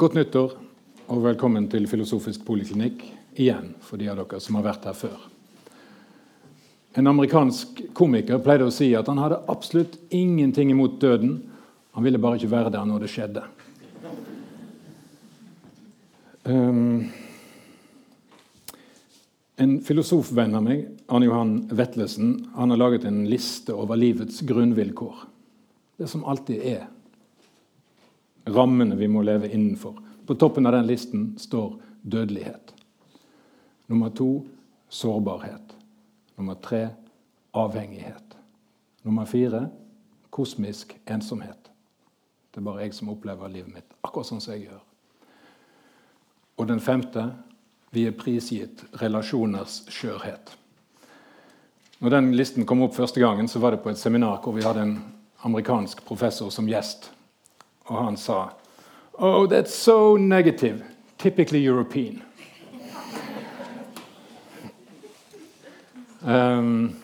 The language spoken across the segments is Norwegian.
Godt nyttår og velkommen til Filosofisk poliklinikk igjen, for de av dere som har vært her før. En amerikansk komiker pleide å si at han hadde absolutt ingenting imot døden. Han ville bare ikke være der når det skjedde. Um, en filosofvenn av meg, Arne Johan Vetlesen, han har laget en liste over livets grunnvilkår. Det som alltid er rammene vi må leve innenfor. På toppen av den listen står dødelighet. Nummer to sårbarhet. Nummer tre avhengighet. Nummer fire kosmisk ensomhet. Det er bare jeg som opplever livet mitt akkurat sånn som jeg gjør. Og den femte vi er prisgitt relasjoners skjørhet. Når den listen kom opp første gangen, så var det på et seminar hvor vi hadde en amerikansk professor som gjest. Og han sa Oh, that's so negative. Typically European. Um,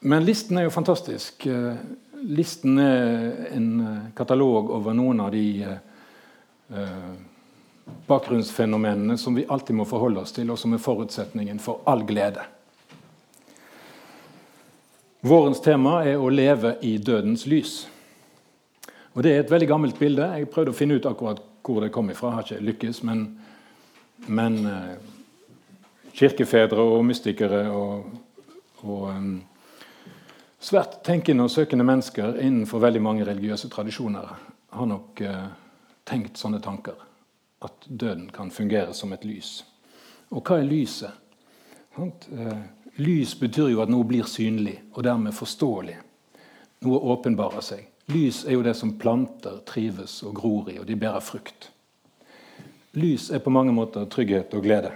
men listen er jo fantastisk. Uh, listen er en uh, katalog over noen av de uh, bakgrunnsfenomenene som vi alltid må forholde oss til, og som er forutsetningen for all glede. Vårens tema er å leve i dødens lys. Og Det er et veldig gammelt bilde. Jeg prøvde å finne ut akkurat hvor det kom ifra. Jeg har ikke lykkes, men, men uh, kirkefedre og mystikere og, og um, svært tenkende og søkende mennesker innenfor veldig mange religiøse tradisjoner har nok uh, tenkt sånne tanker. At døden kan fungere som et lys. Og hva er lyset? Lys betyr jo at noe blir synlig og dermed forståelig. Noe åpenbarer seg. Lys er jo det som planter trives og gror i, og de bærer frukt. Lys er på mange måter trygghet og glede.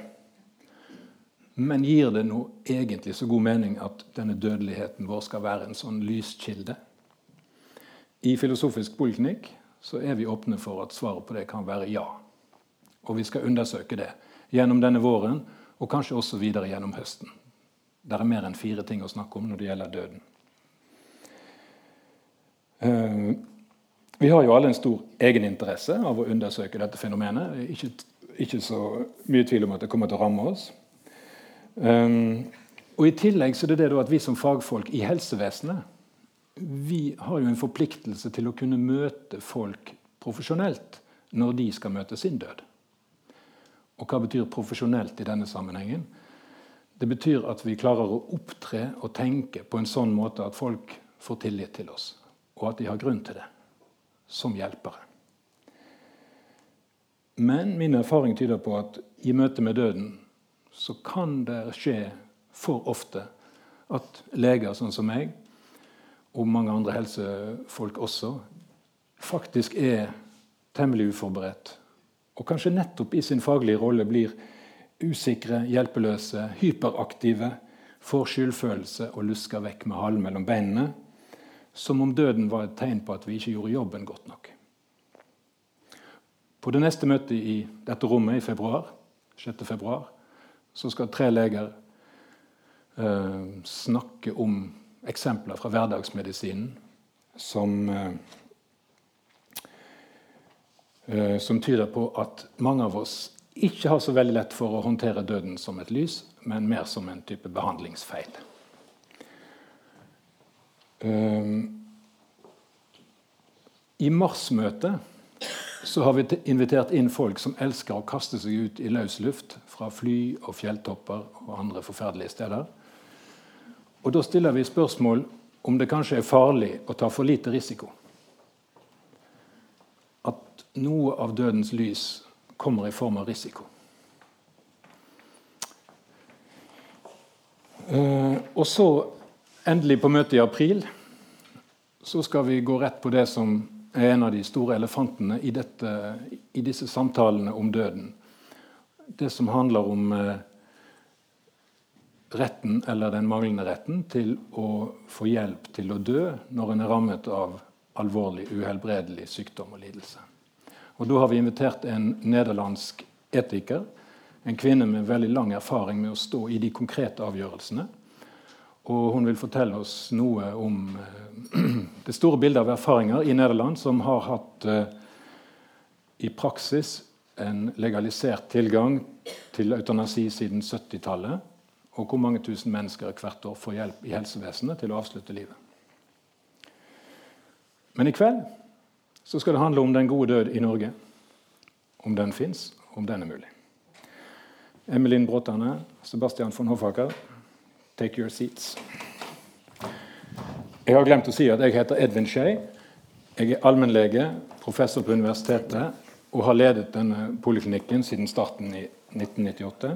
Men gir det noe egentlig så god mening at denne dødeligheten vår skal være en sånn lyskilde? I Filosofisk poliklinikk så er vi åpne for at svaret på det kan være ja. Og vi skal undersøke det gjennom denne våren, og kanskje også videre gjennom høsten. Det er mer enn fire ting å snakke om når det gjelder døden. Eh, vi har jo alle en stor egeninteresse av å undersøke dette fenomenet. Ikke, ikke, så mye tvil om at det kommer til å ramme oss. Um, og I tillegg så er det det at vi som fagfolk i helsevesenet vi har jo en forpliktelse til å kunne møte folk profesjonelt når de skal møte sin død. Og hva betyr profesjonelt i denne sammenhengen? Det betyr at vi klarer å opptre og tenke på en sånn måte at folk får tillit til oss og at de har grunn til det, som hjelpere. Men min erfaring tyder på at i møte med døden så kan det skje for ofte at leger sånn som meg, og mange andre helsefolk også, faktisk er temmelig uforberedt. Og kanskje nettopp i sin faglige rolle blir usikre, hjelpeløse, hyperaktive, får skyldfølelse og lusker vekk med halen mellom beinene som om døden var et tegn på at vi ikke gjorde jobben godt nok. På det neste møtet i dette rommet i februar, 6. februar, så skal tre leger eh, snakke om eksempler fra hverdagsmedisinen som, eh, eh, som tyder på at mange av oss ikke har så veldig lett for å håndtere døden som et lys, men mer som en type behandlingsfeil. Um, I marsmøtet så har vi invitert inn folk som elsker å kaste seg ut i løs luft fra fly og fjelltopper og andre forferdelige steder. Og Da stiller vi spørsmål om det kanskje er farlig å ta for lite risiko. At noe av dødens lys kommer i form av risiko. Uh, og så Endelig på møtet i april så skal vi gå rett på det som er en av de store elefantene i, dette, i disse samtalene om døden. Det som handler om eh, retten, eller den manglende retten, til å få hjelp til å dø når en er rammet av alvorlig, uhelbredelig sykdom og lidelse. Og Da har vi invitert en nederlandsk etiker, en kvinne med veldig lang erfaring med å stå i de konkrete avgjørelsene. Og hun vil fortelle oss noe om eh, det store bildet av erfaringer i Nederland, som har hatt eh, i praksis en legalisert tilgang til eutanasi siden 70-tallet, og hvor mange tusen mennesker hvert år får hjelp i helsevesenet til å avslutte livet. Men i kveld så skal det handle om den gode død i Norge. Om den fins, om den er mulig. Emelin Bråtane, Sebastian von Hoffaker, take your seats. Jeg har glemt å si at jeg heter Edvin Skei. Jeg er allmennlege, professor på universitetet og har ledet denne poliklinikken siden starten i 1998.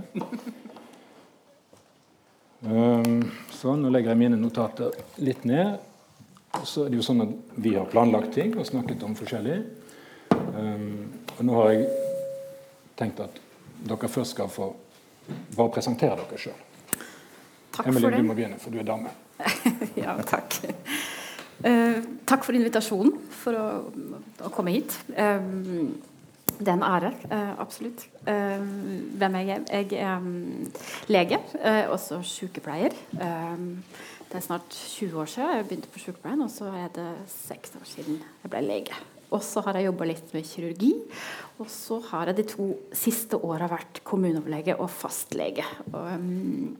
Um, så nå legger jeg mine notater litt ned. Så er det jo sånn at Vi har planlagt ting og snakket om forskjellig. Um, og nå har jeg tenkt at dere først skal få bare presentere dere sjøl. Emily, du må begynne, for du er dame. ja, takk. Uh, takk for invitasjonen for å, å komme hit. Um, det er en ære, uh, absolutt. Uh, hvem er jeg? Jeg er um, lege, også sykepleier. det er snart 20 år siden jeg begynte på sykepleien, og så er det seks år siden jeg ble lege. Og så har jeg jobba litt med kirurgi. Og så har jeg de to siste åra vært kommuneoverlege og fastlege. Og, um,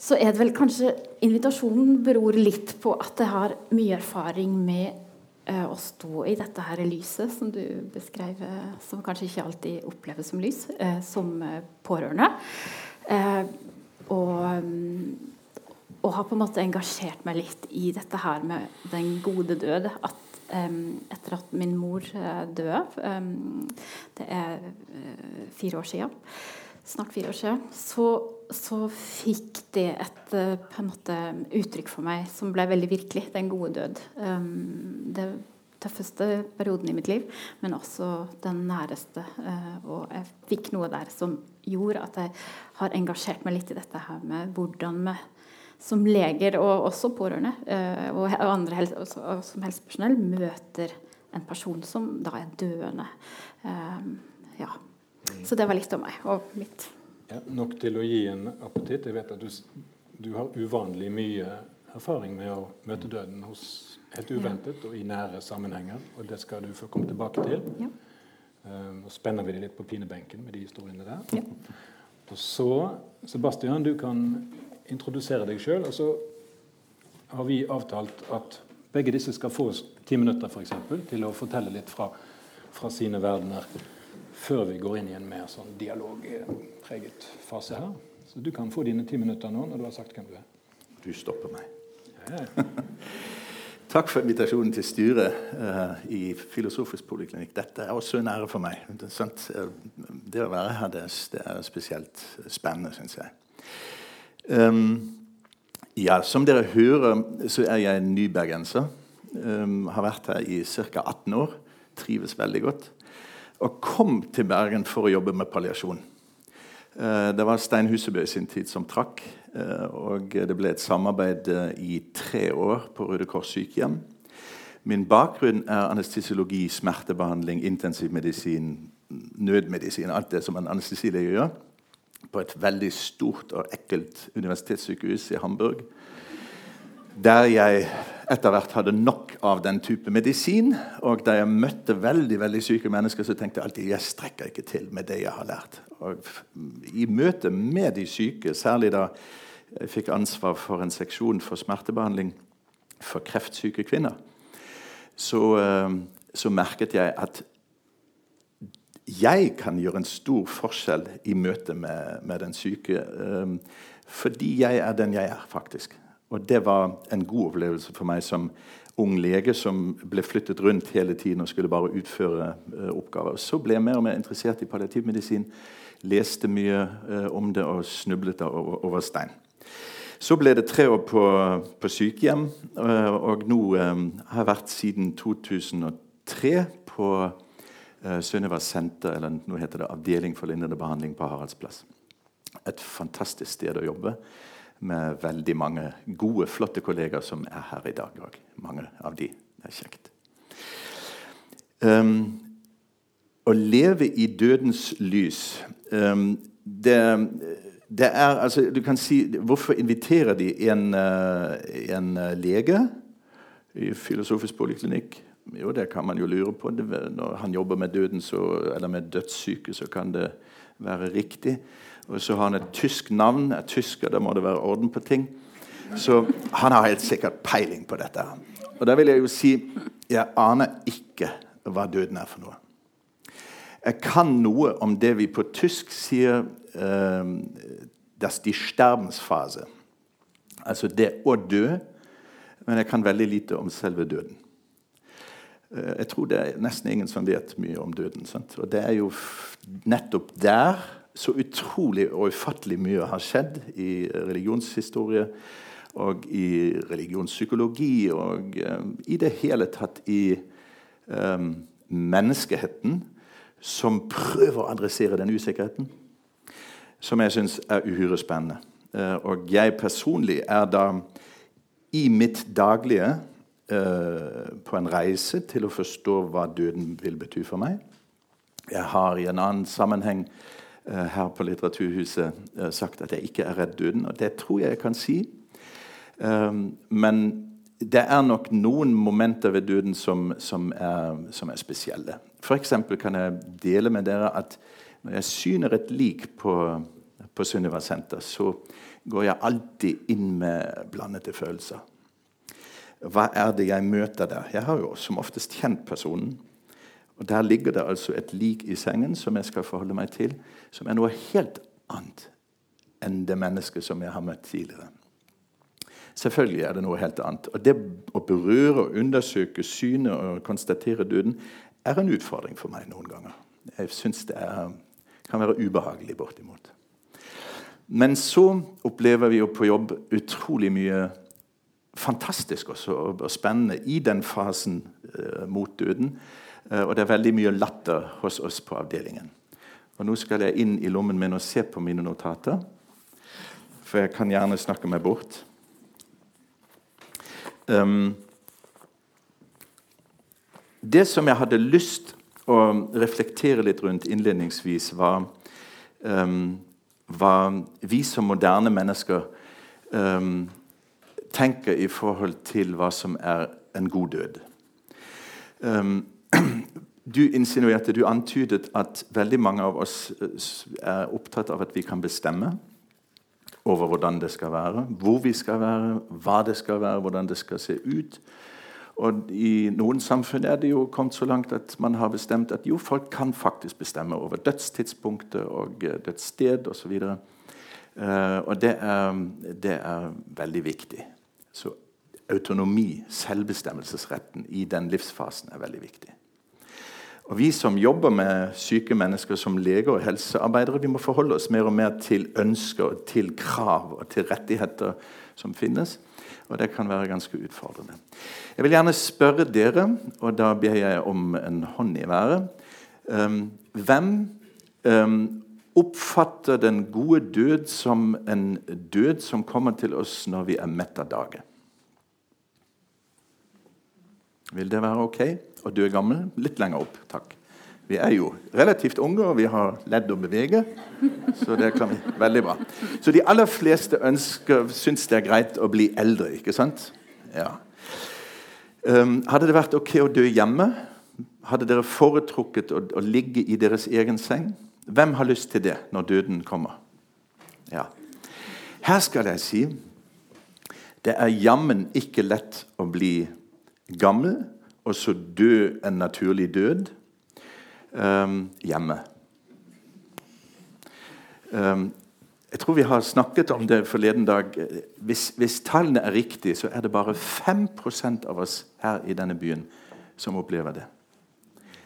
så er det vel kanskje Invitasjonen beror litt på at jeg har mye erfaring med Eh, å stå i dette her lyset som du beskrev, eh, som kanskje ikke alltid oppleves som lys, eh, som pårørende. Og, og, har på en måte engasjert meg litt i dette her med den gode død. At etter at min mor døde, det er fire år siden, snart fire år siden, så, så fikk det et eh, måte, uttrykk for meg som ble veldig virkelig. Den gode død. Um, det tøffeste perioden i mitt liv, men også den næreste. Uh, og jeg fikk noe der som gjorde at jeg har engasjert meg litt i dette her med hvordan vi som leger, og også pårørende, uh, og andre helse, og som helsepersonell, møter en person som da er døende. Um, ja. Så det var litt om meg og mitt. Ja, nok til å gi en appetitt. Jeg vet at du, du, har uvanlig mye erfaring med å møte døden hos helt uventet og i nære sammenhenger. Og det skal du få komme tilbake til. Ja. Um, og spenner vi det litt på pinebenken med de historiene der. Ja. Og så, Sebastian, du kan introdusere deg sjøl. Og så har vi avtalt at begge disse skal få ti minutter for eksempel, til å fortelle litt fra, fra sine verdener før vi går inn i en mer sånn dialogpreget fase her. Så du kan få dine ti minutter nå når du har sagt hvem du er. Du stopper meg. Ja. Takk for invitasjonen til styret uh, i Filosofisk poliklinikk. Dette er også en ære for meg. Det, det å være her det, det er spesielt spennende, syns jeg. Um, ja, Som dere hører, så er jeg nybergenser. Um, har vært her i ca. 18 år. Trives veldig godt og kom til Bergen for å jobbe med palliasjon. Eh, det var Stein Husebø sin tid som trakk. Eh, og det ble et samarbeid eh, i tre år på Røde Kors sykehjem. Min bakgrunn er anestesiologi, smertebehandling, intensivmedisin, nødmedisin. Alt det som en anestesilege gjør. På et veldig stort og ekkelt universitetssykehus i Hamburg der jeg etter hvert hadde nok av den type medisin. Og da jeg møtte veldig veldig syke mennesker, så tenkte jeg alltid jeg strekker ikke til med det jeg har lært. Og I møte med de syke, særlig da jeg fikk ansvar for en seksjon for smertebehandling for kreftsyke kvinner, så, eh, så merket jeg at jeg kan gjøre en stor forskjell i møte med, med den syke. Eh, fordi jeg er den jeg er, faktisk. Og det var en god opplevelse for meg som ung lege som ble flyttet rundt hele tiden og skulle bare utføre uh, oppgaver. Så ble jeg mer og mer interessert i palliativmedisin, leste mye uh, om det og snublet over, over, stein. Så ble det tre år på, på sykehjem, uh, og nå har jeg vært siden 2003 på Sunniva senter, eller nå heter det Avdeling for lindrende behandling på Haraldsplass. Et fantastisk sted å jobbe med veldig mange gode, flotte kollegaer som er her i dag òg. Mange av de. Det er kjekt. Um, å leve i dødens lys um, det, det, er altså, Du kan si Hvorfor inviterer de en, uh, en lege i filosofisk poliklinikk Jo, det kan man jo lure på. Når han jobber med døden så, eller med dødssyke, så kan det være riktig. Og så har han et tysk navn. Er tysker, da må det være orden på ting. Så han har helt sikkert peiling på dette. Og da vil jeg jo si jeg aner ikke hva døden er for noe. Jeg kan noe om det vi på tysk sier uh, das die Sterbensphase. Altså det å dø. Men jeg kan veldig lite om selve døden. Uh, jeg tror det er nesten ingen som vet mye om døden. Sant? Og det er jo nettopp der så utrolig og ufattelig mye har skjedd i religionshistorie og i religionspsykologi og um, i det hele tatt i um, menneskeheten som prøver å adressere den usikkerheten, som jeg syns er uhyre spennende. Uh, og jeg personlig er da i mitt daglige uh, på en reise til å forstå hva døden vil bety for meg. Jeg har i en annen sammenheng her på Litteraturhuset sagt at jeg ikke er redd døden, og det tror jeg jeg kan si. Um, men det er nok noen momenter ved døden som, som, er, som er, spesielle. F.eks. kan jeg dele med dere at når jeg syner et lik på, på Sunniva Senter, så går jeg alltid inn med blandede følelser. Hva er det jeg møter der? Jeg har jo som oftest kjent personen. Og Der ligger det altså et lik i sengen som jeg skal forholde meg til, som er noe helt annet enn det mennesket som jeg har møtt tidligere. Selvfølgelig er det noe helt annet. Og Det å berøre, undersøke, syne og konstatere døden er en utfordring for meg noen ganger. Jeg syns det er, kan være ubehagelig, bortimot. Men så opplever vi jo på jobb utrolig mye fantastisk også, og spennende i den fasen eh, mot døden. Eh, og det er veldig mye latter hos oss på avdelingen. Og Nå skal jeg inn i lommen min og se på mine notater. For jeg kan gjerne snakke meg bort. Um, det som jeg hadde lyst å reflektere litt rundt innledningsvis, var um, hva vi som moderne mennesker um, tenker i forhold til hva som er en god død. Du insinuerte, du antydet at veldig mange av oss eh, er opptatt av at vi kan bestemme over hvordan det skal være, hvor vi skal være, hva det skal være, hvordan det skal se ut. Og I noen samfunn er det jo kommet så langt at man har bestemt at jo, folk kan faktisk bestemme over dødstidspunktet og eh, dødssted osv. Og, uh, og det er, det er veldig viktig. Så autonomi, selvbestemmelsesretten i den livsfasen, er veldig viktig. Og Vi som jobber med syke mennesker som leger og helsearbeidere, vi må forholde oss mer og mer til ønsker, til krav og til rettigheter som finnes. Og det kan være ganske utfordrende. Jeg vil gjerne spørre dere, og da ber jeg om en hånd i været um, Hvem um, oppfatter den gode død som en død som kommer til oss når vi er mett av dage? Vil det være ok? Og er gammel? Litt lenger opp, takk. Vi er jo relativt unge, og vi har ledd å bevege. Så det kan vi veldig bra. Så de aller fleste ønsker, syns det er greit å bli eldre, ikke sant? Ja. Um, hadde det vært ok å dø hjemme? Hadde dere foretrukket å, å, ligge i deres egen seng? Hvem har lyst til det når døden kommer? Ja. Her skal jeg si det er jammen ikke lett å bli gammel og så dø en naturlig død um, hjemme. Um, jeg tror vi har snakket om det forleden dag. Hvis, hvis tallene er riktige, så er det bare 5% av oss her i denne byen som opplever det.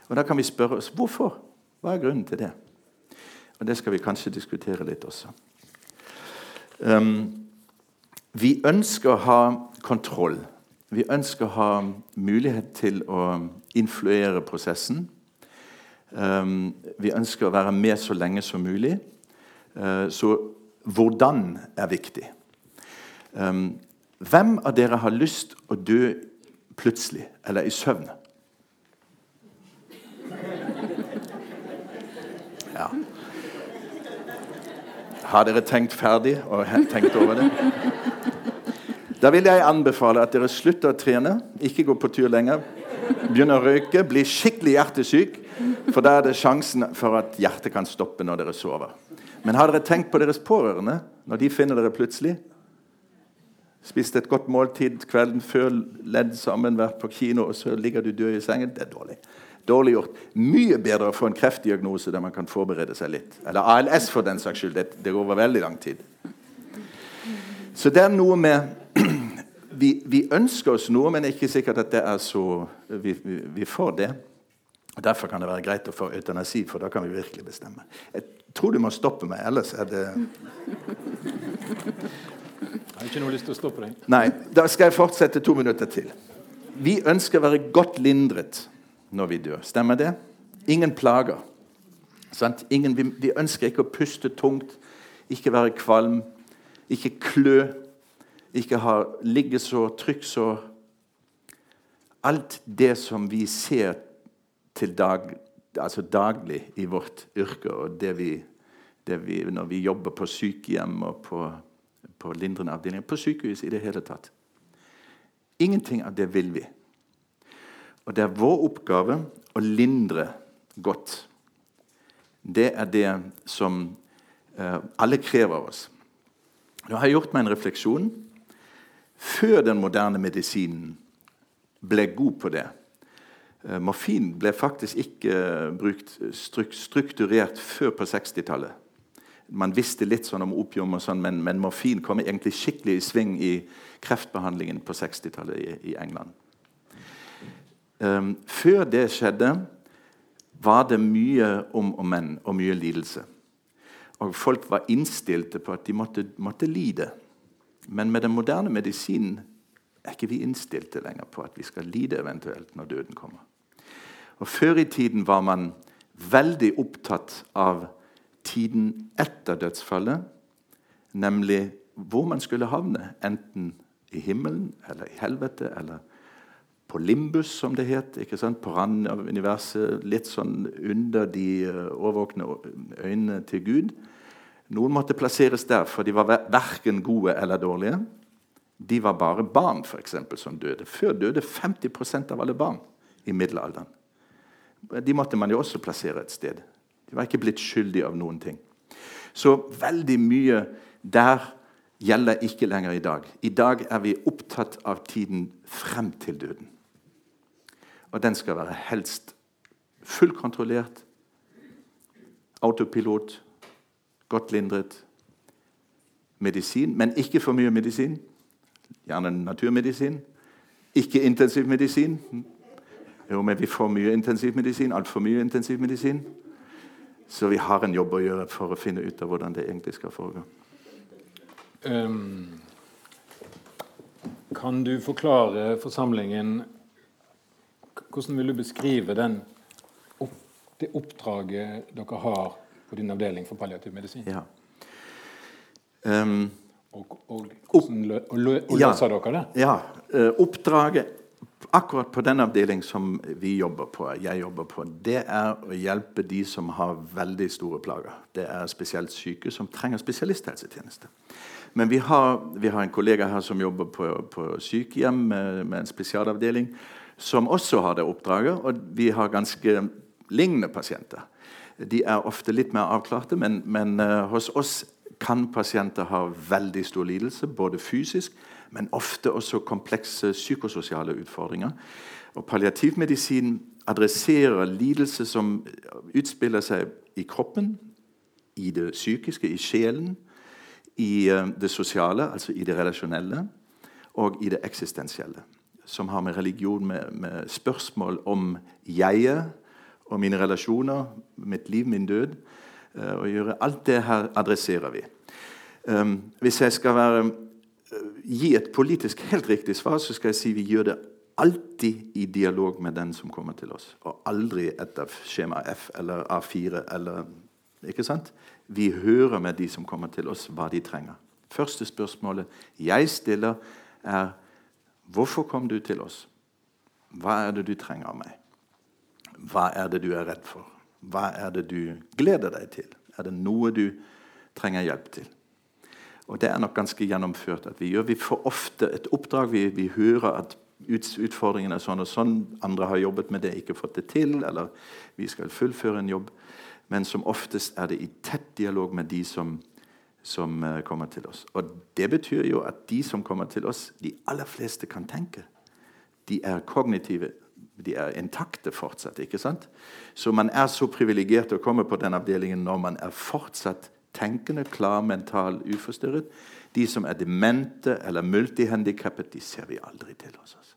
Og Da kan vi spørre oss hvorfor. Hva er grunnen til det? Og Det skal vi kanskje diskutere litt også. Um, vi ønsker å ha kontroll vi ønsker å ha mulighet til å influere prosessen. Um, vi ønsker å være med så lenge som mulig. Uh, så hvordan er viktig. Um, hvem av dere har lyst å dø plutselig eller i søvn? Ja. Har dere tenkt ferdig og tenkt over det? Da vil jeg anbefale at dere slutter å trene, ikke gå på tur lenger. begynner å røyke, bli skikkelig hjertesyk. For da er det sjansen for at hjertet kan stoppe når dere sover. Men har dere tenkt på deres pårørende når de finner dere plutselig? Spist et godt måltid kvelden før, ledd sammen, vært på kino, og så ligger du død i sengen. Det er dårlig. Dårlig gjort. Mye bedre å få en kreftdiagnose der man kan forberede seg litt. Eller ALS, for den saks skyld. Det, det går over veldig lang tid. Så det er noe med vi, vi, ønsker oss noe, men det er ikke sikkert at det er så vi, vi, vi får det. Derfor kan det være greit å få eutanasi, for da kan vi virkelig bestemme. Jeg tror du må stoppe meg, ellers er det Jeg har ikke noe lyst til å stoppe deg. Nei, Da skal jeg fortsette to minutter til. Vi ønsker å være godt lindret når vi dør. Stemmer det? Ingen plager. Ingen, vi, vi, ønsker ikke å puste tungt, ikke være kvalm, ikke klø, ikke har liggesår, trykksår. Alt det som vi ser til dag, altså daglig i vårt yrke, og det vi, det vi, når vi jobber på sykehjem og på på lindrende avdelinger, på sykehus i det hele tatt. Ingenting av det vil vi. Og det er vår oppgave å lindre godt. Det er det som uh, alle krever av oss. Nå har jeg gjort meg en refleksjon. Før den moderne medisinen ble god på det uh, Morfin ble faktisk ikke uh, brukt strukturert før på 60-tallet man visste litt sånn om opium, og sånn, men, men, morfin kom egentlig skikkelig i sving i kreftbehandlingen på 60-tallet i, i, England. Um, før det skjedde, var det mye om og men og mye lidelse. Og folk var innstilte på at de måtte, måtte lide. Men med den moderne medisinen er ikke vi innstilte lenger på at vi skal lide eventuelt når døden kommer. Og Før i tiden var man veldig opptatt av tiden etter dødsfallet, nemlig hvor man skulle havne. Enten i himmelen eller i helvete eller på limbus, som det het. På randen av universet, litt sånn under de årvåkne overvåkne øynene til Gud. Noen måtte plasseres der, for de var verken gode eller dårlige. De var bare barn for eksempel, som døde. Før døde 50% av alle barn i middelalderen. De måtte man jo også plassere et sted. De var ikke blitt skyldige av noen ting. Så veldig mye der gjelder ikke lenger i dag. I dag er vi opptatt av tiden frem til døden. Og den skal være helst fullkontrollert, autopilot, godt lindret. Medisin, men ikke for mye medisin. Gjerne naturmedisin. Ikke intensivmedisin. Jo, men vi får mye intensivmedisin. Altfor mye intensivmedisin. Så vi har en jobb å gjøre for å finne ut av hvordan det egentlig skal foregå. Um, kan du forklare forsamlingen Hvordan vil du beskrive den, det oppdraget dere har på din avdeling for palliativ medisin? Ja. Um, og, og, hvordan lø, og løser ja, dere det? Ja. Uh, oppdraget akkurat på den avdeling som vi jobber på, jeg jobber på, det er å hjelpe de som har veldig store plager. Det er spesielt syke som trenger spesialisthelsetjeneste. Men vi har, vi har en kollega her som jobber på, på sykehjem med, med, en spesialavdeling, som også har det oppdraget. Og vi har ganske lignende pasienter. De er ofte litt mer avklarte, men, men uh, hos oss kan pasienter ha veldig stor lidelse, både fysisk men ofte også komplekse psykososiale utfordringer. Og Palliativmedisin adresserer lidelse som utspiller seg i kroppen, i det psykiske, i sjelen, i eh, det sosiale, altså i det relasjonelle, og i det eksistensielle. Som har med religion, med, med spørsmål om jeget og mine relasjoner, mitt liv, min død, eh, å gjøre. Alt det her adresserer vi. Um, hvis jeg skal være gi et politisk helt riktig svar, så skal jeg si vi gjør det alltid i dialog med den som kommer til oss. Og aldri etter skjema F eller A4 eller Ikke sant? Vi hører med de som kommer til oss, hva de trenger. Første spørsmålet jeg stiller, er Hvorfor kom du til oss? Hva er det du trenger av meg? Hva er det du er redd for? Hva er det du gleder deg til? Er det noe du trenger hjelp til? Og det er nok ganske gjennomført at vi gjør. Vi får ofte et oppdrag. Vi, vi hører at utfordringen er sånn og sånn, andre har jobbet med det, ikke fått det til, eller vi skal fullføre en jobb. Men som oftest er det i tett dialog med de som, som uh, kommer til oss. Og det betyr jo at de som kommer til oss, de aller fleste kan tenke. De er kognitive, de er intakte fortsatt. ikke sant? Så man er så privilegert å komme på den avdelingen når man er fortsatt tenkende, klar, mental, uforstyrret. De som er demente eller multihandikappet, de ser vi aldri til hos oss.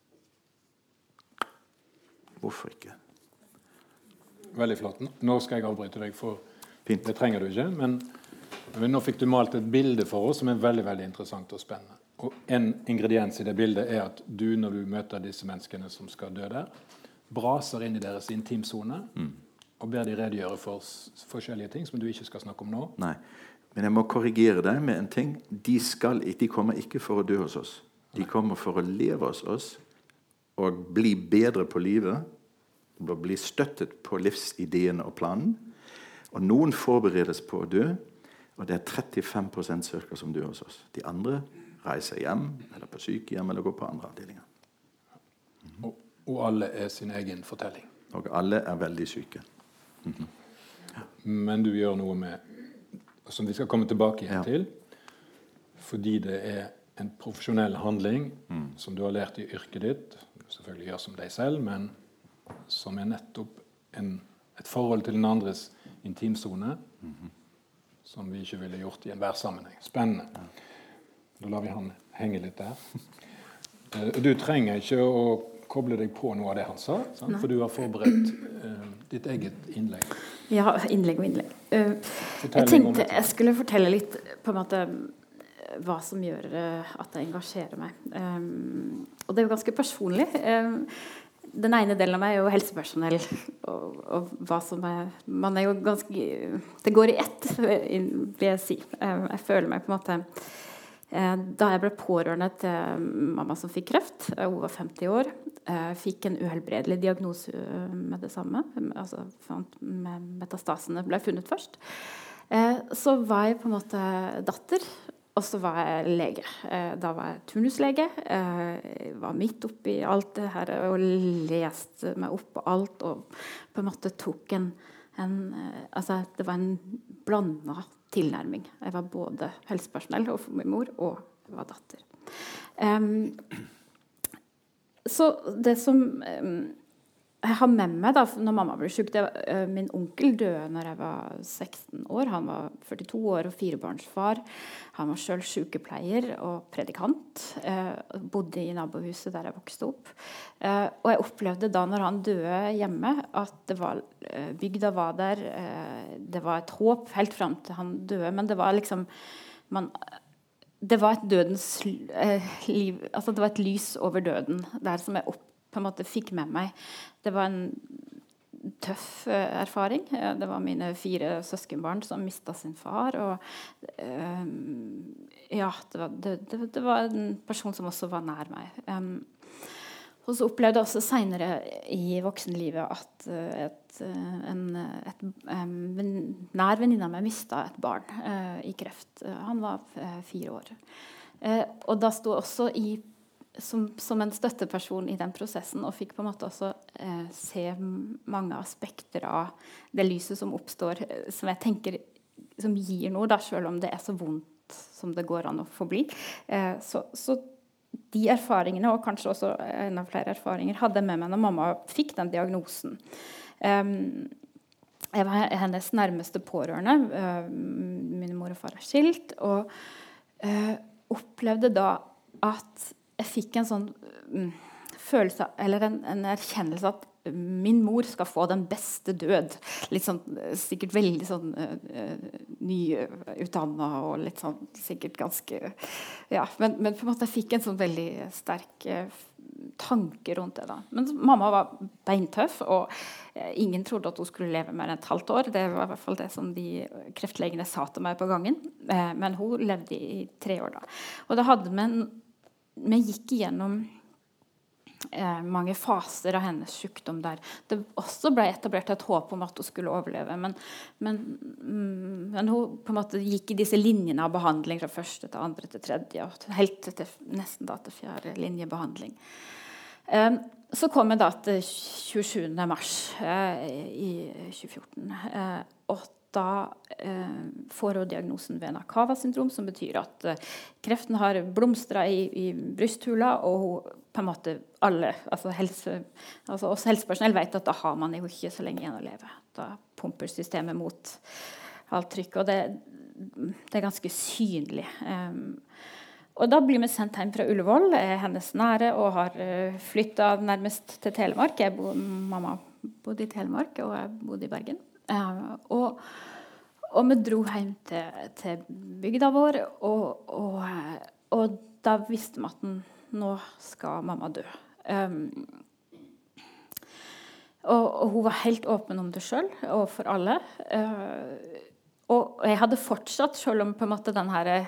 Hvorfor ikke? Veldig flott. Nå skal jeg avbryte deg, for Fint. det trenger du ikke. Men, men, nå fikk du malt et bilde for oss som er veldig veldig interessant og spennende. Og En ingrediens i det bildet er at du, når du møter disse menneskene som skal dø der, braser inn i deres intimsone mm. og ber de redegjøre for forskjellige ting som du ikke skal snakke om nå. Nei, Men jeg må korrigere deg med en ting. De, skal, de kommer ikke for å dø hos oss. De kommer for å leve hos oss og bli bedre på livet. Og bli støttet på livsideen og planen. Og noen forberedes på å dø, og det er 35% cirka som dør hos oss. De andre reiser hjem, eller på sykehjem, eller går på andre avdelinger. Mm. Og, og, alle er sin egen fortelling. Og alle er veldig syke. Mm -hmm. ja. Men du gjør noe med som vi skal komme tilbake igjen ja. til, fordi det er en profesjonell handling mm. som du har lært i yrket ditt, selvfølgelig gjør som deg selv, men som er nettopp en, et forhold til den andres intimsone, mm -hmm. som vi ikke ville gjort i enhver sammenheng. Spennende. Ja. Da lar vi han henge litt der. Eh, du trenger ikke å koble deg på noe av det han sa, sant? for du har forberedt uh, ditt eget innlegg. Ja, innlegg og innlegg. Uh, jeg tenkte jeg skulle fortelle litt på en måte hva som gjør uh, at jeg engasjerer meg. Um, og det er jo ganske personlig. Um, den ene delen av meg er jo helsepersonell. Og, og, hva som er Man er jo ganske Det går i ett, vil jeg si. Jeg føler meg på en måte da jeg ble pårørende til mamma som fikk kreft, eh, hun var 50 år, eh, fikk en uhelbredelig diagnose med det samme. altså Metastasene ble funnet først. Så var jeg på en måte datter, og så var jeg lege. Da var jeg turnuslege. Jeg var midt oppi alt det her og leste meg opp på alt. Og på en måte tok en, en Altså, det var en blanda tilnærming. Jeg var både helsepersonell overfor min mor, og jeg var datter. Um, så det som um, jeg har med meg da når mamma ble det, uh, Min onkel døde når jeg var 16 år. Han var 42 år og firebarnsfar. Han var sjøl sykepleier og predikant. Uh, bodde i nabohuset der jeg vokste opp. Uh, og jeg opplevde da når han døde hjemme, at var, bygda var der. det var et håp helt fram til han døde, men det var liksom man, det var et dødens liv altså Det var et lys over døden der som jeg opp, på en måte fikk med meg. Det var en tøff uh, erfaring. Uh, det var mine fire søskenbarn som mista sin far. Og um, ja, det var, det, det, var, en person som også var nær meg. Um, og så opplevde jeg også seinere i voksenlivet at et, en et, um, nær venninne av meg mista et barn i kreft. han var fire år. og da sto også i som, som, en støtteperson i den prosessen, og fikk på en måte også eh, se mange aspekter av det lyset som oppstår, eh, som jeg tenker som gir noe, da, selv om det er så vondt som det går an å få bli. Eh, så, så, de erfaringene, og kanskje også enda flere erfaringer, hadde jeg med meg når mamma fikk den diagnosen. Um, jeg var hennes nærmeste pårørende. Uh, min mor og far er skilt. Og uh, opplevde da at jeg fikk en sånn um, følelse Eller en, en, erkjennelse at min mor skal få den beste død. Litt sånn, sikkert veldig sånn uh, nyutdanna og litt sånn sikkert ganske Ja, men, men, på en måte jeg fikk en sånn veldig sterk uh, tanke rundt det. da. Men mamma var beintøff, og ingen trodde at hun skulle leve mer enn et halvt år. Det var i hvert fall det som de kreftlegene sa til meg på gangen. men hun levde i tre år da. Og da hadde med en vi gikk igjennom eh, mange faser av hennes sykdom der det også ble etablert et håp om at hun skulle overleve. Men, men, mm, men hun på en måte gikk i disse linjene av behandling fra første til andre til tredje, og helt til nesten da til fjerde linjebehandling. Eh, så kom jeg da til 27. mars eh, i 2014. Uh, og da eh, får hun diagnosen Venakava syndrom, som betyr at kreften har blomstra i, i, brysthula, og hun på en måte alle, altså, helse, altså oss helsepersonell vet at da har man jo ikke så lenge igjen å leve. Da pumper systemet mot alt trykk. Og det, det er ganske synlig. Um, og da blir vi sendt hjem fra Ullevål, er hennes nære, og har uh, eh, flytta nærmest til Telemark. Jeg bo, mamma bodde i Telemark, og jeg bodde i Bergen. Uh, og, og, vi dro hjem til, til bygda vår, og, og, og, da visste vi at nå skal mamma dø. Um, og, hun var helt åpen om det sjøl, for alle. Uh, og jeg hadde fortsatt, selv om på en måte den her,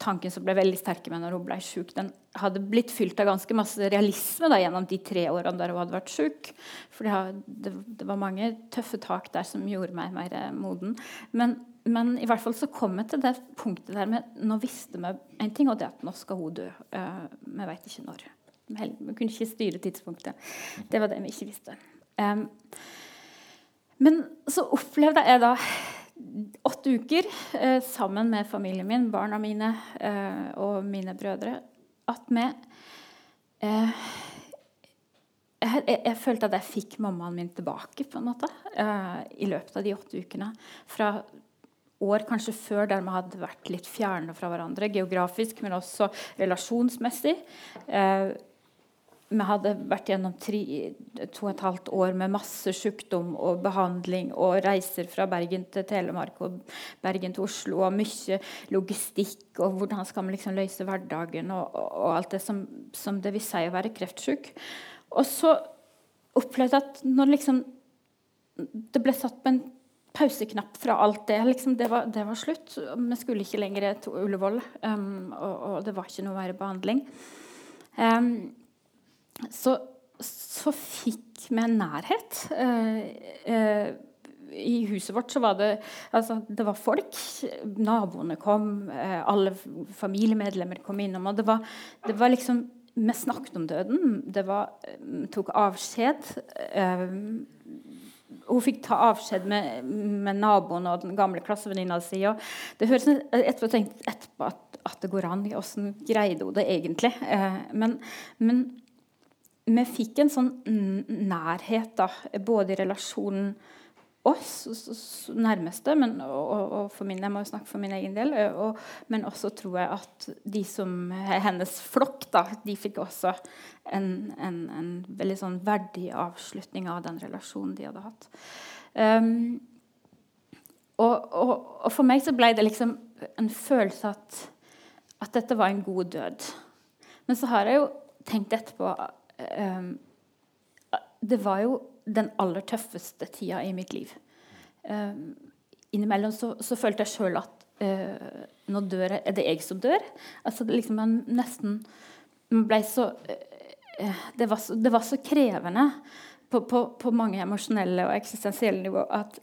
tanken som ble veldig sterk med når hun ble syk, den hadde blitt fylt av ganske masse realisme da, gjennom de tre årene der hun hadde vært syk. For det, det, var mange tøffe tak der som gjorde meg mer moden. Men, men, i hvert fall så kom jeg til det punktet der med Nå visste vi en ting, og det at nå skal hun dø. Uh, vi veit ikke når. Vi kunne ikke styre tidspunktet. Det var det vi ikke visste. Um, men så opplevde jeg da åtte uker eh, sammen med familien min, barna mine eh, og mine brødre, at vi eh, jeg, jeg, følte at jeg fikk mammaen min tilbake på en måte, eh, i løpet av de åtte ukene. Fra år kanskje før der vi hadde vært litt fjerne fra hverandre geografisk, men også relasjonsmessig. Vi hadde vært gjennom tre, to og et halvt år med masse sykdom og behandling og reiser fra Bergen til Telemark og Bergen til Oslo og mye logistikk og hvordan skal vi liksom løse hverdagen og, og alt det som, som, det vil si å være kreftsyk. Og så opplevde jeg at når liksom det ble satt på en pauseknapp fra alt det. Liksom, det, var, det, var, slutt. Vi skulle ikke lenger til Ullevål, um, og, og, det var ikke noe mer behandling. Um, så, så fikk vi en nærhet. Eh, eh, I huset vårt så var det altså, det var folk. Naboene kom, eh, alle familiemedlemmer kom innom. Og det var, det var liksom Vi snakket om døden. Det var, tok avskjed. hun fikk ta avskjed med, med naboen og den gamle klassevenninna si. Det høres etterpå, etterpå at, at, det går an. Hvordan greide hun det egentlig? men, men vi fikk en sånn nærhet, da, både i relasjonen oss nærmeste, men, og, og, for min, jeg må jo snakke for min egen del, og, men også tror jeg at de som hennes flokk, da, de fikk også en, en, en veldig sånn verdig avslutning av den relasjonen de hadde hatt. Um, og, og, for meg så ble det liksom en følelse at, at dette var en god død. Men så har jeg jo tenkt etterpå Det var jo den aller tøffeste tida i mitt liv. Um, innimellom så, så, følte jeg sjøl at uh, nå dør jeg, er det jeg som dør. Altså, liksom man nesten man ble så, uh, det, var så det var så krevende på, på, på mange emosjonelle og eksistensielle nivå at,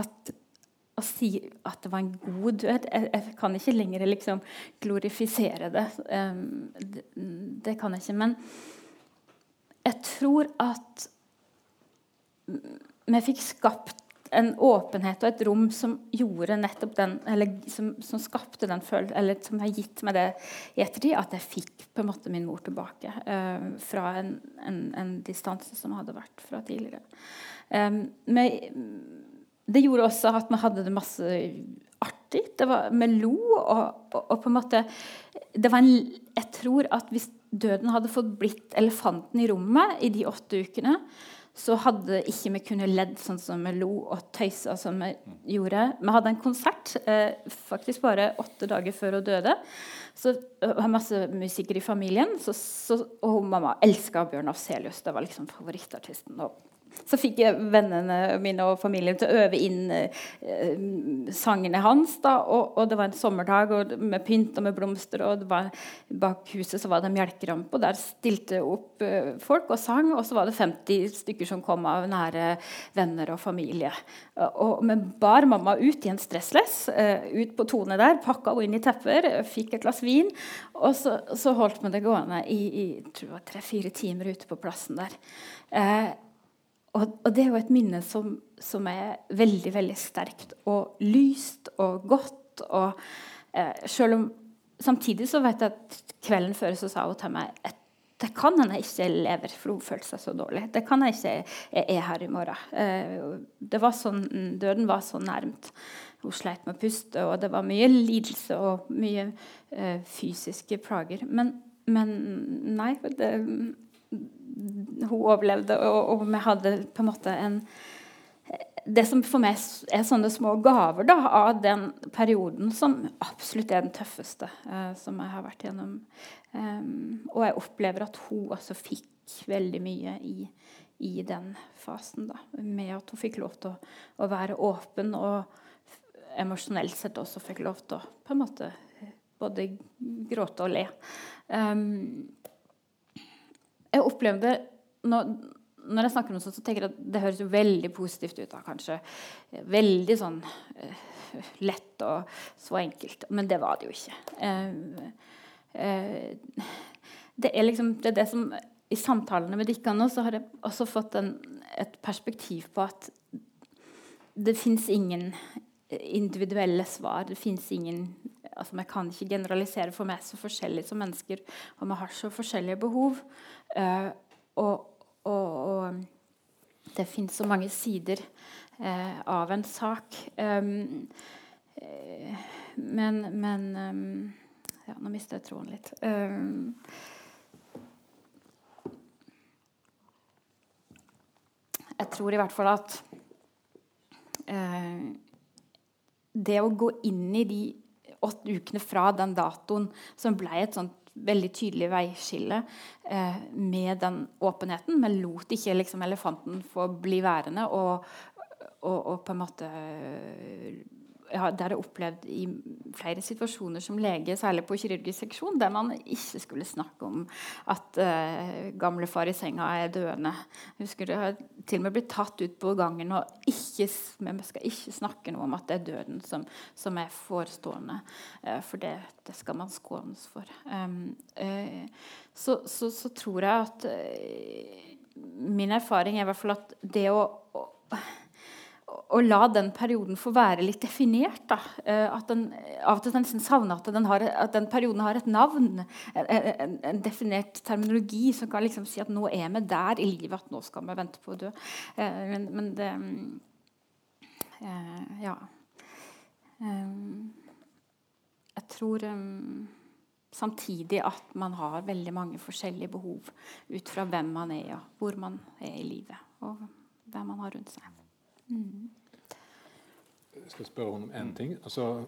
at å si at det var en god død Jeg, jeg kan ikke lenger liksom glorifisere det. Um, det. det. kan jeg ikke. Men jeg tror at vi fikk skapt en åpenhet og et rom som gjorde nettopp den, eller som, som skapte den følelsen, eller som har gitt meg det i ettertid, at jeg fikk på en måte min mor tilbake uh, fra en, en, en, distanse som hadde vært fra tidligere. Um, men, det gjorde også at vi hadde det masse artig. Det var, vi lo, og, og, og, på en måte det var en, Jeg tror at hvis døden hadde fått blitt elefanten i rommet i de åtte ukene, så hadde ikke vi kunnet ledd sånn som vi lo og tøysa som vi gjorde. Vi hadde en konsert eh, faktisk bare åtte dager før hun døde. Så det var masse musikere i familien. Så, så, og mamma elska Bjørn Afselius. Det var liksom favorittartisten. Og så fikk jeg vennene mine og familien til å øve inn eh, sangene hans. Da, og, og, det var en sommerdag og med pynt og med blomster. og var, Bak huset så var det en melkerampe, og der stilte opp eh, folk og sang. Og så var det 50 stykker som kom av nære venner og familie. Og men bar mamma ut i en stressless, eh, ut på Tone der, pakka henne inn i tepper, fikk et glass vin. Og så, så holdt vi det gående i, i tre-fire timer ute på plassen der. Eh, og, og, det er jo et minne som, som, er veldig veldig sterkt og lyst og godt. Og eh, selv om Samtidig så vet jeg at kvelden før så sa hun til meg at det kan hende jeg ikke lever, for hun følte seg så dårlig. Det kan jeg ikke er her i morgen. Eh, det var sånn, døden var så nærmt. Hun sleit med puste, og det var mye lidelse og mye eh, fysiske plager. Men, men nei, det, hun overlevde, og, og, vi hadde på en måte en Det som for meg er sånne små gaver da, av den perioden som absolutt er den tøffeste eh, som jeg har vært gjennom. Um, og jeg opplever at hun også fikk veldig mye i, i den fasen. Da, med at hun fikk lov til å, å være åpen og emosjonelt sett også fikk lov til å på en måte både gråte og le. Um, jeg opplevde når, når jeg snakker om sånt, så tenker jeg at det høres jo veldig positivt ut. da, kanskje. Veldig sånn uh, lett og så enkelt. Men det var det jo ikke. Uh, uh, det er liksom det, er det som I samtalene med dere nå så har jeg også fått en, et perspektiv på at det fins ingen individuelle svar. Det fins ingen altså Man kan ikke generalisere, for meg så forskjellige som mennesker. Og vi har så forskjellige behov. Uh, og, og, og, det fins så mange sider uh, av en sak. Um, men, men um, Ja, nå mister jeg troen litt. Um, jeg tror i hvert fall at det å gå inn i de åtte ukene fra den datoen som ble et sånt veldig tydelig veiskille eh, med den åpenheten. Men lot ikke liksom, elefanten få bli værende og, og, og på en måte ja, det har jeg opplevd i flere situasjoner som lege, særlig på kirurgisk seksjon, der man ikke skulle snakke om at uh, gamlefar i senga er døende. Jeg husker Det har til og med blitt tatt ut på gangen, og ikke, vi skal ikke snakke noe om at det er døden som, som er forestående. Uh, for det, det, skal man skånes for. Um, uh, så, så, så, tror jeg at Min erfaring er i hvert fall at det å, å å la den perioden få være litt definert. Da. Eh, at den, av og til nesten savner at den, har, at den perioden har et navn. En, en, definert terminologi som kan liksom si at nå er vi der i livet at nå skal vi vente på å dø. Eh, men, men det eh, Ja. Jeg tror samtidig at man har veldig mange forskjellige behov ut fra hvem man er, og hvor man er i livet, og hvem man har rundt seg. Mm. Jeg skal spørre henne om én ting. Altså,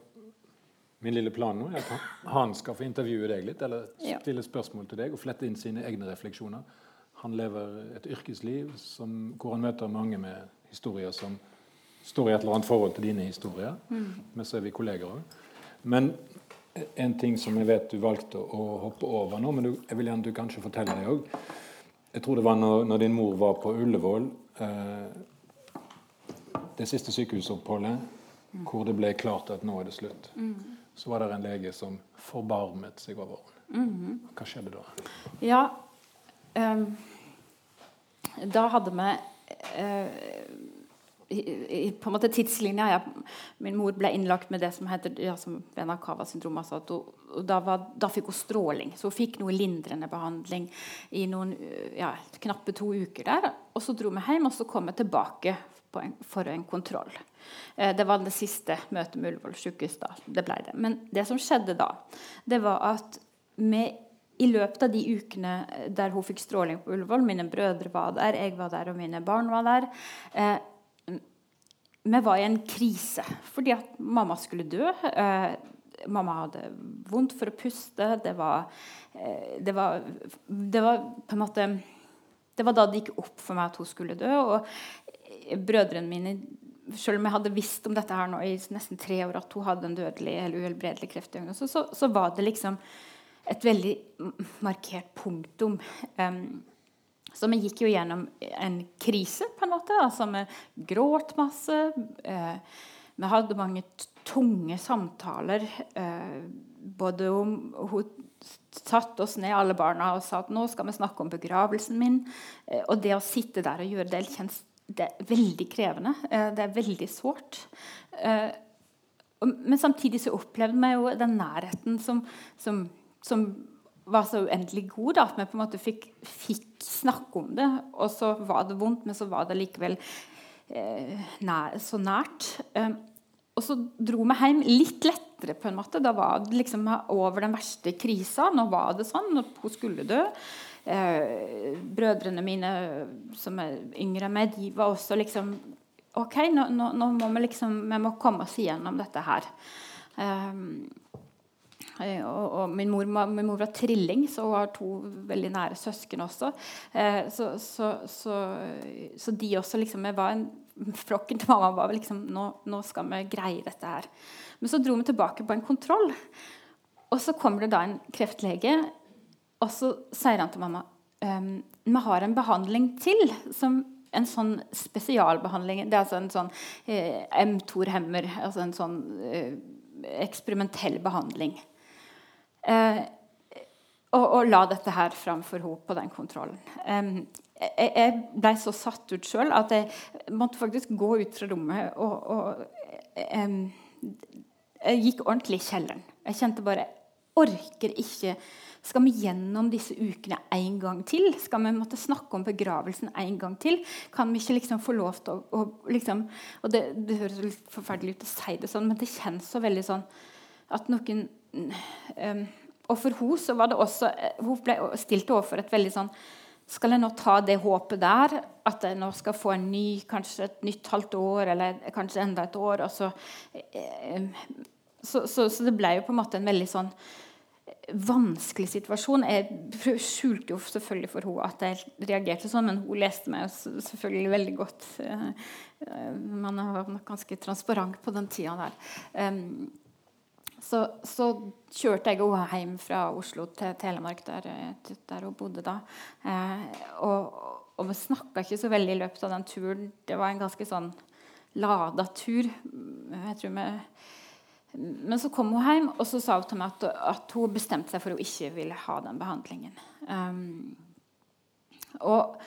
min lille plan nå er at han skal få intervjue deg litt, eller stille spørsmål til deg og flette inn sine egne refleksjoner. Han lever et yrkesliv som, hvor han møter mange med historier som står i et eller annet forhold til dine historier. Mm. Men så er vi kolleger òg. Men en ting som jeg vet du valgte å hoppe over nå, men du, jeg vil gjerne du kanskje forteller det òg. Jeg tror det var når, når, din mor var på Ullevål. Eh, det siste sykehusoppholdet mm. hvor det ble klart at nå er det slutt, mm. så var det en lege som forbarmet seg over henne. Hva skjedde da? Ja, um, da hadde vi uh, i, på en måte tidslinja Jeg, Min mor ble innlagt med det som heter ja, som syndrom. Altså da, var, da, fikk hun stråling. Så hun fikk noe lindrende behandling i noen ja, knappe to uker der. Og så dro vi hjem, og så kom vi tilbake en, for en kontroll. Eh, det var det siste møtet med Ullevål sykehus. da, det ble det. Men det som skjedde da, det var at vi i løpet av de ukene der hun fikk stråling på Ullevål Mine brødre var der, jeg var der, og mine barn var der. Eh, vi var i en krise fordi at mamma skulle dø. Eh, mamma hadde vondt for å puste. Det var, eh, det var, det var på en måte det var da det gikk opp for meg at hun skulle dø. Og brødrene mine selv om jeg hadde visst om dette her nå i nesten tre år, at hun hadde en dødelig eller uhelbredelig kreftdiagnose, så, så, var det liksom et veldig markert punktum. Um, så vi gikk jo gjennom en krise, på en måte. altså Vi gråt masse. Uh, vi hadde mange tunge samtaler. Uh, både om Hun satte oss ned, alle barna, og sa at nå skal vi snakke om begravelsen min. Uh, og det å sitte der og gjøre det kjennes det er veldig krevende. Eh, det er veldig sårt. Eh, men samtidig så opplevde vi jo den nærheten som, som, som var så uendelig god. Da, at vi på en måte fikk, fikk, snakke om det. Og så var det vondt, men så var det likevel eh, nær, så nært. Eh, og så dro vi hjem litt lettere. på en måte. Da var det liksom over den verste krisa. Nå var det sånn. Hun skulle dø. Eh, brødrene mine som er yngre enn meg, de var også liksom OK, nå, nå, nå må vi liksom vi må komme oss igjennom dette her. Um, og, og min, mor, min, mor, var trilling, så hun har to veldig nære søsken også. Eh, så, så, så, så, de også liksom var en, Flokken til mamma var liksom nå, nå, skal vi greie dette her. Men så dro vi tilbake på en kontroll. Og så kommer det da en kreftlege og så sier han til mamma um, vi har en behandling til. som en sånn spesialbehandling. Det er altså en sånn eh, mTOR-hemmer. Altså en sånn eh, eksperimentell behandling. Eh, og, og, la dette her fram for henne på den kontrollen. Jeg, jeg ble så satt ut sjøl at jeg måtte faktisk gå ut fra rommet og, og Jeg gikk ordentlig i kjelleren. Jeg kjente bare Jeg orker ikke skal vi gjennom disse ukene en gang til? Skal vi måtte snakke om begravelsen en gang til? Kan vi ikke liksom få lov til å, å liksom, og det, det, høres litt forferdelig ut å si det sånn, men det kjennes så veldig sånn at noen um, Og for henne så var det også Hun ble stilt overfor et veldig sånn skal jeg nå ta det håpet der, at jeg nå skal få en ny, kanskje et nytt halvt år, eller kanskje enda et år? og så, eh, så, så, så det ble jo på en måte en veldig sånn vanskelig situasjon. Jeg skjulte jo selvfølgelig for henne at jeg reagerte sånn, men hun leste meg selvfølgelig veldig godt. Eh, man var nok ganske transparent på den tida der. Så, så, kjørte jeg henne hjem fra Oslo til Telemark, der, der hun bodde da. Eh, og, og vi snakka ikke så veldig i løpet av den turen. Det var en ganske sånn lada tur. Jeg tror vi men så kom hun hjem og så sa hun til meg at, at hun bestemte seg for at hun ikke ville ha den behandlingen. Um, og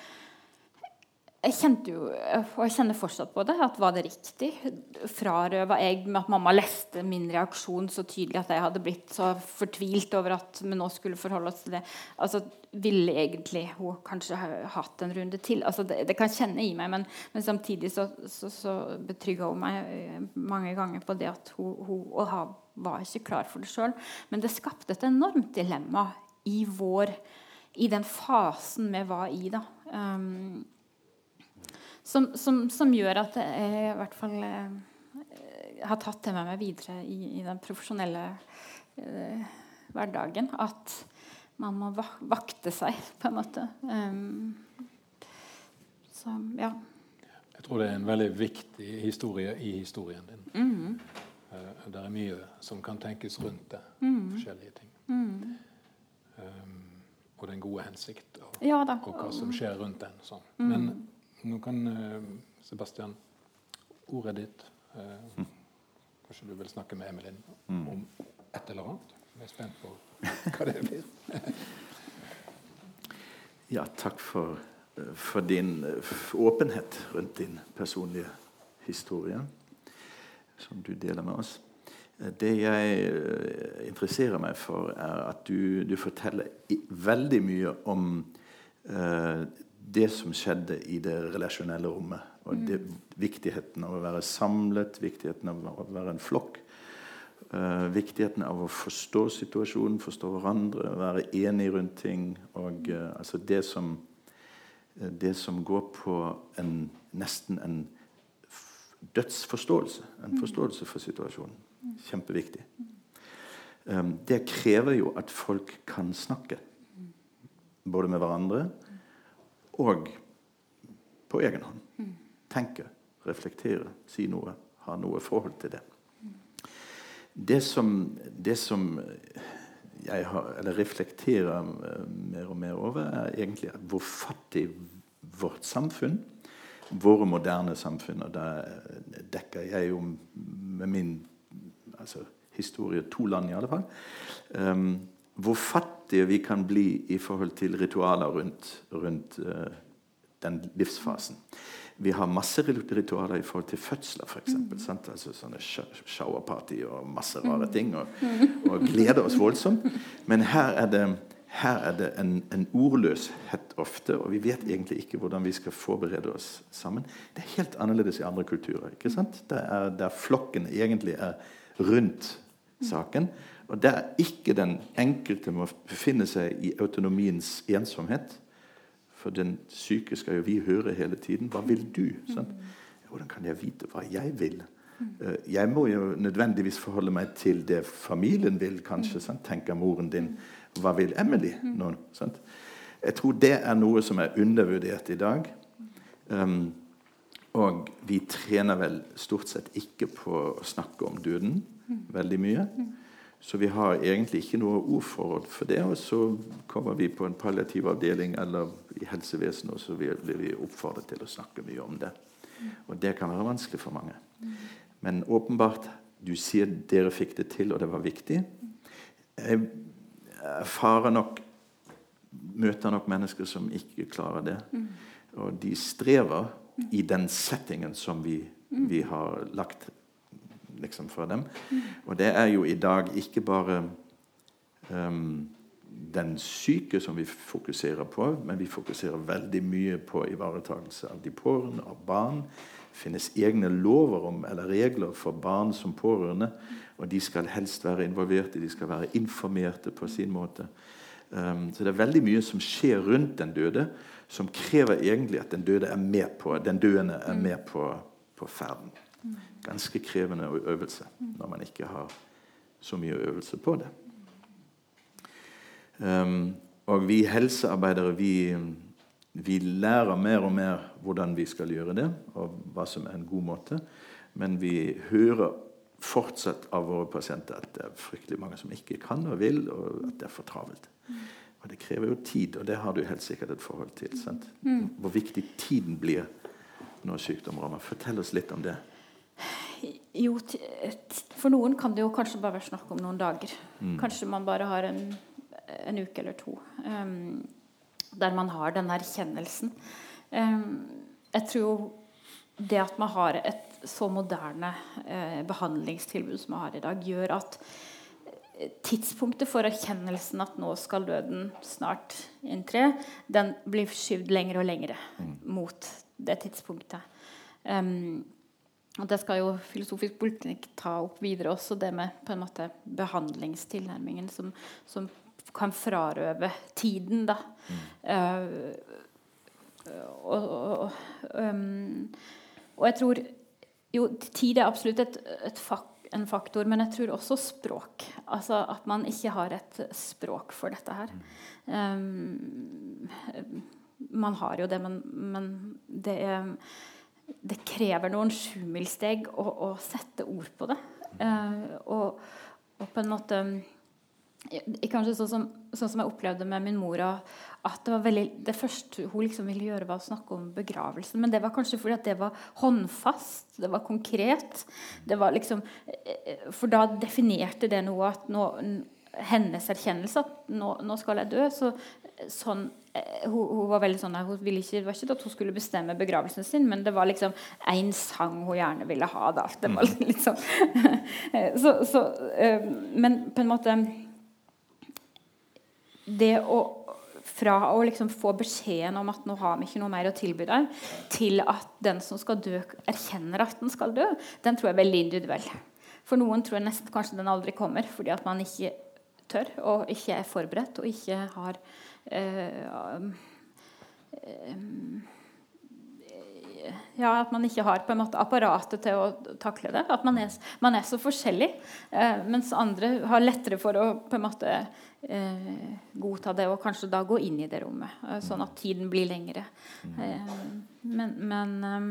jeg kjente jo, og jeg kjenner fortsatt på det, at var det riktig? Frarøva jeg med at mamma leste min reaksjon så tydelig at jeg hadde blitt så fortvilt over at vi nå skulle forholde oss til det? Altså, Ville egentlig hun kanskje ha hatt en runde til? Altså, det, det kan kjenne i meg, men, men samtidig så, så, så betrygga hun meg eh, mange ganger på det at hun, hun var ikke klar for det sjøl. Men det skapte et enormt dilemma i vår i den fasen vi var i. da. Um, som, som, som, gjør at jeg i hvert fall eh, har tatt det med meg videre i, i den profesjonelle eh, hverdagen. At man må vakte seg, på en måte. Um, så, ja. Jeg tror det er en veldig viktig historie i historien din. Mm. Uh, det er mye som kan tenkes rundt det. Mm. Forskjellige ting. Mm. Um, og den gode hensikt, og, ja, og, hva som skjer rundt den. Sånn. Men nå kan uh, Sebastian ordet ditt. Uh, kanskje du vil snakke med Emilin mm. om et eller annet? Jeg er spent på hva det blir. ja, takk for, for din åpenhet rundt din personlige historie, som du deler med oss. Det jeg interesserer meg for, er at du, du forteller veldig mye om uh, det som skjedde i det relasjonelle rommet. Og det, viktigheten av å være samlet, viktigheten av å være en flokk. Uh, viktigheten av å forstå situasjonen, forstå hverandre, være enig rundt ting. Og uh, altså det som, uh, det som går på en, nesten en dødsforståelse. En forståelse for situasjonen. Kjempeviktig. Um, det krever jo at folk kan snakke. Både med hverandre Og på egen hånd. Tenke, reflektere, si noe, ha noe forhold til det. Det som, det som jeg har, reflekterer eh, mer og mer over, er egentlig hvor fattig vårt samfunn våre moderne samfunn. Og da dekker jeg jo med min altså, historie to land, i alle fall. Um, hvor fattige vi kan bli i forhold til ritualer rundt, rundt uh, den livsfasen. Vi har masse ritualer i forhold til fødsler, f.eks. Mm. Altså sånne showerparty og masse rare ting. Og, og gleder oss voldsomt. Men her er det, her er det en, en, ordløshet ofte, og vi vet egentlig ikke hvordan vi skal forberede oss sammen. Det er helt annerledes i andre kulturer. ikke sant? Der, der flokken egentlig er rundt saken. Og der ikke den enkelte må befinne seg i autonomiens ensomhet for den syke skal jo vi høre hele tiden. Hva vil du? Sånn? Hvordan kan jeg vite hva jeg vil? Eh, jeg må jo nødvendigvis forholde meg til det familien vil, kanskje. Sant? Tenker moren din. Hva vil Emily nå? Sant? Jeg tror det er noe som er undervurdert i dag. Um, og vi trener vel stort sett ikke på å snakke om døden veldig mye. Så vi har egentlig ikke noe ordforråd for det. Og så kommer vi på en palliativ avdeling eller i helsevesenet, og så blir vi oppfordret til å snakke mye om det. Og det kan være vanskelig for mange. Men åpenbart, du sier dere fikk det til, og det var viktig. Jeg erfarer nok Møter nok mennesker som ikke klarer det. Og de strever i den settingen som vi, vi har lagt liksom, for dem. Og det er jo i dag ikke bare um, den syke som vi fokuserer på, men vi fokuserer veldig mye på ivaretakelse av de pårørende, av barn. Det finnes egne lover om, eller regler for barn som pårørende. Og de skal helst være involverte, de skal være informerte på sin måte. Um, så det er veldig mye som skjer rundt den døde, som krever egentlig at den døde er med på, den døende er med på, på ferden ganske krevende øvelse når man ikke har så mye øvelse på det. Um, og vi helsearbeidere vi, vi, lærer mer og mer hvordan vi skal gjøre det, og hva som er en god måte. Men vi hører fortsatt av våre pasienter at det er fryktelig mange som ikke kan og vil, og at det er for travelt. Og det krever jo tid, og det har du helt sikkert et forhold til. Sant? Mm. Hvor viktig tiden blir når sykdom rammer. Fortell oss litt om det. Jo, for noen kan det jo kanskje bare være snakk om noen dager. Mm. Kanskje man bare har en, en uke eller to um, der man har den erkjennelsen. Um, jeg tror jo det at man har et så moderne uh, behandlingstilbud som man har i dag, gjør at tidspunktet for erkjennelsen at nå skal døden snart inntre, den blir skyvd lenger og lenger mm. mot det tidspunktet. Um, og det skal jo filosofisk politikk ta opp videre også, det med på en måte behandlingstilnærmingen som, som kan frarøve tiden, da. Mm. Uh, og, og, um, og, jeg tror Jo, tid er absolutt et, et fak, en faktor, men jeg tror også språk. Altså at man ikke har et språk for dette her. Um, man har jo det, men, men det er det krever noen sjumilssteg å, å, sette ord på det. Uh, og, og, på en måte Kanskje sånn som, sånn som, jeg opplevde med min mor, at det var veldig, det første hun liksom ville gjøre, var å snakke om begravelsen. Men det var kanskje fordi at det var håndfast, det var konkret. Det var liksom, eh, for da definerte det noe at nå, hennes erkjennelse at nå, nå skal jeg dø. Så, sånn hun, hun, var veldig sånn hun ville ikke, Det var ikke at hun skulle bestemme begravelsen sin, men det var liksom én sang hun gjerne ville ha. Da. Det var mm. litt sånn. så, så, uh, men på en måte Det å fra å liksom få beskjeden om at nå har vi ikke noe mer å tilby deg, til at den som skal dø, erkjenner at den skal dø, den tror jeg er veldig individuell. For noen tror jeg nesten kanskje den aldri kommer, fordi at man ikke tør og ikke er forberedt og ikke har Eh, ja, at man ikke har på en måte apparatet til å takle det. At man er, man er så forskjellig. Eh, mens andre har lettere for å på en måte eh, godta det og kanskje da gå inn i det rommet. Eh, sånn at tiden blir lengre. Eh, men, men eh,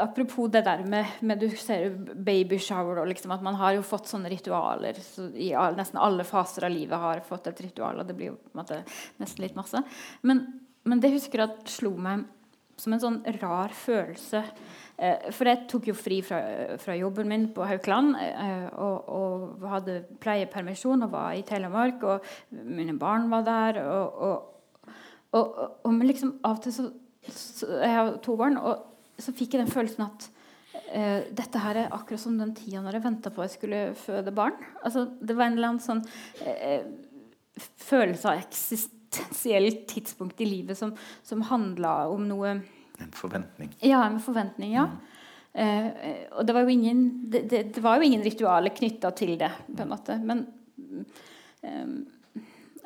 Apropos det der med, med du ser babyshower liksom at man har jo fått sånne ritualer. Så I all, nesten alle faser av livet har fått et ritual, og det blir jo på en måte nesten litt masse. Men, men det husker jeg at slo meg som en sånn rar følelse. Eh, for jeg tok jo fri fra, fra jobben min på Haukeland eh, og, og, hadde pleiepermisjon og var i Telemark, og mine barn var der. og, og, og liksom av og til så, så Jeg har to barn. og så fikk jeg den følelsen at uh, dette her er akkurat som den tida når jeg venta på at jeg skulle føde barn. Altså, det var en eller annen sånn uh, følelse av eksistensielt tidspunkt i livet som, som handla om noe En forventning. Ja, en forventning, ja. Mm. Uh, og det var jo ingen, det, det, det var jo ingen ritualer knytta til det, på en måte. Men um,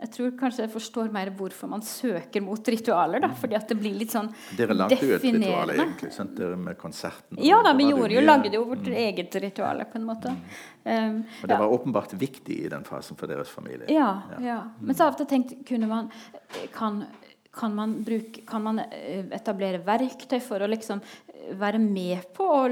jeg tror kanskje jeg forstår mer hvorfor man søker mot ritualer. da, fordi at det blir litt sånn Dere lagde jo et ritual, egentlig, sant? Dere med konserten? Ja da, vi gjorde jo, lagde jo vårt mm. eget ritual, på en måte. Mm. Um, og det var åpenbart viktig i den fasen for deres familie? Ja. ja. ja. Men så har jeg ofte tenkt kunne man, kan, kan, man bruke, kan man eh, etablere verktøy for å liksom være med på å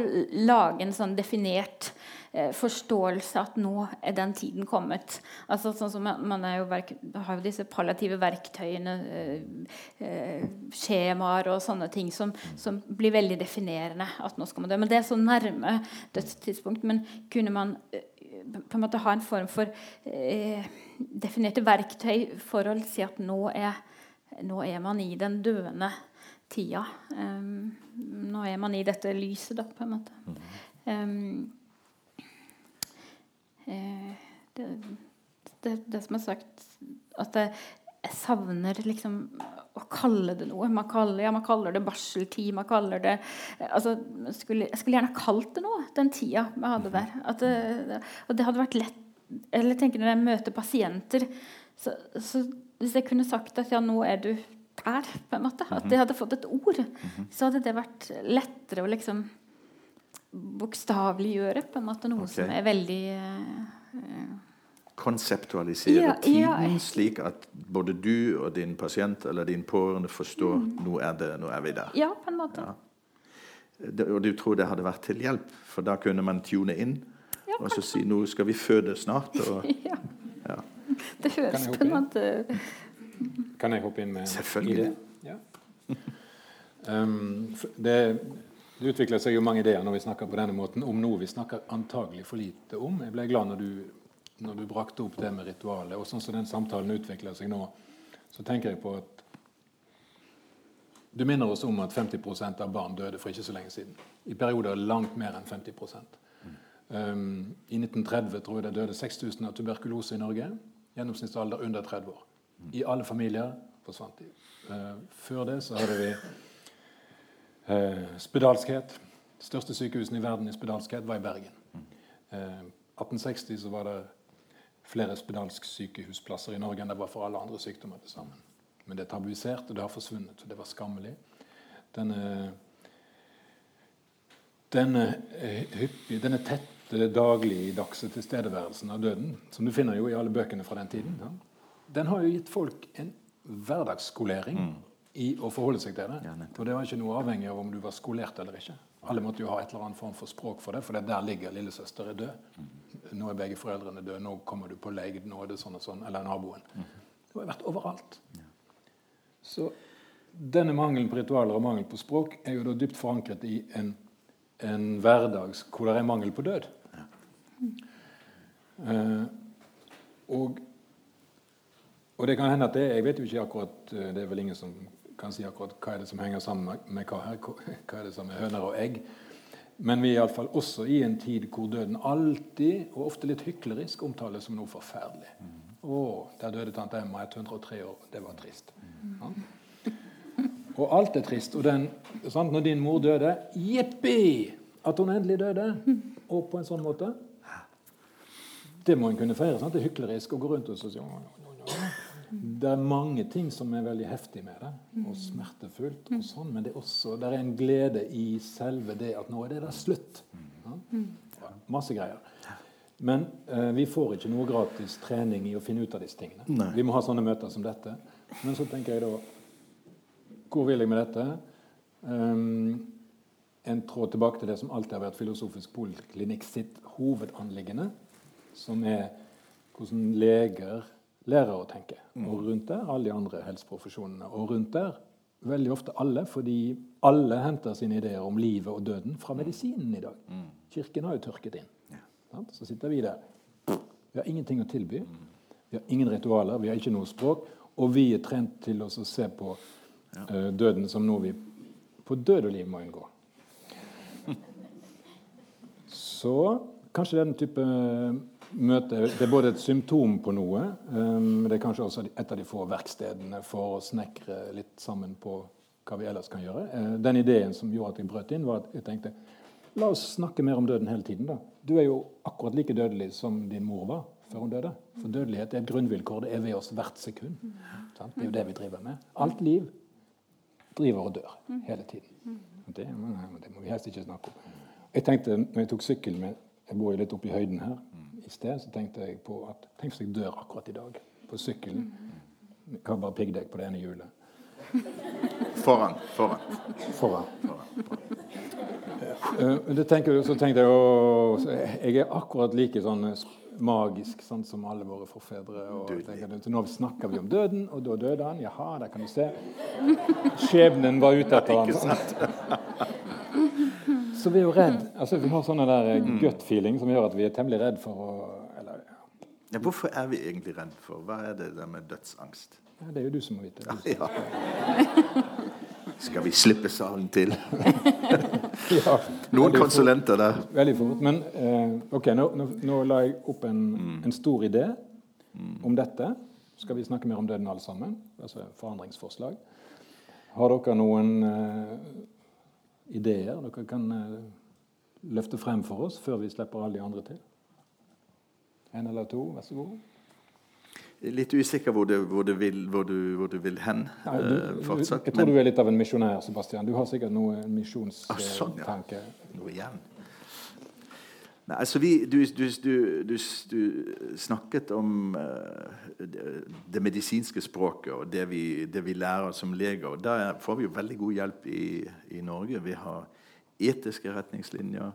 lage en sånn definert Eh, forståelse at nå er den tiden kommet. Altså sånn som Man jo verk, har jo disse palliative verktøyene, eh, eh, skjemaer og sånne ting som, som, blir veldig definerende. at nå skal man dø. Men det er så nærme dødstidspunkt. Men kunne man eh, på en måte ha en form for eh, definerte verktøy for å si at nå er, nå er man i den døende tida. Um, nå er man i dette lyset, da, på en måte. Um, Eh, det, det, det, som er sagt At jeg, jeg savner liksom å kalle det noe. Man kaller, ja, man kaller det barseltid. man kaller det altså, jeg, skulle, jeg skulle gjerne kalt det noe, den tida vi hadde der. Det, og det hadde vært lett eller tenker Når jeg møter pasienter, så, så hvis jeg kunne sagt at ja, nå er du der, på en måte, at jeg hadde fått et ord, så hadde det vært lettere å liksom bokstaveliggjøre på en måte noe okay. som er veldig uh, Konseptualisere ja, tiden ja. slik at både du og din pasient eller din pårørende forstår mm. nå er det, nå er vi der. Ja, på en måte. Ja. Og du tror det hadde vært til hjelp, for da kunne man tune inn ja, og så si nå skal vi føde snart. Og, ja. Det høres på en måte Kan jeg hoppe inn med Selvfølgelig. idé? Ja. Um, det det utvikler seg jo mange ideer når vi snakker på denne måten om noe vi snakker antagelig for lite om. Jeg ble glad når du, når du brakte opp det med ritualet. Og sånn som den samtalen utvikler seg nå, så tenker jeg på at du minner oss om at 50% av barn døde for ikke så lenge siden. I perioder langt mer enn 50 um, I 1930 tror jeg det døde 6000 av tuberkulose i Norge. Gjennomsnittsalder under 30 år. I alle familier forsvant de. Uh, før det så hadde vi Eh, spedalskhet. De største sykehusene i verden i spedalskhet var i Bergen. Eh, 1860 så var det flere spedalsk sykehusplasser i Norge enn det var for alle andre sykdommer til sammen. Men det er tabuisert, og det har forsvunnet. og Det var skammelig. Denne, denne, eh, hyppige, denne tette, dagligdagse tilstedeværelsen av døden, som du finner jo i alle bøkene fra den tiden, ja, den har jo gitt folk en hverdagsskolering. Mm i å forholde seg til det. Ja, og det var ikke noe avhengig av om du var skolert eller ikke. Alle måtte jo ha et eller annet form for språk for det, for der ligger lillesøster er død. Nå er begge foreldrene døde, nå kommer du på leid, nå er det sånn og sånn. Eller naboen. Det har vært overalt. Så denne mangelen på ritualer og mangel på språk er jo da dypt forankret i en, en hverdag hvor det er mangel på død. Uh, og, og, det kan hende at det Jeg vet jo ikke akkurat eh, Det er vel ingen som kan si akkurat hva er det som henger sammen med hva her, hva er det som er høner og egg. Men vi er iallfall også i en tid hvor døden alltid, og ofte litt hyklerisk, omtales som noe forferdelig. Mm. 'Å, der døde tante Emma, 103 år. Det var trist.' Ja. Og alt er trist. Og den, sant, når din mor døde Jippi! At hun endelig døde. Og på en sånn måte. Det må en kunne feire. Sant? Det er hyklerisk å gå rundt og si Det er mange ting som er veldig heftig med det, og smertefullt, og sånn, men det er også det er en glede i selve det at nå er det der slutt. Ja? Masse greier. Men eh, vi får ikke noe gratis trening i å finne ut av disse tingene. Nei. Vi må ha sånne møter som dette. Men så tenker jeg da Hvor vil jeg med dette? Um, en tråd tilbake til det som alltid har vært Filosofisk poliklinikk sitt hovedanliggende, som er hvordan leger lærer å tenke. Og rundt der alle de andre helseprofesjonene. Og rundt der veldig ofte alle, fordi alle henter sine ideer om livet og døden fra medisinen i dag. Kirken har jo tørket inn. Så sitter vi der. Vi har ingenting å tilby. Vi har ingen ritualer, vi har ikke noe språk. Og vi er trent til å se på eh, døden som noe vi på død og liv må unngå. Så kanskje den type møte Det er både et symptom på noe, men det er kanskje også et av de få verkstedene for å snekre litt sammen på hva vi ellers kan gjøre. Eh, den ideen som gjorde at jeg brøt inn, var at jeg tenkte La oss snakke mer om døden hele tiden. da. Du er jo akkurat like dødelig som din mor var før hun døde. For dødelighet er et grunnvilkår. Det er ved oss hvert sekund. Det er jo det vi driver med. Alt liv driver og dør hele tiden. Det, det må vi helst ikke snakke om. Jeg tenkte, når jeg tok sykkel min Jeg bor jo litt oppe i høyden her. I sted så tenkte jeg på at Tenk hvis jeg dør akkurat i dag på sykkelen. Jeg har bare piggdekk på det ene hjulet. Foran. Foran. Foran. foran. men det tenker, så tenkte jeg å, Jeg er akkurat like sånn eh, magisk sånn som alle våre forfedre. Tenker, nå snakker vi om døden, og da døde han. Jaha, der kan du se. Skjebnen var ute etter han. Så vi er jo redd. Altså, vi har sånne der eh, gut feeling som gjør at vi er temmelig redd for å eller, ja. Ja, hvorfor er vi egentlig redd for? Hva er det der med dødsangst? Ja, Det er jo du som må vite det. Ja. Skal vi slippe salen til? Ja, Noen konsulenter der. Veldig fort. Men uh, ok, nå, nå, nå la jeg opp en, en stor idé om dette. Skal vi snakke mer om døden alle sammen? Altså forandringsforslag. Har dere noen eh, ideer dere kan eh, løfte frem for oss før vi slipper alle de andre til? En eller to, vær så god. Litt usikker hvor, det, hvor, det vil, hvor, du, hvor du vil hen Ja, du, eh, fortsatt. jeg tror men- du er litt av en misjonær, Sebastian. Du har sikkert noe Ah, sånn, ja. misjonstanke. Noe igjen. Nei, altså vi, du, du, du, du, snakket om eh, det, det medisinske språket og det vi, det vi lærer som leger. og Der får vi jo veldig god hjelp i, i Norge. Vi har etiske retningslinjer.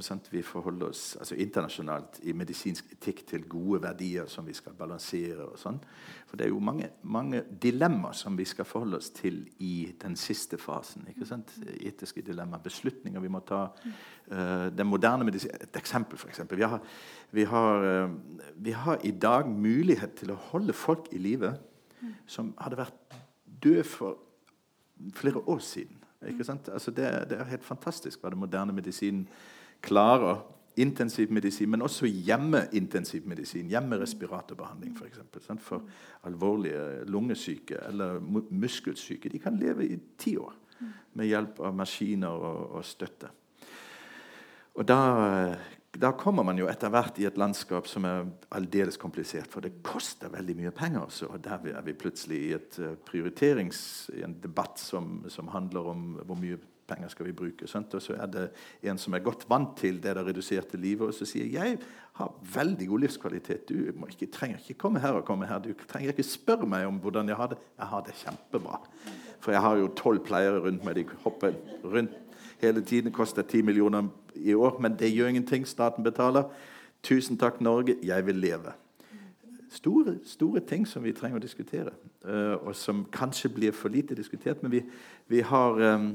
Sant? Vi forholder oss altså internasjonalt i medisinsk etikk til gode verdier som vi skal balansere. og sånn. For det er jo mange, mange dilemmaer som vi skal forholde oss til i den siste fasen. ikke sant? Etiske dilemmaer, beslutninger vi må ta. Uh, den moderne medisin, Et eksempel, f.eks. Vi, vi, har, eh, vi har i dag mulighet til å holde folk i live som hadde vært døde for flere år siden. Ikke sant? Altså det, det er helt fantastisk hva den moderne medisinen klarer. Intensiv medisin, men også hjemmeintensivmedisin. medisin. Hjemmerespiratorbehandling, f.eks. For, eksempel, for alvorlige lungesyke eller muskelsyke. De kan leve i ti år med hjelp av maskiner og, og støtte. Og da, da kommer man jo etter hvert i et landskap som er aldeles komplisert. For det koster veldig mye penger. Så der er vi plutselig i et eh, prioriterings, i en debatt som, som handler om hvor mye penger skal vi bruke. Sant? Og så er det en som er godt vant til det der reduserte livet, og så sier jeg har veldig god livskvalitet. Du ikke, trenger ikke komme her og komme her. Du trenger ikke spørre meg om hvordan jeg har det. Jeg har det kjempebra. For jeg har jo tolv pleiere rundt meg. De hopper rundt hele tiden. Koster ti millioner i år, men det gjør ingenting. Staten betaler. Tusen takk, Norge. Jeg vil leve. Store, store ting som vi trenger å diskutere, eh, og som kanskje blir for lite diskutert. Men vi, vi har eh,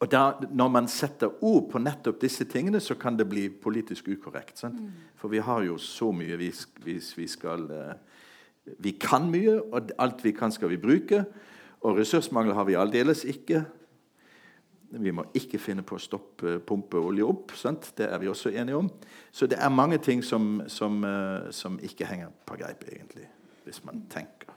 og da, Når man setter ord på nettopp disse tingene, så kan det bli politisk ukorrekt. Sant? For vi har jo så mye vi, vi, vi skal eh, Vi kan mye, og alt vi kan, skal vi bruke. Og ressursmangel har vi aldeles ikke. Vi må ikke finne på å stoppe pumpe olje opp. Sant? Det er vi også enige om. Så det er mange ting som, som, eh, som ikke henger på greip, egentlig, hvis man tenker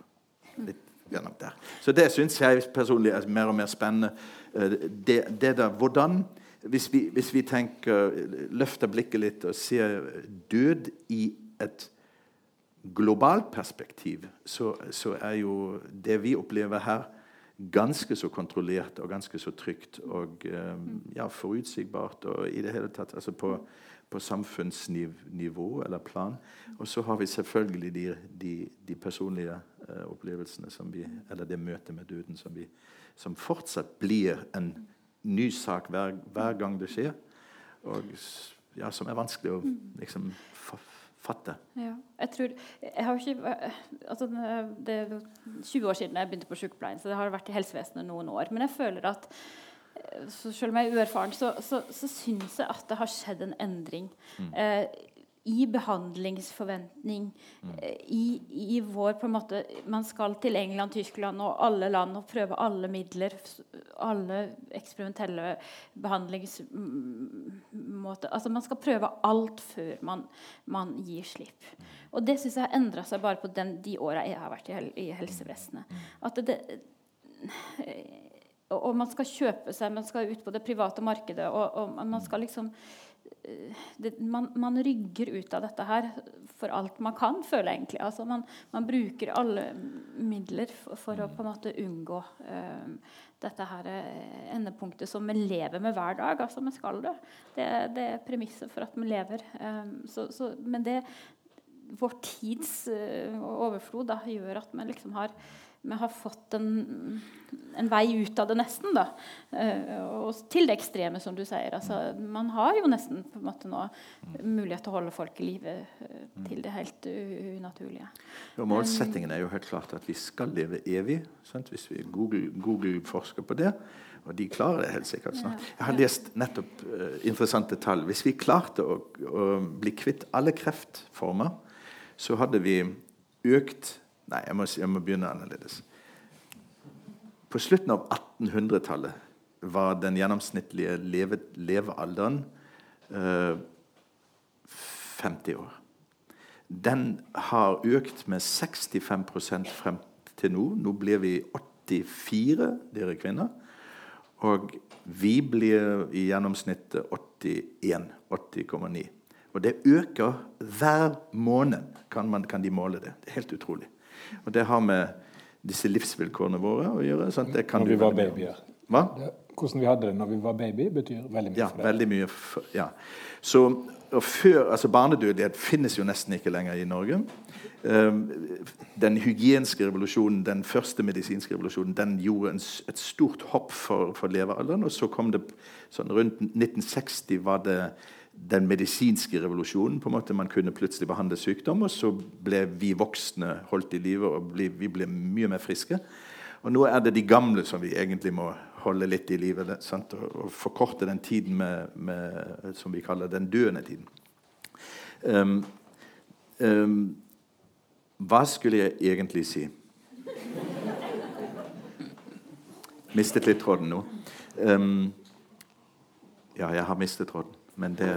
litt gjennom der. Så det syns jeg personlig er mer og mer spennende. Eh, Det, det der, hvordan hvis vi, hvis vi tenker, løfter blikket litt og ser død i et globalt perspektiv så, så, er jo det vi opplever her, ganske så kontrollert og ganske så trygt og eh, ja, forutsigbart. og i det hele tatt altså på, på samfunnsnivå eller plan. Og så har vi selvfølgelig de, de, de personlige uh, opplevelsene vi, eller det møtet med døden som, vi, som fortsatt blir en ny sak hver, hver gang det skjer. Og ja, som er vanskelig å liksom, fatte. Ja, jeg tror, jeg har ikke, altså Det er 20 år siden jeg begynte på sykepleien, så det har vært i helsevesenet noen år. Men jeg føler at så selv om jeg er uerfaren, så, så, så syns jeg at det har skjedd en endring. Mm. Eh, I behandlingsforventning, mm. eh, i, i, vår på en måte Man skal til England, Tyskland og alle land og prøve alle midler. Alle eksperimentelle behandlingsmåter. Altså Man skal prøve alt før man, man gir slipp. Mm. Og det syns jeg har endra seg bare på den, de åra jeg har vært i, i helsevesenet. Mm. At det, det og, man skal kjøpe seg, man skal ut på det private markedet. og, og man skal liksom eh, det, man, man, rygger ut av dette her for alt man kan, føler jeg egentlig. Altså man, man, bruker alle midler for, for, å på en måte unngå uh, dette her eh, endepunktet som vi lever med hver dag. altså Vi skal det. Det, det er premisset for at vi lever. Um, så, så, men det vår tids uh, overflod da, gjør at vi liksom har vi har fått en, en, vei ut av det, nesten. da. Uh, og til det ekstreme, som du sier. Altså, man har jo nesten på en måte nå mulighet til å holde folk i live uh, til det helt unaturlige. Jo, målsettingen er jo helt klart at vi skal leve evig. Sant? Hvis vi Google, Google, forsker på det. Og de klarer det helt sikkert snart. Jeg har lest nettopp uh, interessante tall. Hvis vi klarte å, å bli kvitt alle kreftformer, så hadde vi økt Nei, jeg må, jeg må begynne annerledes. På slutten av 1800-tallet var den gjennomsnittlige leve, levealderen eh, 50 år. Den har økt med 65% frem til nå. Nå blir vi 84, dere kvinner. Og vi blir i gjennomsnittet 81. 80,9. Og det øker hver måned, kan, man, kan de måle det. Det er helt utrolig. Og det har med disse livsvilkårene våre å gjøre. Sant? Det når vi var babyer. Hva? Det, hvordan vi hadde det når vi var baby, betyr veldig mye ja, for deg. Veldig mye for, ja. Så, før, altså Barnedødelighet finnes jo nesten ikke lenger i Norge. Um, den hygienske revolusjonen, den første medisinske revolusjonen, den gjorde en, et stort hopp for, for levealderen. Og så kom det sånn Rundt 1960 var det den medisinske revolusjonen. på en måte Man kunne plutselig behandle sykdom, og så ble vi voksne holdt i live, og ble, vi ble mye mer friske. Og nå er det de gamle som vi egentlig må holde litt i live. Og, og, forkorte den tiden med, med, som vi kaller den døende tiden. Um, um, hva skulle jeg egentlig si? Mistet litt tråden nå. Um, ja, jeg har mistet tråden. Men det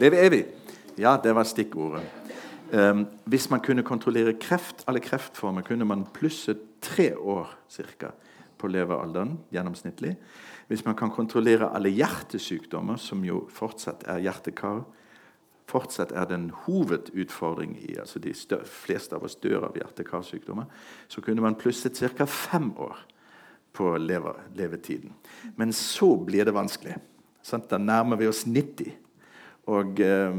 Leve evig. Ja, det var stikkordet. Um, hvis man kunne kontrollere kreft, alle kreftformer, kunne man plusse tre år cirka, på levealderen gjennomsnittlig. Hvis man kan kontrollere alle hjertesykdommer, som jo fortsatt er hjertekar, fortsatt er det en hovedutfordring i altså De fleste av oss dør av hjerte-karsykdommer. Så kunne man plusset ca. fem år på levetiden. Men så blir det vanskelig. Sant? Da nærmer vi oss 90. Og eh,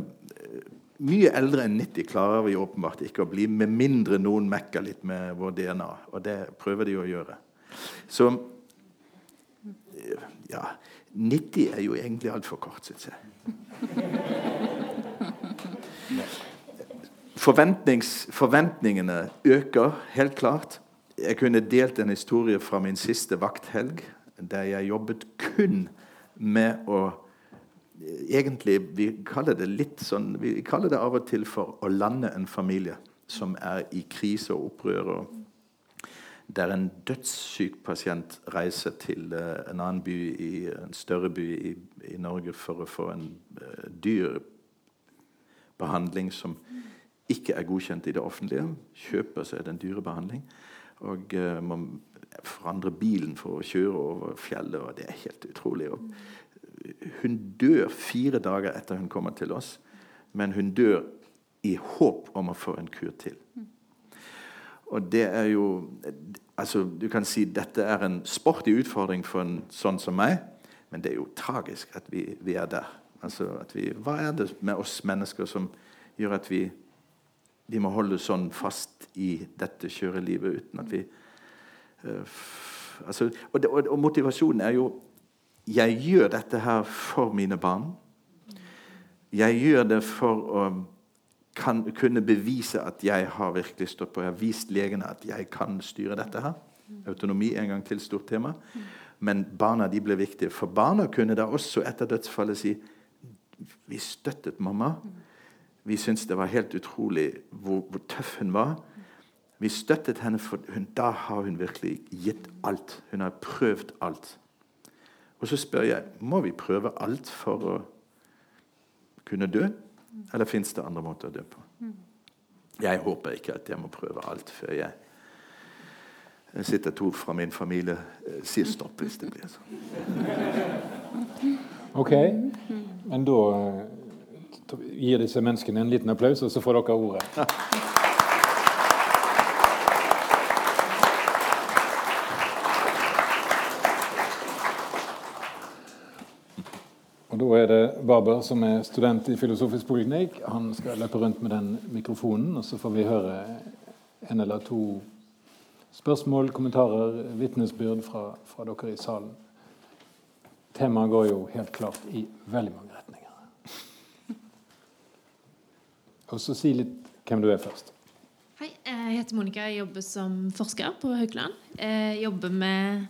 mye eldre enn 90 klarer vi åpenbart ikke å bli, med mindre noen mekker litt med vår DNA. Og det prøver de å gjøre. Så ja 90 er jo egentlig altfor kort, syns jeg. forventningene øker helt klart. Jeg kunne delt en historie fra min siste vakthelg, der jeg jobbet kun med å Egentlig, Vi kaller det litt sånn, vi kaller det av og til for å lande en familie som er i krise og opprør. og Der en dødssyk pasient reiser til eh, en annen by, i, en større by i, i Norge for å få en uh, dyr behandling som ikke er godkjent i det offentlige, kjøper seg den dyre behandling og uh, må forandre bilen for å kjøre over fjellet. og Det er helt utrolig. Og hun dør fire dager etter hun kommer til oss. men hun dør i håp om å få en kur til. Og det er jo altså Du kan si dette er en sporty utfordring for en sånn som meg, men det er jo tragisk at vi, vi er der. Altså vi, hva er det med oss mennesker som gjør at vi, vi må holde sånn fast i dette kjørelivet uten at vi uh, altså, og, det, og, og, motivasjonen er jo Jeg gjør dette her for mine barn. Jeg gjør det for å kan kunne bevise at jeg har virkelig stått på. Jeg har vist legene at jeg kan styre dette her. Autonomi en gang til stort tema. Men barna de ble viktige. For barna kunne da også etter dødsfallet si vi støttet mamma. Vi syntes det var helt utrolig hvor, hvor, tøff hun var. Vi støttet henne, for hun, da har hun virkelig gitt alt. Hun har prøvd alt. Og så spør jeg må vi prøve alt for å kunne dø. Eller fins det andre måter å dø på? Jeg håper ikke at jeg må prøve alt før jeg sitter to fra min familie eh, sier stopp hvis det blir sånn. Ok, men da eh, gir disse menneskene en liten applaus, og så får dere ordet. Og Da er det Barber som er student i Filosofisk poliklinikk. Han skal løpe rundt med den mikrofonen, og så får vi høre en eller to spørsmål, kommentarer, vitnesbyrd fra, fra dere i salen. Temaet går jo helt klart i veldig mange retninger. Og så si litt hvem du er først. Hei, jeg heter Monica. Jeg jobber som forsker på Haukeland. Jeg jobber med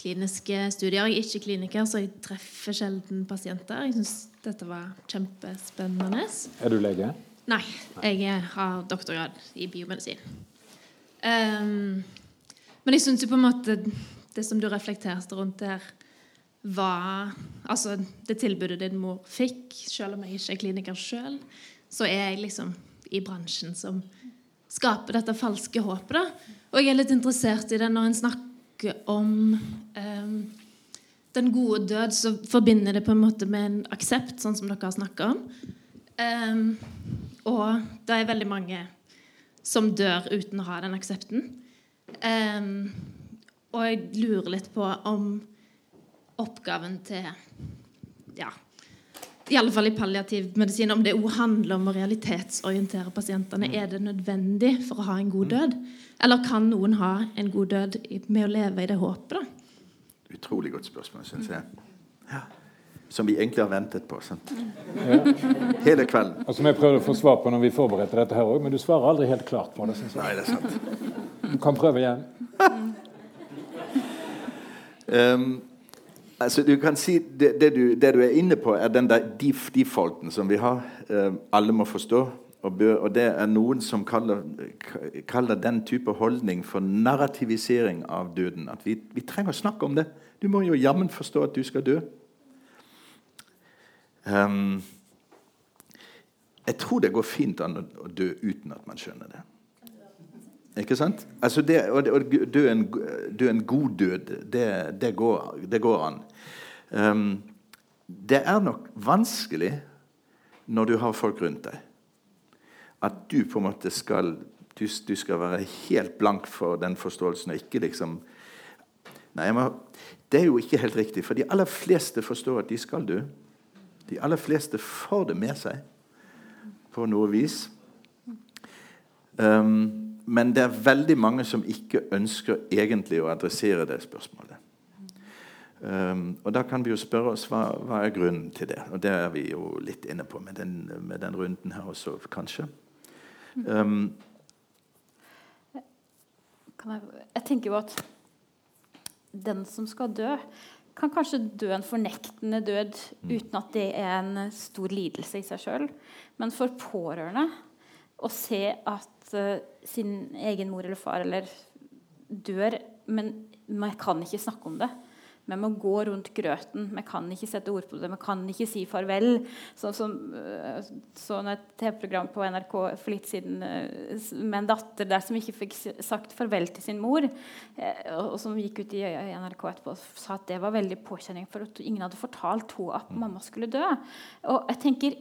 kliniske studier. Jeg er ikke kliniker, så jeg treffer sjelden pasienter. Jeg syns dette var kjempespennende. Er du lege? Nei, jeg har doktorgrad i biomedisin. Um, men jeg syns jo på en måte det som du reflekterte rundt der, var Altså det tilbudet din mor fikk, selv om jeg ikke er kliniker sjøl, så er jeg liksom i bransjen som skaper dette falske håpet. da. Og jeg er litt interessert i det når en snakker om um, den gode død, så forbinder det på en måte med en aksept, sånn som dere har snakka om. Um, og det er veldig mange som dør uten å ha den aksepten. Um, og jeg lurer litt på om oppgaven til ja, i alle fall i palliativ medisin, om det òg handler om å realitetsorientere pasientene. Er det nødvendig for å ha en god død? Eller kan noen ha en god død med å leve i det håpet? da? Utrolig godt spørsmål, syns jeg. Ja. Som vi egentlig har ventet på. sant? Ja. Hele kvelden. Og som jeg prøvde å få svar på når vi forberedte dette her òg, men du svarer aldri helt klart på det. Synes jeg. Nei, det er sant. Du kan prøve igjen. um, Altså, du kan si det, det, du, det, du, er inne på, er den der defaulten som vi har. Eh, alle må forstå. Og, bør, og, det er noen som kaller, kaller, den type holdning for narrativisering av døden. At vi, vi trenger å snakke om det. Du må jo jammen forstå at du skal dø. Um, jeg tror det går fint an å dø uten at man skjønner det. Ikke sant? Altså det, å dø en, dø en god død, det, det, går, det går, an. Um, det er nok vanskelig når du har folk rundt deg. At du på en måte skal du, du skal være helt blank for den forståelsen og ikke liksom Nei, må, det er jo ikke helt riktig, for de aller fleste forstår at de skal dø. De aller fleste får det med seg på noe vis. Um, men det er veldig mange som ikke ønsker egentlig å adressere det spørsmålet. Um, og Da kan vi jo spørre oss hva, hva, er grunnen til det. Og Det er vi jo litt inne på med den, med den runden her også, kanskje. Um, jeg, jeg, tenker jo at den som skal dø, kan kanskje dø en fornektende død mm. uten at det er en stor lidelse i seg sjøl. Men for pårørende å se at uh, sin egen mor eller far eller dør, men man kan ikke snakke om det. Men må gå rundt grøten. Man kan ikke sette ord på det. Man kan ikke si farvel. Sånn som sånn et TV-program på NRK for litt siden uh, med en datter der som ikke fikk sagt farvel til sin mor. Og som gikk ut i, i NRK etterpå og sa at det var veldig påkjenning, for at ingen hadde fortalt henne at mamma skulle dø. Og jeg tenker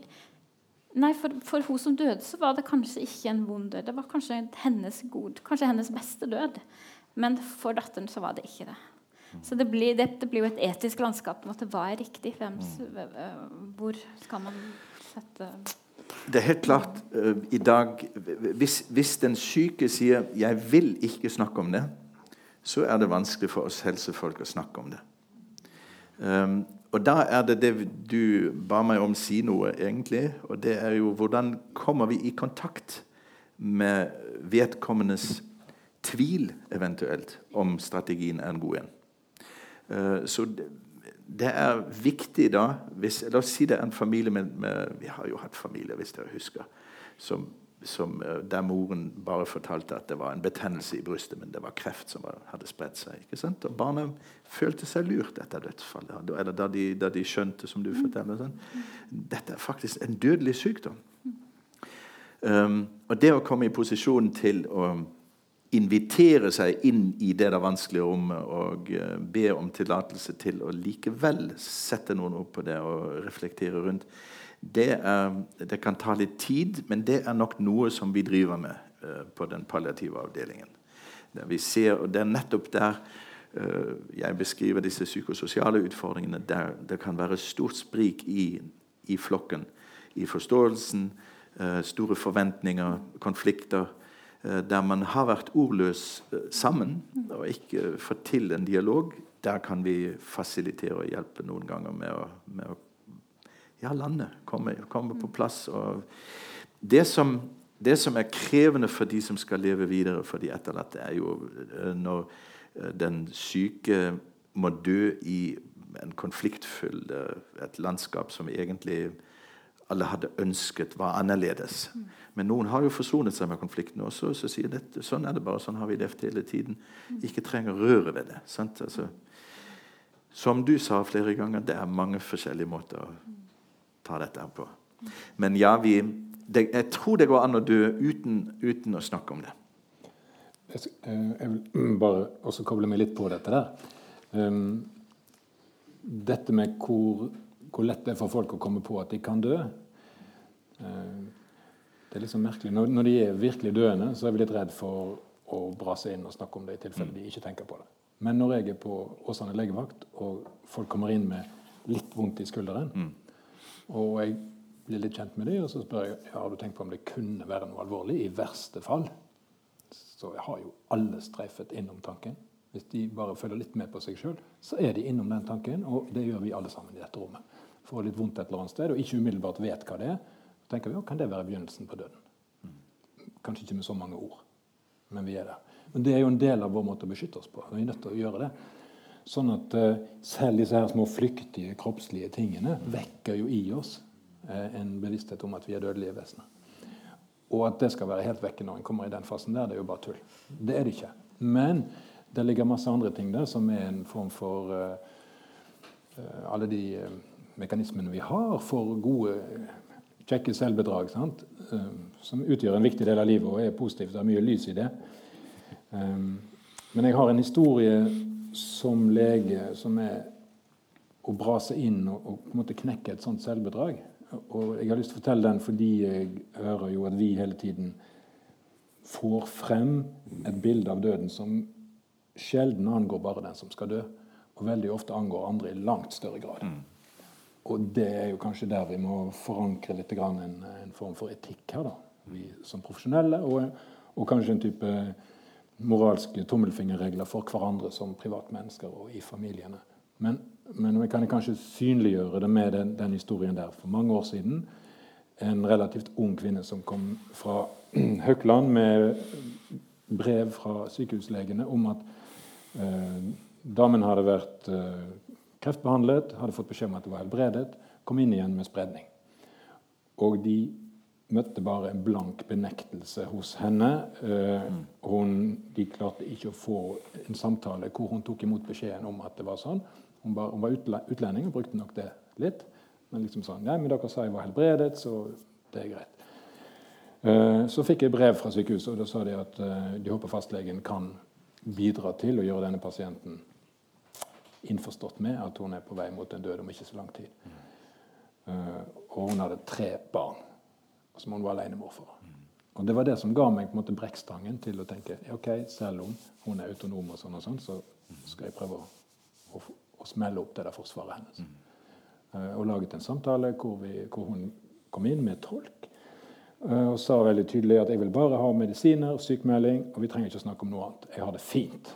Nei, for, for hun som døde, så var det kanskje ikke en vond død. Det var kanskje hennes god, kanskje hennes beste død. Men for datteren så var det ikke det. Så det blir, det, det blir jo et etisk landskap at hva er riktig. Hvem, hvor skal man sette Det er helt klart uh, i dag hvis, hvis, den syke sier 'jeg vil ikke snakke om det', så er det vanskelig for oss helsefolk å snakke om det. Um, og da er det det du ba meg om si noe, egentlig. Og det er jo hvordan kommer vi i kontakt med vedkommendes tvil, eventuelt, om strategien er en god en. Uh, så det, er viktig da hvis, La oss si det er en familie med, med Vi har jo hatt familie, hvis dere husker. som som, eh, der moren bare fortalte at det var en betennelse i brystet, men det var kreft som var, hadde spredt seg. Og Barna følte seg lurt etter dødsfallet, eller da de, da de skjønte, som du forteller. Sånn. Dette er faktisk en dødelig sykdom. Um, og det å komme i posisjon til å invitere seg inn i det der vanskelige rommet og uh, be om tillatelse til å likevel sette noen opp på det og reflektere rundt, det, er, det, kan ta litt tid, men det er nok noe som vi driver med uh, på den palliative avdelingen. Der vi ser, og Det er nettopp der uh, jeg beskriver disse psykososiale utfordringene. Der det kan være stort sprik i, i flokken. I forståelsen, uh, store forventninger, konflikter. Der man har vært ordløs sammen og ikke fått til en dialog. Der kan vi fasilitere og hjelpe noen ganger med å, med å ja, landet kommer, kommer på plass. Det som, det som, er krevende for de som skal leve videre for de etterlatte, er jo eh, når eh, den syke må dø i en konfliktfull eh, et landskap som egentlig alle hadde ønsket var annerledes. Men noen har jo forsonet seg med konflikten også. Så sier dette, sånn er det bare, sånn har vi levd hele tiden. Ikke trenger å røre ved det. Altså, som du sa flere ganger, det er mange forskjellige måter ta dette her på. Men ja, vi, det, jeg tror det går an å dø uten, uten å snakke om det. Jeg, eh, jeg vil bare også koble meg litt på dette der. Um, dette med hvor, hvor, lett det er for folk å komme på at de kan dø. Uh, det er liksom merkelig. Når, når, de er virkelig døende, så er vi litt redd for å brase inn og snakke om det i tilfelle mm. de ikke tenker på det. Men når jeg er på Åsane legevakt, og folk kommer inn med litt vondt i skulderen, mm og jeg blir litt kjent med dem, og så spør jeg ja, har du tenkt på om det kunne være noe alvorlig. I verste fall. Så har jo alle streifet innom tanken. Hvis de bare følger litt med på seg sjøl, så er de innom den tanken. Og det gjør vi alle sammen i dette rommet. Får litt vondt et eller annet sted og ikke umiddelbart vet hva det er, så tenker vi ja, kan det være begynnelsen på døden. Kanskje ikke med så mange ord, men vi er der. Men det er jo en del av vår måte å beskytte oss på. Vi er nødt til å gjøre det. Sånn at uh, selv disse her små flyktige kroppslige tingene vekker jo i oss uh, en bevissthet om at vi er dødelige vesener. Og at det skal være helt vekke når en kommer i den fasen der, det er jo bare tull. Det er det ikke. Men det ligger masse andre ting der som er en form for uh, alle de mekanismene vi har for gode, kjekke selvbedrag, sant? som utgjør en viktig del av livet og er positivt. Det er mye lys i det. Men jeg har en historie som lege som er å brase inn og, og, på en måte knekke et sånt selvbedrag. Og Jeg har lyst til å fortelle den fordi jeg hører jo at vi hele tiden får frem et bilde av døden som sjelden angår bare den som skal dø, og veldig ofte angår andre i langt større grad. Mm. Og det er jo kanskje der vi må forankre litt en, en form for etikk her, da. Vi som profesjonelle, og, og kanskje en type moralske tommelfingerregler for hverandre som privatmennesker og i familiene. Men, men vi kan kanskje synliggjøre det med den, den, historien der. For mange år siden en relativt ung kvinne som kom fra Høkland med brev fra sykehuslegene om at eh, damen hadde vært eh, kreftbehandlet, hadde fått beskjed om at det var helbredet, kom inn igjen med spredning. Og de møtte bare en blank benektelse hos henne. Uh, hun, de klarte ikke å få en samtale hvor hun tok imot beskjeden om at det var sånn. Hun, bare, hun var utlending og brukte nok det litt. Men liksom sånn Nei, men dere sa jeg var helbredet, så det er greit. Uh, så fikk jeg brev fra sykehuset, og da sa de at uh, de håper fastlegen kan bidra til å gjøre denne pasienten innforstått med at hun er på vei mot en død om ikke så lang tid. og hun hadde tre barn. Og hun var alenemor for. Og Det var det som ga meg på en måte brekkstangen til å tenke ok, selv om hun er autonom, og sånn og sånn, så skal jeg prøve å, å, å smelle opp det der forsvaret hennes. Uh, og laget en samtale hvor, vi, hvor, hun kom inn med tolk. Uh, og sa veldig tydelig at jeg vil bare ha medisiner, sykemelding, og vi trenger ikke snakke om noe annet. Jeg har det fint.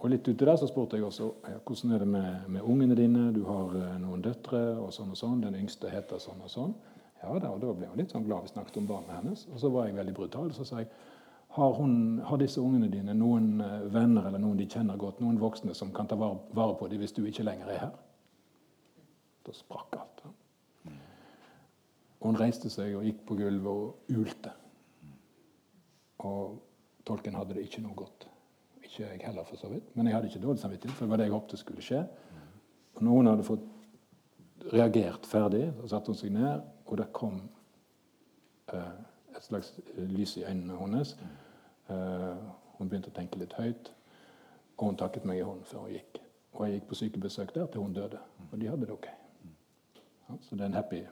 Og litt uti der så spurte jeg også ja, hvordan er det med, med, ungene dine. Du har uh, noen døtre og sånn og sånn. Den yngste heter sånn og sånn. Ja da, og Da ble hun litt sånn glad vi snakket om barna hennes. Og så var jeg veldig brutal. Så sa jeg har, hun, har disse ungene dine noen uh, venner eller noen de kjenner godt, noen voksne som kan ta vare, på dem hvis du ikke lenger er her? Da sprakk alt. Ja. Hun reiste seg og gikk på gulvet og ulte. Og tolken hadde det ikke noe godt. Ikke jeg heller, for så vidt. Men jeg hadde ikke dårlig samvittighet, for det var det jeg håpet skulle skje. Og når hun hadde fått reagert ferdig, så satte hun seg ned, og det kom eh, et slags lys i øynene hennes. Eh, hun begynte å tenke litt høyt, og hun takket meg i hånden før hun gikk. Og jeg gikk på sykebesøk der til hun døde, og de hadde det ok. Ja, så det er en happy,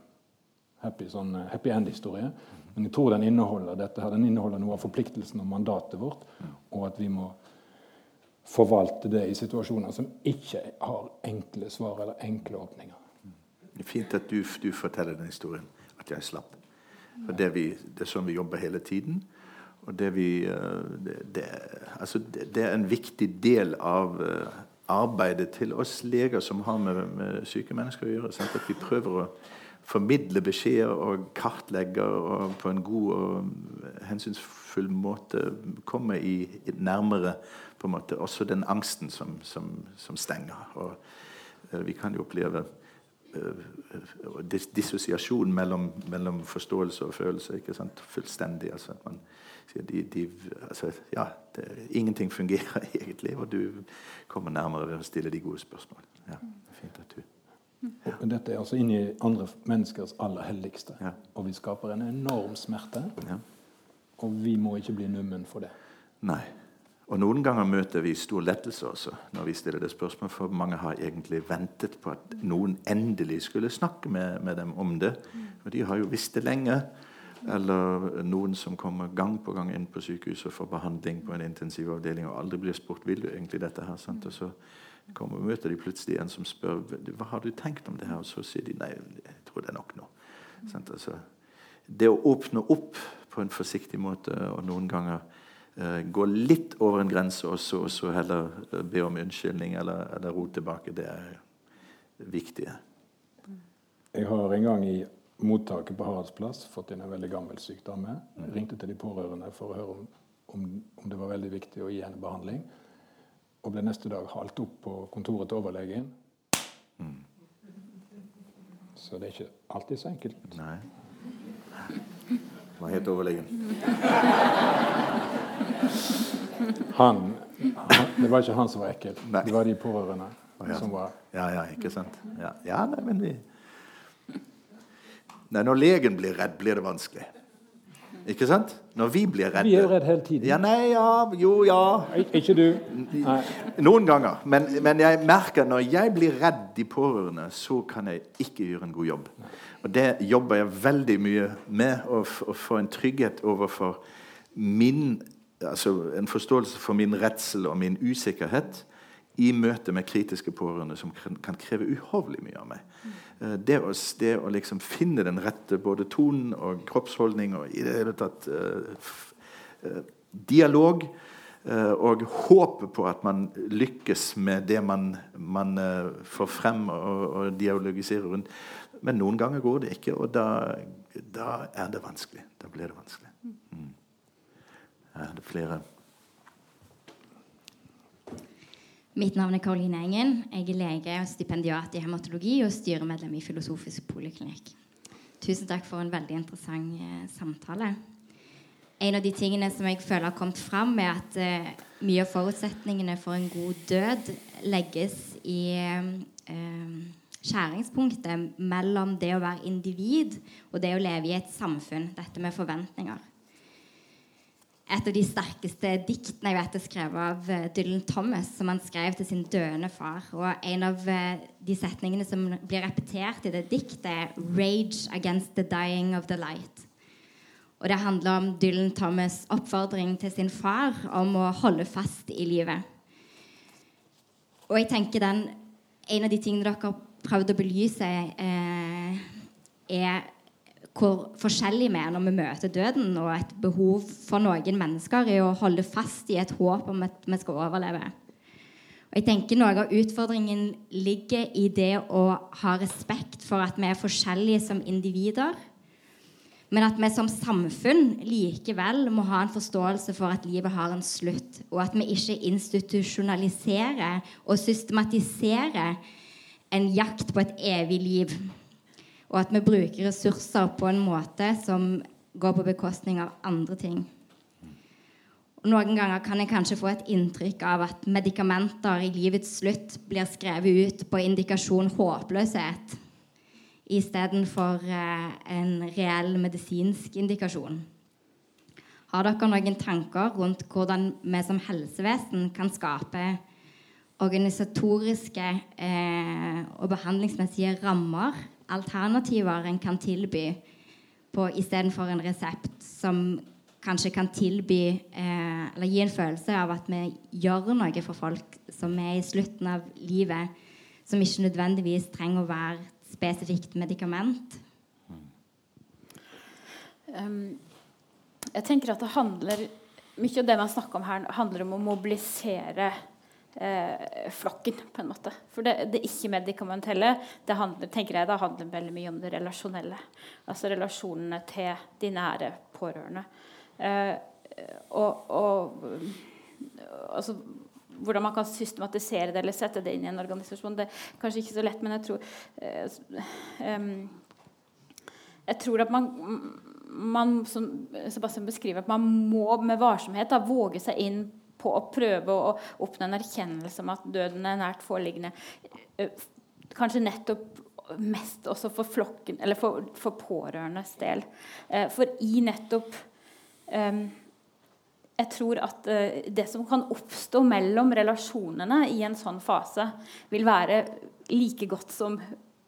happy, sånn, eh, happy end-historie. Men jeg tror den inneholder dette her, Den inneholder noe av forpliktelsen og mandatet vårt, og at vi må forvalte det i situasjoner som ikke har enkle svar eller enkle åpninger. Det er fint at du, du forteller den historien, at jeg slapp. For det, vi, det, er sånn vi jobber hele tiden. Og det, vi, eh, det, det, altså det er en viktig del av eh, arbeidet til oss leger som har med, med syke mennesker å gjøre. Sant? At vi prøver å formidle beskjeder og kartlegge og på en god og hensynsfull måte komme i, nærmere på en måte også den angsten som, som, som stenger. Og uh, vi kan jo oppleve dis dissosiasjon mellom, mellom, forståelse og følelse. ikke sant? Fullstendig. altså at man sier de, de, altså, ja, det, Ingenting fungerer egentlig, og du kommer nærmere ved å stille de gode spørsmål. Ja, fint at du ja. Dette er altså inni andre menneskers aller helligste. Ja. Og vi skaper en enorm smerte. Ja. Og vi må ikke bli nummen for det. Nei. Og noen ganger møter vi stor lettelse også når vi stiller det spørsmålet, for mange har egentlig ventet på at noen endelig skulle snakke med, med dem om det. Og de har jo visst det lenge. Eller noen som kommer gang på gang inn på sykehuset for behandling på en intensivavdeling og aldri blir spurt vil du egentlig dette her. Sant? Og så kommer, møter de plutselig en som spør hva har du tenkt om det her. Og så sier de nei, jeg tror det er nok nå. Sant? Altså, det å åpne opp på en forsiktig måte og noen ganger gå litt over en grense og så, så heller uh, be om unnskyldning eller, eller ro tilbake, det er viktig. Jeg har en gang i mottaket på Haraldsplass fått inn en veldig gammel syk dame. Mm. ringte til de pårørende for å høre om, om, om, det var veldig viktig å gi henne behandling. Og ble neste dag halt opp på kontoret til overlegen. Mm. Så det er ikke alltid så enkelt. Nei. Hva het overlegen? Han, han, Det var ikke han som var ekkel. Nei. Det var de pårørende oh, ja. som var Ja, ja, ikke sant. Ja, ja nei, men vi Nei, når legen blir redd, blir det vanskelig. Ikke sant? Når vi blir redde Vi er jo redde hele tiden. Ja, nei, ja, jo, ja. Ikke du. Nei. Noen ganger. Men, men, jeg merker når jeg blir redd de pårørende, så kan jeg ikke gjøre en god jobb. Og det jobber jeg veldig mye med, å, å få en trygghet overfor min Altså en forståelse for min redsel og min usikkerhet i møte med kritiske pårørende som kan kreve uhorvelig mye av meg. Eh, det å, det å liksom finne den rette både tonen og kroppsholdning og i det hele tatt uh, uh, dialog uh, og håpet på at man lykkes med det man, man får frem og, og, dialogiserer rundt. Men noen ganger går det ikke, og da, da er det vanskelig. Da blir det vanskelig. Er det flere Mitt navn er Karoline Engen. Jeg er lege og stipendiat i hematologi og styremedlem i Filosofisk poliklinikk. Tusen takk for en veldig interessant eh, samtale. En av de tingene som jeg føler har kommet fram, er at eh, mye av forutsetningene for en god død legges i eh, skjæringspunktet mellom det å være individ og det å leve i et samfunn. Dette med forventninger. Et av de sterkeste diktene jeg vet er skrevet av uh, Dylan Thomas, som han skrev til sin døende far. Og en av uh, de setningene som blir repetert i det diktet, er 'Rage against the dying of the light'. Og det handler om Dylan Thomas' oppfordring til sin far om å holde fast i livet. Og jeg tenker den, En av de tingene dere har prøvd å belyse, eh, er hvor forskjellig vi er når vi møter døden, og et behov for noen mennesker i å holde fast i et håp om at vi skal overleve. Og jeg tenker Noe av utfordringen ligger i det å ha respekt for at vi er forskjellige som individer, men at vi som samfunn likevel må ha en forståelse for at livet har en slutt, og at vi ikke institusjonaliserer og systematiserer en jakt på et evig liv og at vi bruker ressurser på en måte som går på bekostning av andre ting. Noen ganger kan jeg kanskje få et inntrykk av at medikamenter i livets slutt blir skrevet ut på indikasjon håpløshet istedenfor eh, en reell medisinsk indikasjon. Har dere noen tanker rundt hvordan vi som helsevesen kan skape organisatoriske eh, og behandlingsmessige rammer alternativer en kan tilby på istedenfor en resept som kanskje kan tilby eh, eller gi en følelse av at vi gjør noe for folk som er i slutten av livet, som ikke nødvendigvis trenger å være et spesifikt medikament. Um, jeg tenker at det handler Mye av det man snakker om her, handler om å mobilisere eh, flokken, på en måte. For det, det ikke-medikamentelle det handler, tenker jeg, det handler veldig mye om det relasjonelle. Altså relasjonene til de nære pårørende. Eh, og, og altså, hvordan man kan systematisere det eller sette det inn i en organisasjon, det er kanskje ikke så lett, men jeg tror eh, um, Jeg tror at man, man, som Sebastian beskriver, at man må med varsomhet da, våge seg inn på å prøve å oppnå en erkjennelse om at døden er nært foreliggende. Eh, kanskje nettopp mest også for flokken, eller for, for pårørendes del. Eh, for i nettopp um, jeg tror at det som kan oppstå mellom relasjonene i en sånn fase, vil være like godt som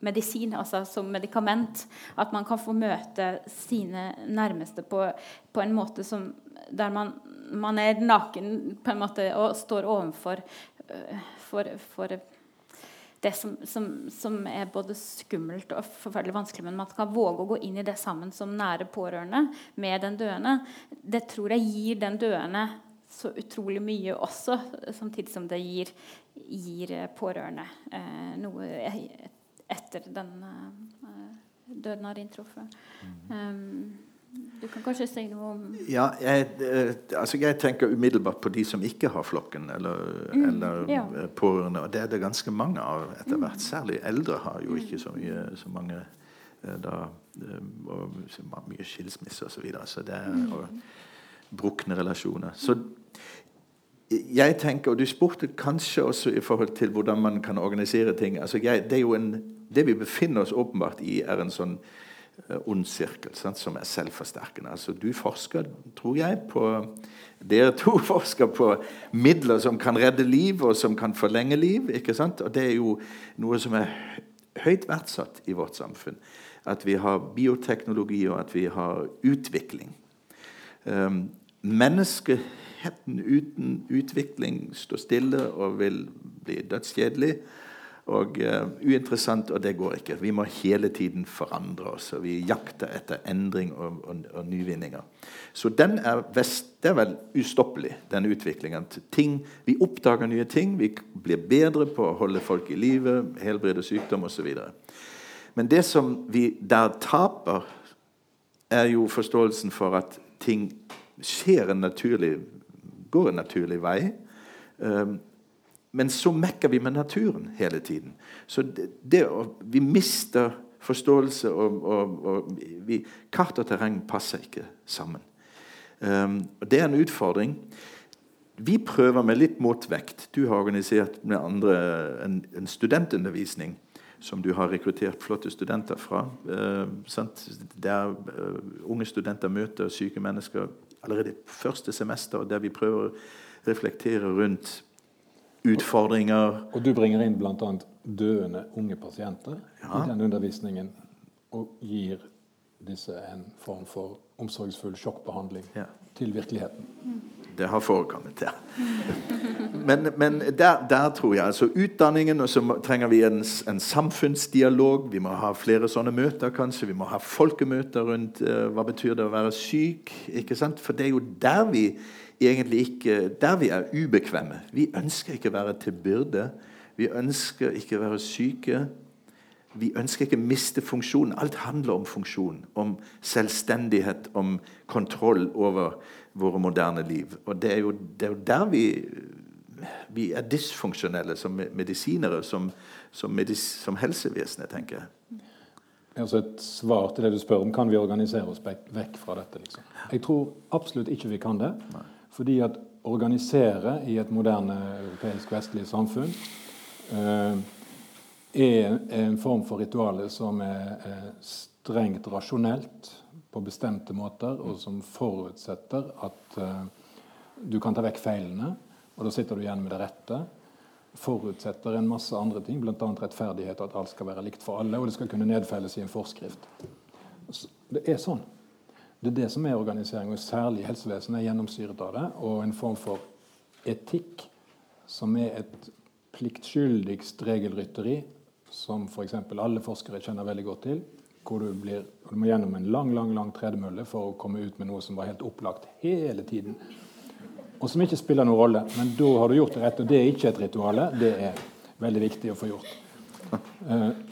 medisin, altså som medikament. At man kan få møte sine nærmeste på, på en måte som, der man man er naken på en måte og står overfor øh, for, for det som, som, som, er både skummelt og forferdelig vanskelig, men man skal våge å gå inn i det sammen som nære pårørende med den døende. Det tror jeg gir den døende så utrolig mye også, samtidig som det gir, gir pårørende eh, noe etter den eh, døden har inntruffet. Mm. Um, du kan kanskje si noe om Ja, jeg, eh, altså jeg tenker umiddelbart på de som ikke har flokken, eller, mm, eller ja. Eh, pårørende. Og det er det ganske mange av etter hvert. Mm. Særlig eldre har jo ikke så mye så mange eh, da, og mye skilsmisse osv. Så, videre, så det er mm. og brukne relasjoner. Så jeg tenker, og Du spurte kanskje også i forhold til hvordan man kan organisere ting. altså jeg, det, er jo en, det vi befinner oss åpenbart i, er en sånn ond sirkel sant, som er selvforsterkende. Altså, du forsker, tror jeg, på Dere to forsker på midler som kan redde liv, og som kan forlenge liv. ikke sant? Og det er jo noe som er høyt verdsatt i vårt samfunn. At vi har bioteknologi, og at vi har utvikling. Um, menneskeheten uten utvikling står stille og vil bli dødskjedelig og uh, uinteressant, og det går ikke. Vi må hele tiden forandre oss, og vi jakter etter endring og, og, og nyvinninger. Så den er, vest, det er vel ustoppelig, den utviklingen. Ting, vi oppdager nye ting, vi blir bedre på å holde folk i live, helbrede sykdom osv. Men det som vi der taper, er jo forståelsen for at ting skjer en naturlig, går en naturlig vei. Um, men så mekker vi med naturen hele tiden. Så det, det Vi mister forståelse, og, og, og vi, kart og terreng passer ikke sammen. Um, og Det er en utfordring. Vi prøver med litt motvekt. Du har organisert med andre en, en studentundervisning som du har rekruttert flotte studenter fra. Uh, Der uh, unge studenter møter syke mennesker allerede første semester, og der vi prøver å reflektere rundt utfordringer. Og du bringer inn bl.a. døende unge pasienter Ja. i den undervisningen og gir disse en form for omsorgsfull sjokkbehandling Ja. til virkeligheten. Det har forekommet, ja. Men, men der, der tror jeg altså utdanningen, og så trenger vi en, en samfunnsdialog. Vi må ha flere sånne møter, kanskje. Vi må ha folkemøter rundt uh, hva betyr det å være syk. ikke sant? For det er jo der vi egentlig ikke Der vi er ubekvemme. Vi ønsker ikke å være til byrde. Vi ønsker ikke å være syke. Vi ønsker ikke å miste funksjonen. Alt handler om funksjon, om selvstendighet, om kontroll over våre moderne liv. Og det er jo, det er jo der vi, vi er dysfunksjonelle som medisinere, som, som, medis, som helsevesenet, tenker jeg. Altså et svar til det du spør om, kan vi organisere oss vekk fra dette? Liksom? Jeg tror absolutt ikke vi kan det. Fordi at organisere i et moderne europeisk vestlig samfunn eh, er en form for ritualer som er eh, strengt rasjonelt på bestemte måter, og som forutsetter at eh, du kan ta vekk feilene, og da sitter du igjen med det rette. Forutsetter en masse andre ting, bl.a. rettferdighet, og at alt skal være likt for alle, og det skal kunne nedfelles i en forskrift. Det er sånn. Det er det som er organisering, og særlig helsevesenet er gjennomsyret av det. Og en form for etikk som er et pliktskyldigst regelrytteri, som f.eks. alle forskere kjenner veldig godt til. Hvor du, blir, du må gjennom en lang lang, lang tredemølle for å komme ut med noe som var helt opplagt hele tiden. Og som ikke spiller noen rolle. Men da har du gjort det rett, og det er ikke et rituale. Det er veldig viktig å få gjort.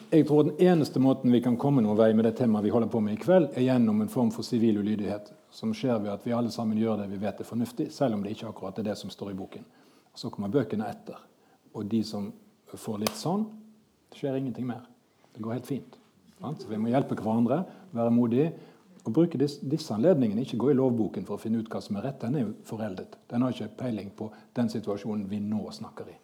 Jeg tror den eneste måten vi kan komme noen vei med det temaet vi holder på med i kveld, er gjennom en form for sivil ulydighet, som skjer ved at vi alle sammen gjør det vi vet er fornuftig, selv om det ikke akkurat er det som står i boken. Så kommer bøkene etter. Og de som får litt sånn, det skjer ingenting mer. Det går helt fint. Sant? Så vi må hjelpe hverandre, være modige og bruke dis disse anledningene. Ikke gå i lovboken for å finne ut hva som er rett. Den er jo foreldet. Den har ikke peiling på den situasjonen vi nå snakker i.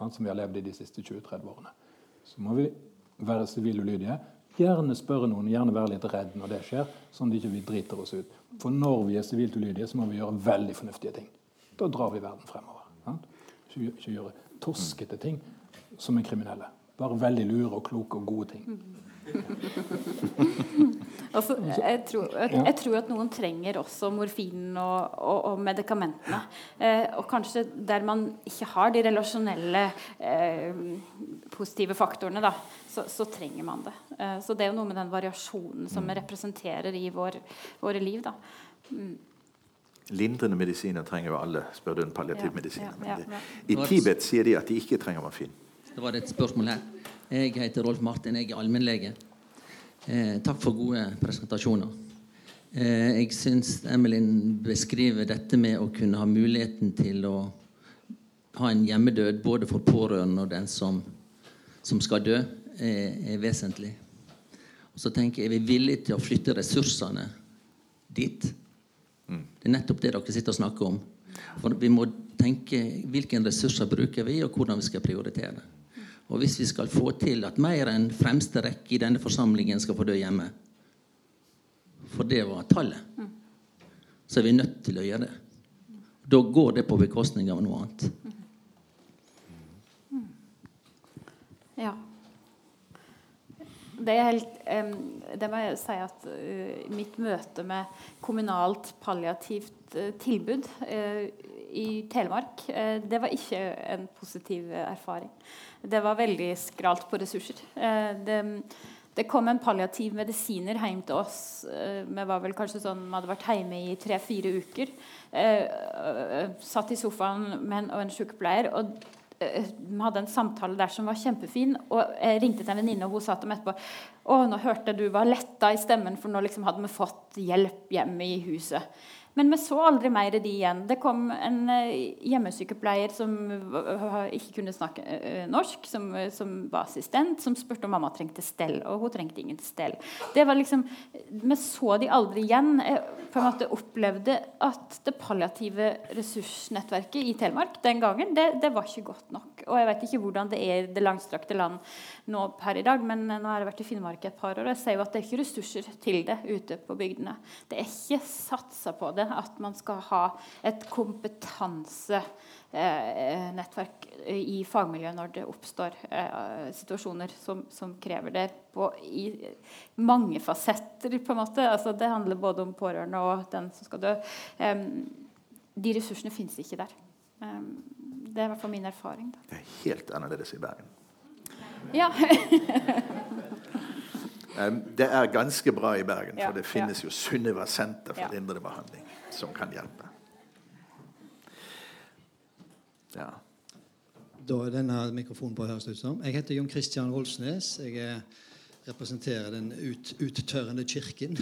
Sant? Som vi har levd i de siste 20-30 årene. Så må vi være sivile ulydige. Gjerne spørre noen, gjerne være litt redd når det skjer, sånn at vi ikke driter oss ut. For når vi er sivilt ulydige, så må vi gjøre veldig fornuftige ting. Da drar vi verden fremover. Ikke, ikke gjøre toskete ting som er kriminelle. Bare veldig lure og kloke og gode ting. Altså, jeg, tror, jeg, jeg tror at noen trenger også morfinen og, og, og medikamentene. Eh, og kanskje der man ikke har de relasjonelle eh, positive faktorene, da, så, så trenger man det. Eh, så det er jo noe med den variasjonen som vi representerer i vår, våre liv. da. Mm. Lindrende medisiner trenger jo alle, spør du en Ja, palliativmedisiner. ja, ja, ja. I Tibet sier de at de ikke trenger morfin. Det var et spørsmål her. Jeg heter Rolf Martin, jeg er allmennlege. Eh, takk for gode presentasjoner. Eh, jeg syns Emelin beskriver dette med å kunne ha muligheten til å ha en hjemmedød både for pårørende og den som, som skal dø, er, er vesentlig. Og så tenker jeg, Er vi villige til å flytte ressursene dit? Det er nettopp det dere sitter og snakker om. For Vi må tenke hvilke ressurser bruker vi, og hvordan vi skal prioritere. Og hvis vi skal få til at mer enn fremste rekke i denne forsamlingen skal få dø hjemme, for det var tallet, så er vi nødt til å gjøre det. Da går det på bekostning av noe annet. Ja. Det, helt, det må jeg si at eh, mitt møte med kommunalt palliativt eh, tilbud eh, i Telemark, det var ikke en positiv erfaring. Det var veldig skralt på ressurser. Det, det kom en palliativ medisiner hjem til oss. Vi var vel kanskje sånn, vi hadde vært hjemme i tre-fire uker. Satt i sofaen med en, og en sykepleier. og vi hadde en samtale der som var kjempefin. Og jeg ringte til en venninne, og hun sa til meg etterpå å, nå hørte du var letta i stemmen, for nå liksom hadde vi fått hjelp hjemme i huset. Men vi så aldri mer de igjen. Det kom en eh, hjemmesykepleier som ikke kunne snakke eh, norsk, som, som var assistent, som spurte om mamma trengte stell. Og hun trengte ingen stell. Det var liksom, Vi så de aldri igjen. Jeg på en måte opplevde at det palliative ressursnettverket i Telemark den gangen, det, det var ikke godt nok. Og jeg vet ikke hvordan det er i det langstrakte land nå per i dag, men nå har jeg vært i Finnmark et par år, og jeg ser jo at det er ikke ressurser til det ute på bygdene. Det er ikke satsa på det at man skal ha et kompetansenettverk i fagmiljøet når det oppstår eh, situasjoner som, som, krever det på, i mange fasetter. på en måte. Altså, det handler både om pårørende og den som skal dø. De ressursene finnes ikke der. Um, det er i hvert fall min erfaring. Da. Det er helt annerledes i Bergen. Ja. det er ganske bra i Bergen, for det finnes jo Sunniva senter for ja. indre behandling som kan hjelpe. Ja. Da er denne mikrofonen på, høres ut som. Jeg heter Jon Christian Rolsnes. Jeg representerer den ut, uttørrende kirken.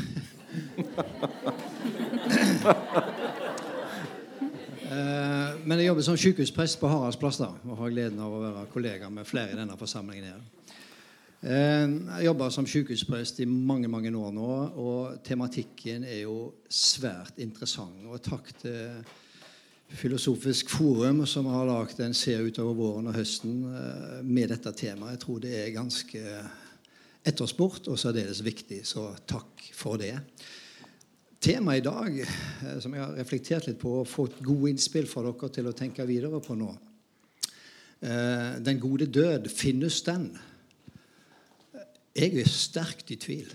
Eh, men jeg jobber som sykehusprest på Haraldsplass og har gleden av å være kollega med flere i denne forsamlingen. her. Eh, jeg jobber som sykehusprest i mange mange år nå, og tematikken er jo svært interessant. Og takk til Filosofisk forum, som har lagd en serie utover våren og høsten eh, med dette temaet. Jeg tror det er ganske etterspurt og særdeles viktig, så takk for det. Temaet i dag, eh, som jeg har reflektert litt på og fått gode innspill fra dere til å tenke videre på nå eh, Den gode død, finnes den? Jeg er sterkt i tvil.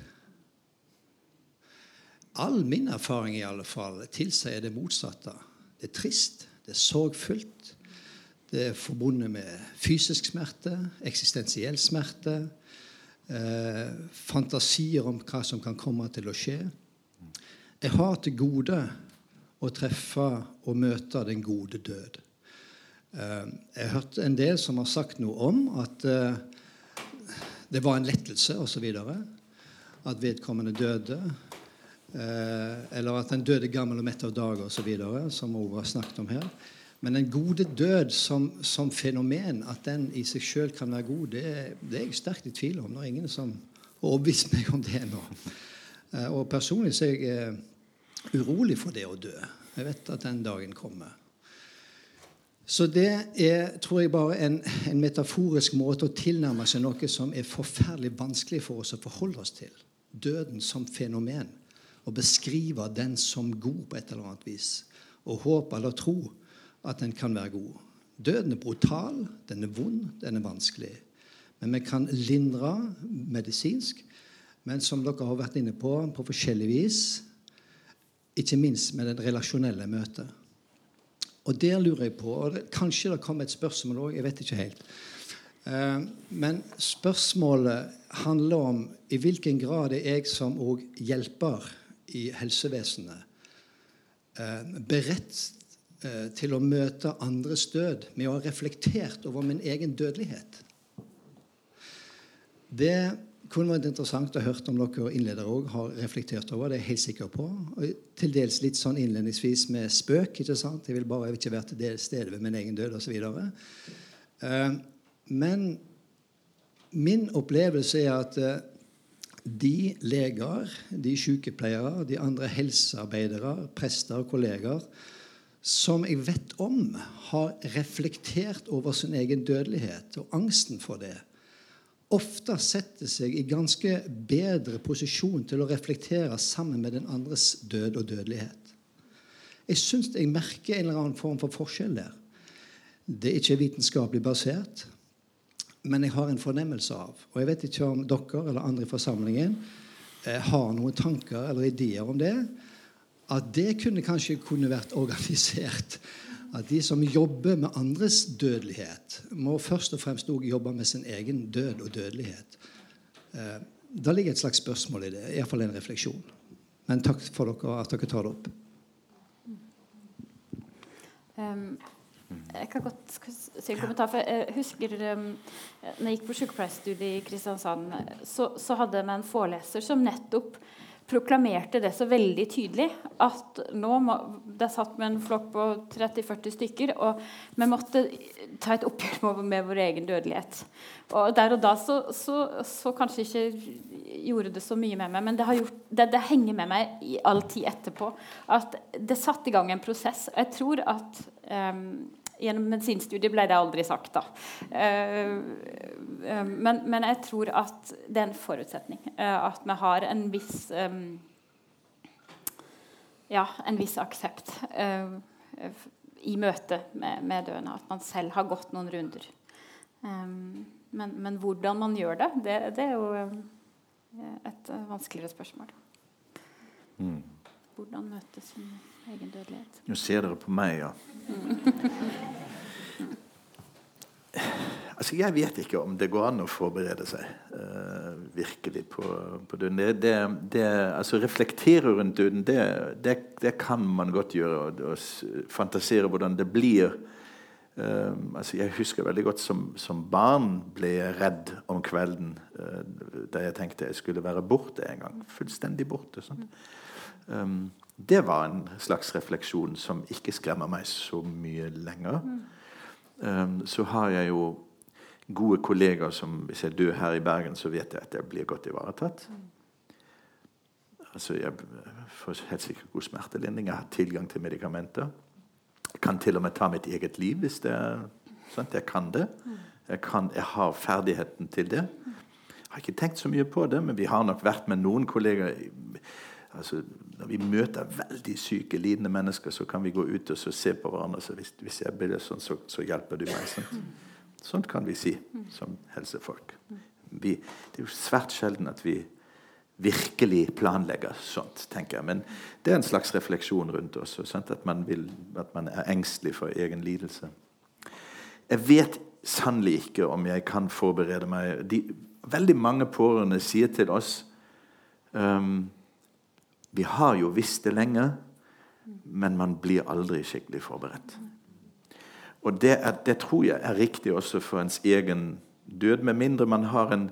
All min erfaring i alle fall tilsier det motsatte. Det er trist, det er sorgfullt. Det er forbundet med fysisk smerte, eksistensiell smerte, eh, fantasier om hva som kan komme til å skje. Jeg har til gode å treffe og møte den gode død. Eh, jeg har hørt en del som har sagt noe om at eh, det var en lettelse osv. At vedkommende døde. Eh, eller at den døde gammel og mett av dag osv., som vi har snakket om her. Men den gode død som, som fenomen, at den i seg sjøl kan være god, det, det, er jeg sterkt i tvil om. Det er ingen som har overbevist meg om det nå. Eh, og personlig så er jeg eh, urolig for det å dø. Jeg vet at den dagen kommer. Så det er, tror jeg, bare en, en metaforisk måte å tilnærme seg noe som er forferdelig vanskelig for oss å forholde oss til. Døden som fenomen og beskrive den som god på et eller annet vis. Og håpe eller tro at den kan være god. Døden er brutal, den er vond, den er vanskelig. Men vi kan lindre medisinsk. Men som dere har vært inne på på forskjellig vis, ikke minst med det relasjonelle møtet. Og der lurer jeg på og det, Kanskje det kommer et spørsmål òg, jeg vet ikke helt. Eh, men spørsmålet handler om i hvilken grad er jeg som òg hjelper i helsevesenet eh, beredt eh, til å møte andres død med å ha reflektert over min egen dødelighet. Det kunne vært interessant å høre om dere innledere òg har reflektert over. Det er jeg helt sikker på. Og til dels litt sånn innledningsvis med spøk. ikke sant? Jeg vil bare ikke være til stede ved min egen død osv. Eh, men min opplevelse er at de leger, de sykepleiere, de andre helsearbeidere, prester og kolleger som jeg vet om har reflektert over sin egen dødelighet og angsten for det, ofte setter seg i ganske bedre posisjon til å reflektere sammen med den andres død og dødelighet. Jeg syns jeg merker en eller annen form for forskjell der. Det er ikke vitenskapelig basert men jeg har en fornemmelse av, og jeg vet ikke om dere eller andre i forsamlingen eh, har noen tanker eller ideer om det, at det kunne kanskje kunne vært organisert. At de som jobber med andres dødelighet, må først og fremst også jobbe med sin egen død og dødelighet. Eh, da ligger et slags spørsmål i det. Iallfall en refleksjon. Men takk for dere at dere tar det opp. Um, jeg kan godt si en kommentar. for Jeg husker um, når jeg gikk på sykepleierstudiet i Kristiansand, så, så hadde vi en foreleser som nettopp proklamerte det så veldig tydelig at nå må, Det satt med en flokk på 30-40 stykker, og vi måtte ta et oppgjør med vår egen dødelighet. Og Der og da så, så, så kanskje ikke gjorde det så mye med meg, men det, gjort, det, det, henger med meg i all tid etterpå. At det satte i gang en prosess. Jeg tror at um, Gjennom medisinstudiet ble det aldri sagt, da. Uh, uh, men, men, jeg tror at det er en forutsetning. Uh, at vi har en viss Ja, en viss aksept i møte med, med døende. At man selv har gått noen runder. Men, men, hvordan man gjør det, det, det er jo et vanskeligere spørsmål. Mm. Hvordan møte sin egen dødelighet. Nå ser dere på meg, ja. altså, jeg vet ikke om det går an å forberede seg uh, virkelig på, på døden. Det, det, det, altså, reflektere rundt døden, det, det, kan man godt gjøre. Og, og fantasere hvordan det blir. Um, altså, jeg husker veldig godt som, som, barn ble jeg redd om kvelden uh, da jeg tenkte jeg skulle være borte en gang. Fullstendig borte. Sånn. Um, det var en slags refleksjon som ikke skremmer meg så mye lenger. Um, så har jeg jo gode kollegaer som Hvis jeg dør her i Bergen, så vet jeg at jeg blir godt ivaretatt. Altså, Jeg får helt sikkert god smertelindring. Jeg har tilgang til medikamenter. Jeg kan til og med ta mitt eget liv hvis det er sant? Jeg kan det. Jeg, kan, jeg har ferdigheten til det. Jeg har ikke tenkt så mye på det, men vi har nok vært med noen kollegaer altså, Når vi møter veldig syke, lidende mennesker, så kan vi gå ut og se på hverandre. så hvis, hvis jeg blir sånn, så, så, hjelper du meg. Sant? sånt kan vi si som helsefolk. Vi, det er jo svært sjelden at vi virkelig planlegger sånt, tenker jeg. Men det er en slags refleksjon rundt oss. At man, vil, at man er engstelig for egen lidelse. Jeg vet sannelig ikke om jeg kan forberede meg. De, veldig mange pårørende sier til oss um, vi har jo visst det lenge, men man blir aldri skikkelig forberedt. Og det, er, det, tror jeg er riktig også for ens egen død, med mindre man har en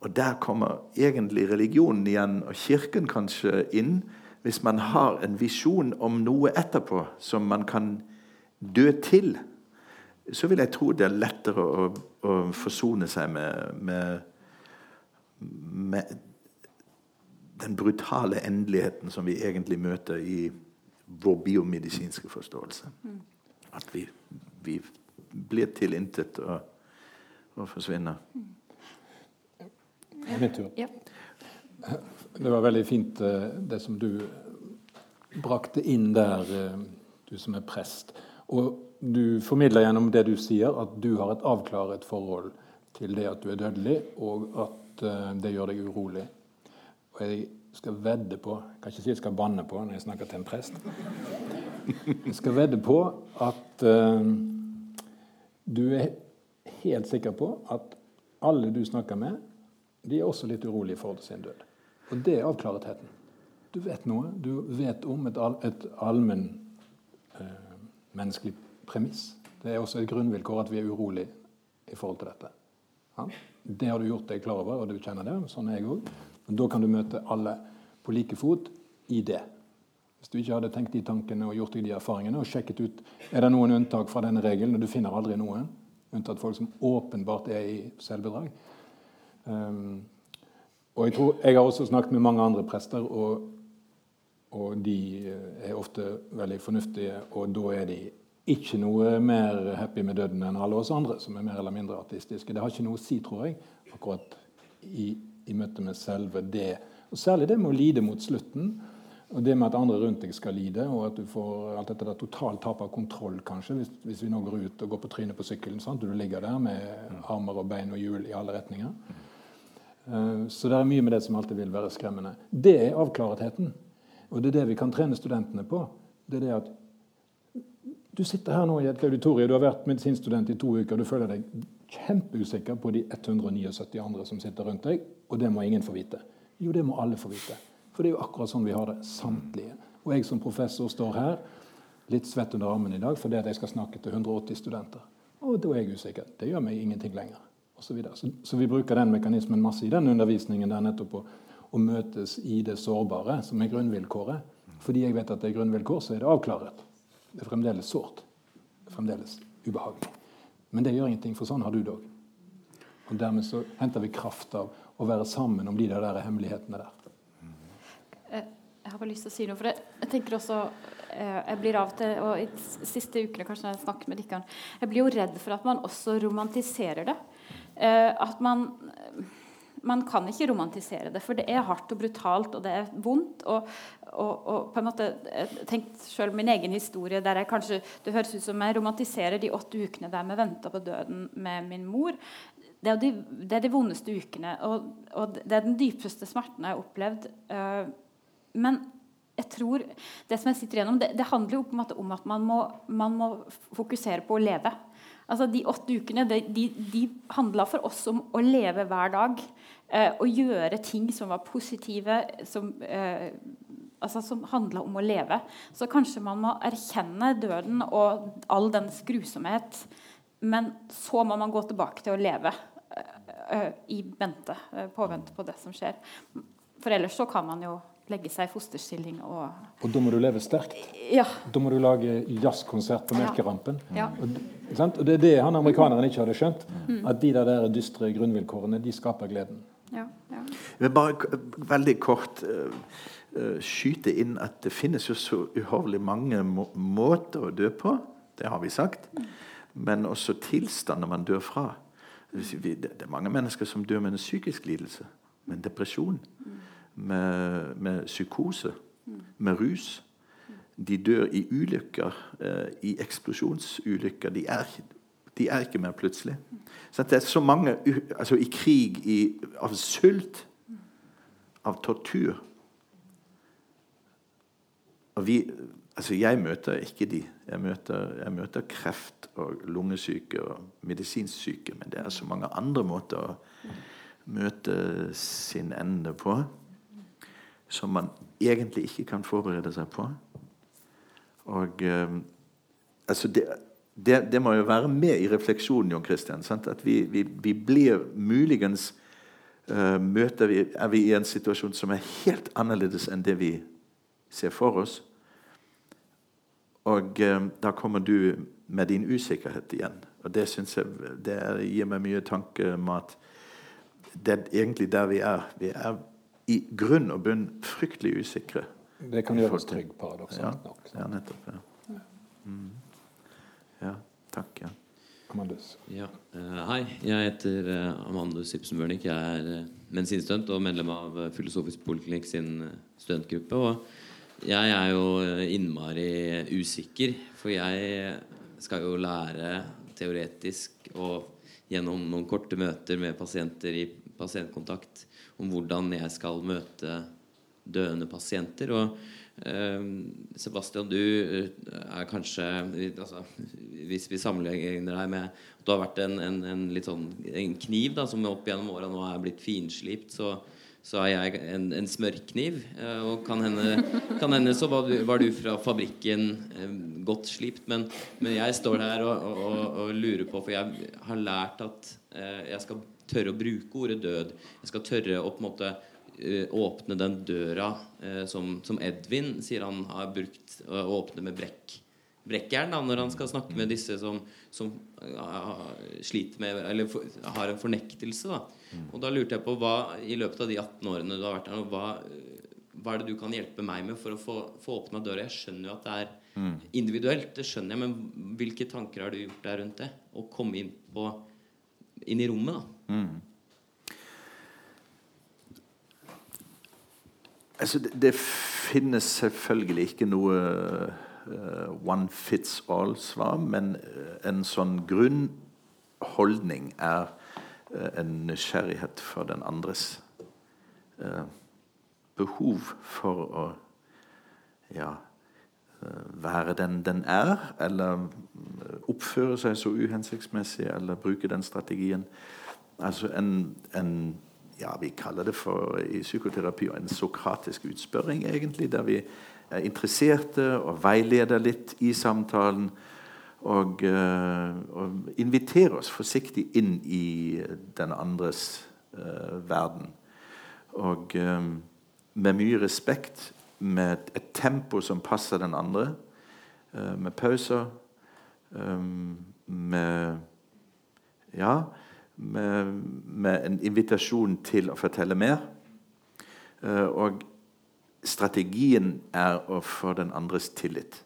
Og der kommer egentlig religionen igjen, og Kirken kanskje inn. Hvis man har en visjon om noe etterpå som man kan dø til, så vil jeg tro det er lettere å, å forsone seg med, med, med den brutale endeligheten som vi egentlig møter i vår biomedisinske forståelse. At vi, vi blir tilintet og, og forsvinner. Min tur. Det var veldig fint eh, det som du brakte inn der, eh, du som er prest. Og du formidler gjennom det du sier, at du har et avklaret forhold til det at du er dødelig, og at eh, det gjør deg urolig. Og jeg skal vedde på Jeg kan ikke si jeg skal banne på når jeg snakker til en prest. Jeg skal vedde på at uh, du er helt sikker på at alle du snakker med, de er også litt urolige for sin død. Og det er avklaretheten. Du vet noe. Du vet om et, al et allmenn uh, menneskelig premiss. Det er også et grunnvilkår at vi er urolige i forhold til dette. Ja? Det har du gjort deg klar over, og du kjenner det. Sånn er jeg òg. Men da kan du møte alle på like fot i det. Hvis du ikke hadde tenkt de tankene og gjort deg de erfaringene og sjekket ut er det noen unntak fra denne regelen, og du finner aldri noen, unntatt folk som åpenbart er i selvbedrag. Um, og jeg, tror, jeg har også snakket med mange andre prester, og, og de er ofte veldig fornuftige. Og da er de ikke noe mer happy med døden enn alle oss andre, som er mer eller mindre ateistiske. Det har ikke noe å si, tror jeg, akkurat i i møte med selve det. Og Særlig det med å lide mot slutten. Og det med at andre rundt deg skal lide, og at du får alt dette der totalt tap av kontroll, kanskje, hvis, hvis, vi nå går ut og går på trynet på sykkelen. Sant? Du ligger der med armer og bein og hjul i alle retninger. Uh, så det er mye med det som alltid vil være skremmende. Det er avklaretheten. Og det er det vi kan trene studentene på. Det er det at du sitter her nå i et auditorium, du har vært medisinstudent i to uker, du føler deg kjempeusikker på de 179 andre som sitter rundt deg, og det må ingen få vite. Jo, det må alle få vite. For det er jo akkurat sånn vi har det, samtlige. Og jeg som professor står her, litt svett under armen i dag fordi jeg skal snakke til 180 studenter. Og da er jeg usikker. Det gjør meg ingenting lenger. Og så, så, så vi bruker den mekanismen masse i den undervisningen der nettopp å, å møtes i det sårbare, som er grunnvilkåret. Fordi jeg vet at det er grunnvilkår, så er det avklaret. Det er fremdeles sårt. Det er fremdeles ubehagelig. Men det gjør ingenting, for sånn har du det òg. Og dermed så henter vi kraft av å være sammen om de der hemmelighetene der. Eh, jeg har bare lyst til å si noe. For jeg, tenker også eh, Jeg blir av til, og i de siste ukene kanskje når jeg snakker med dere, jeg blir jo redd for at man også romantiserer det. Eh, at man man kan ikke romantisere det, for det er hardt og brutalt, og det er vondt. Og, og, og på en måte Tenk tenkt selv min egen historie der jeg kanskje Det høres ut som jeg romantiserer de åtte ukene der vi venta på døden med min mor. Det er, de, det er de vondeste ukene, og, og, det er den dypeste smerten jeg har opplevd. Uh, men jeg tror det som jeg sitter igjennom, det, det handler jo på en måte om at man må, man må fokusere på å leve. Altså De åtte ukene de, de, de handla for oss om å leve hver dag. Eh, og gjøre ting som var positive, som, eh, altså, som handla om å leve. Så kanskje man må erkjenne døden og all dens grusomhet. Men så må man gå tilbake til å leve eh, i vente, eh, påvente på det som skjer. For ellers så kan man jo legge seg i fosterstilling og Og da må du leve sterkt? Ja. Da må du lage jazzkonsert på Melkerampen? Ja. Og, og, det er det han amerikaneren ikke hadde skjønt. Mm. At de der, der dystre grunnvilkårene de skaper gleden. Ja, ja. Jeg vil bare veldig kort uh, uh, skyte inn at det finnes jo så uhorvelig mange må måter å dø på. Det har vi sagt. Mm. Men også tilstander man dør fra. Det er mange mennesker som dør med en psykisk lidelse. Med en depresjon. Med, med psykose, med rus. De dør i ulykker, eh, i eksplosjonsulykker. De er, de er, ikke mer plutselig. Så det er så mange altså I krig, i, av sult, av tortur. Og vi, altså Jeg møter ikke de. Jeg møter, jeg møter kreft og lungesyke og medisinsk syke. Men det er så mange andre måter å møte sin ende på som man egentlig ikke kan forberede seg på. Og eh, altså det, det, det, må jo være med i refleksjonen, Jon Christian. Sant? At vi, vi, vi, blir muligens eh, møter vi, Er vi i en situasjon som er helt annerledes enn det vi ser for oss. Og eh, da kommer du med din usikkerhet igjen. Og det jeg det gir meg mye tankemat. Det er egentlig der vi er. Vi er i grunn og bunn fryktelig usikre. Det kan gjøre oss trygge, paradoksalt nok. Ja, nettopp. Ja. Mm. ja takk. Ja. Amandus. Ja, uh, hei, jeg heter uh, Amandus Ibsen Børnik. Jeg er uh, medisinstudent og medlem av uh, Filosofisk Poliklinikk sin studentgruppe. Og jeg er jo innmari usikker, for jeg skal jo lære teoretisk og gjennom noen korte møter med pasienter i pasientkontakt om hvordan jeg skal møte døende pasienter. Og eh, Sebastian, du eh, er kanskje altså, Hvis vi sammenligner deg med Du har vært en, en, en sånn en kniv da, som opp gjennom åra nå er blitt finslipt. så så er jeg en, en smørkniv. Eh, og kan hende, kan hende så var du, var du, fra fabrikken godt slipt. Men, men, jeg står her og, og, og, lurer på, for jeg har lært at jeg skal tørre å bruke ordet død. Jeg skal tørre å på en måte uh, åpne den døra uh, som, som, Edvin sier han har brukt å uh, åpne med brekk. Brekkjern da, når han skal snakke med disse som, som sliter med Eller for, har en fornektelse. Da. Og da lurte jeg på hva i løpet av de 18 årene du har vært her hva, hva er det du kan hjelpe meg med for å få, få åpna døra? Jeg skjønner jo at det er mm. individuelt, det skjønner jeg, men hvilke tanker har du gjort der rundt det? Å komme inn, på, inn i rommet, da. Mm. Altså, det, det, finnes selvfølgelig ikke noe uh, one fits all-svar, men uh, en sånn grunnholdning er uh, en nysgjerrighet for den andres behov for å ja, være den den er, eller oppføre seg så uhensiktsmessig, eller bruke den strategien. Altså en, en ja, Vi kaller det for i psykoterapi en sokratisk utspørring, egentlig, der vi er interesserte og veileder litt i samtalen. Og, uh, og inviterer oss forsiktig inn i den andres uh, verden. Og um, med mye respekt, med et tempo som passer den andre, uh, med pauser, um, med Ja med, med, en invitasjon til å fortelle mer. Uh, og strategien er å få den andres tillit.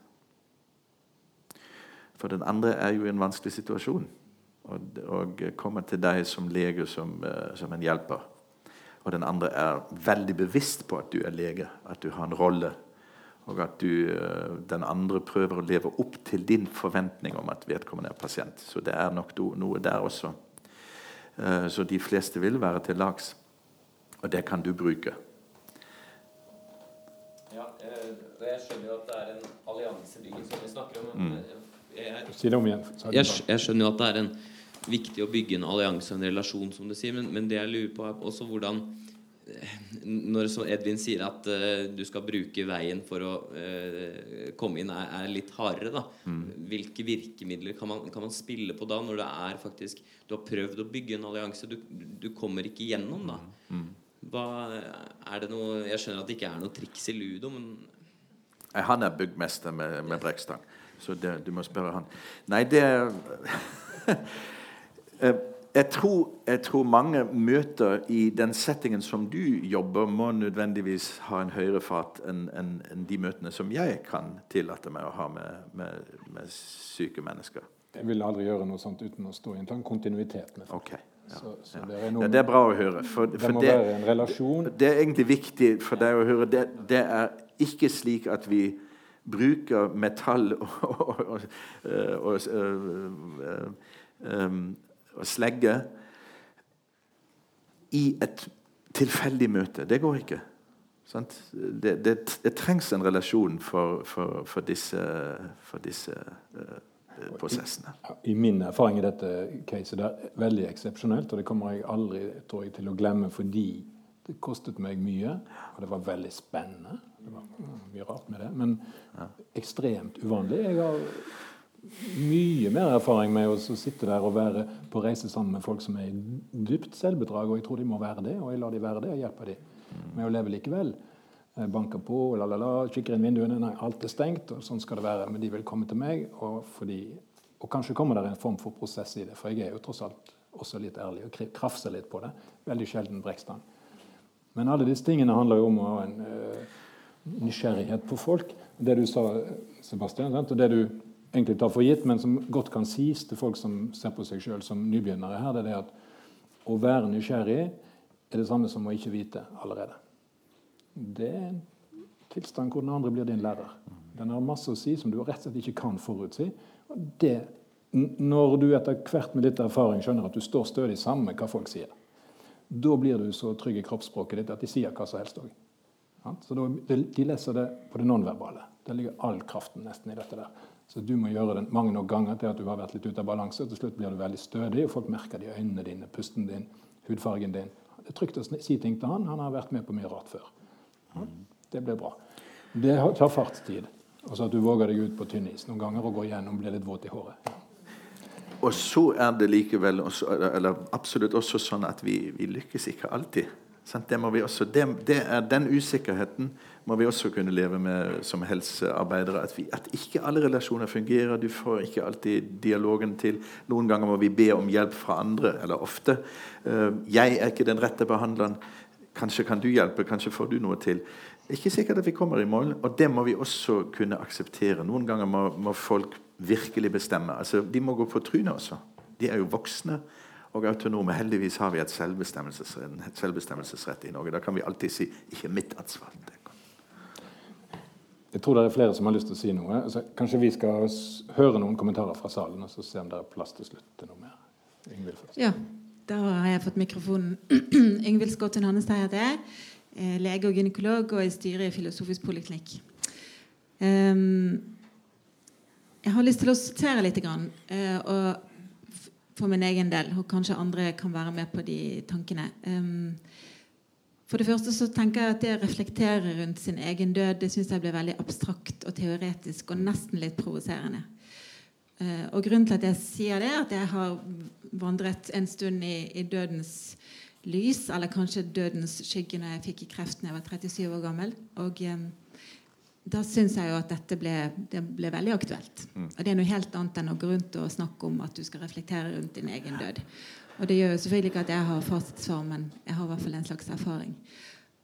For den andre er jo i en vanskelig situasjon og, og kommer til deg som lege, som, uh, som, en hjelper. Og den andre er veldig bevisst på at du er lege, at du har en rolle. Og at du, uh, den andre prøver å leve opp til din forventning om at vedkommende er pasient. Så det er nok noe der også. Uh, så de fleste vil være til lags. Og det kan du bruke. Ja, jeg skjønner jo at det er en alliansebygging som vi snakker om. Mm jeg, si det om igjen. Jeg, jeg, skjønner jo at det er en, viktig å bygge en allianse og en relasjon, som du sier, men, men, det jeg lurer på, er også hvordan eh, Når Edvin sier at uh, du skal bruke veien for å uh, komme inn, er, er, litt hardere, da. Mm. Hvilke virkemidler kan man, kan man, spille på da, når det er faktisk Du har prøvd å bygge en allianse, du, du kommer ikke gjennom, da. Mm. Hva, er det noe Jeg skjønner at det ikke er noe triks i ludo, men Han er byggmester med, med brekkstang. Så det, du må spørre han. Nei, det eh, jeg tror, jeg tror, mange møter i den settingen som du jobber, må nødvendigvis ha en høyere fart enn en, en de møtene som jeg kan tillate meg å ha med, med, med syke mennesker. Jeg vil aldri gjøre noe sånt uten å stå i en kontinuitet med folk. Okay. Ja. Så, så ja. Det, er noe, ja, det, er bra å høre. For, det må det, være en relasjon. Det, det, er egentlig viktig for deg å høre. Det, det er ikke slik at vi bruker metall og, og, og, og slegge i et tilfeldig møte. Det går ikke. Det, det, det, trengs en relasjon for, for, for disse, for disse uh, prosessene. I, I, min erfaring i dette caset det er veldig eksepsjonelt, og det kommer jeg aldri jeg, til å glemme fordi det kostet meg mye, og det var veldig spennende. Det var mye rart med det, men ekstremt uvanlig. Jeg har mye mer erfaring med å sitte der og være på reise sammen med folk som er i dypt selvbedrag, og jeg tror de må være det, og jeg lar de være det og hjelper de med å leve likevel. Banker på, la, la, la, kikker inn vinduene. Nei, alt er stengt, og sånn skal det være. Men de vil komme til meg, og, fordi, og kanskje kommer det en form for prosess i det. For jeg er jo tross alt også litt ærlig og krafser litt på det. Veldig sjelden brekkstang. Men alle disse tingene handler jo om å ha en uh, nysgjerrighet på folk. Det du sa, Sebastian, og det du egentlig tar for gitt, men som godt kan sies til folk som ser på seg sjøl som nybegynnere her, det er det at å være nysgjerrig er det samme som å ikke vite allerede. Det er en tilstand hvor den andre blir din lærer. Den har masse å si som du rett og slett ikke kan forutsi. Og det, når du etter hvert med litt erfaring skjønner at du står stødig sammen med hva folk sier, da blir du så trygg i kroppsspråket ditt at de sier hva som helst òg. Så De leser det på det nonverbale. Der ligger all kraften nesten i dette. der. Så du må gjøre det mange nok ganger til at du har vært litt ute av balanse. Til slutt blir du veldig stødig, og folk merker det i øynene dine, pusten din, hudfargen din. Det er trygt å si ting til han. Han har vært med på mye rart før. Det blir bra. Det tar fartstid. Og så at du våger deg ut på tynn is noen ganger og går gjennom og blir litt våt i håret. Og så er det likevel også, eller absolutt også sånn at vi, vi lykkes ikke alltid. Det også, det, det er, den usikkerheten må vi også kunne leve med som helsearbeidere. At, vi, at, ikke alle relasjoner fungerer. Du får ikke alltid dialogen til. Noen ganger må vi be om hjelp fra andre, eller ofte. Eh, jeg er ikke den rette behandleren. Kanskje kan du hjelpe, kanskje får du noe til. Ikke sikkert at vi kommer i mål, og det må vi også kunne akseptere. Noen ganger må, må folk virkelig bestemme. Altså, de må gå på trynet også. De er jo voksne og autonome. Heldigvis har vi et selvbestemmelsesrett, selvbestemmelsesrett i Norge. Da kan vi alltid si 'ikke mitt ansvar'. Jeg tror det er flere som har lyst til å si noe. Altså, kanskje vi skal høre noen kommentarer fra salen, og så se om det er plass til slutt til noe mer. Ingvild først. Ja, da har jeg fått mikrofonen. Ingvild Skotten Hannestad heter jeg. Lege og gynekolog og i styret i Filosofisk poliklinikk. Um, jeg har lyst til å sortere litt. Grann, uh, og for min egen del, og kanskje andre kan være med på de tankene. For det første så tenker jeg at det å reflektere rundt sin egen død det synes jeg blir veldig abstrakt og teoretisk og nesten litt provoserende. Uh, og grunnen til at jeg sier det, er at jeg har vandret en stund i, i dødens lys, eller kanskje dødens skygge når jeg fikk kreft da jeg var 37 år gammel. Og um, da syns jeg jo at dette ble, det ble veldig aktuelt. Mm. Og det er noe helt annet enn å gå rundt og snakke om at du skal reflektere rundt din egen død. Og det gjør jo selvfølgelig ikke at jeg har fasitsvar, men jeg har i hvert fall en slags erfaring.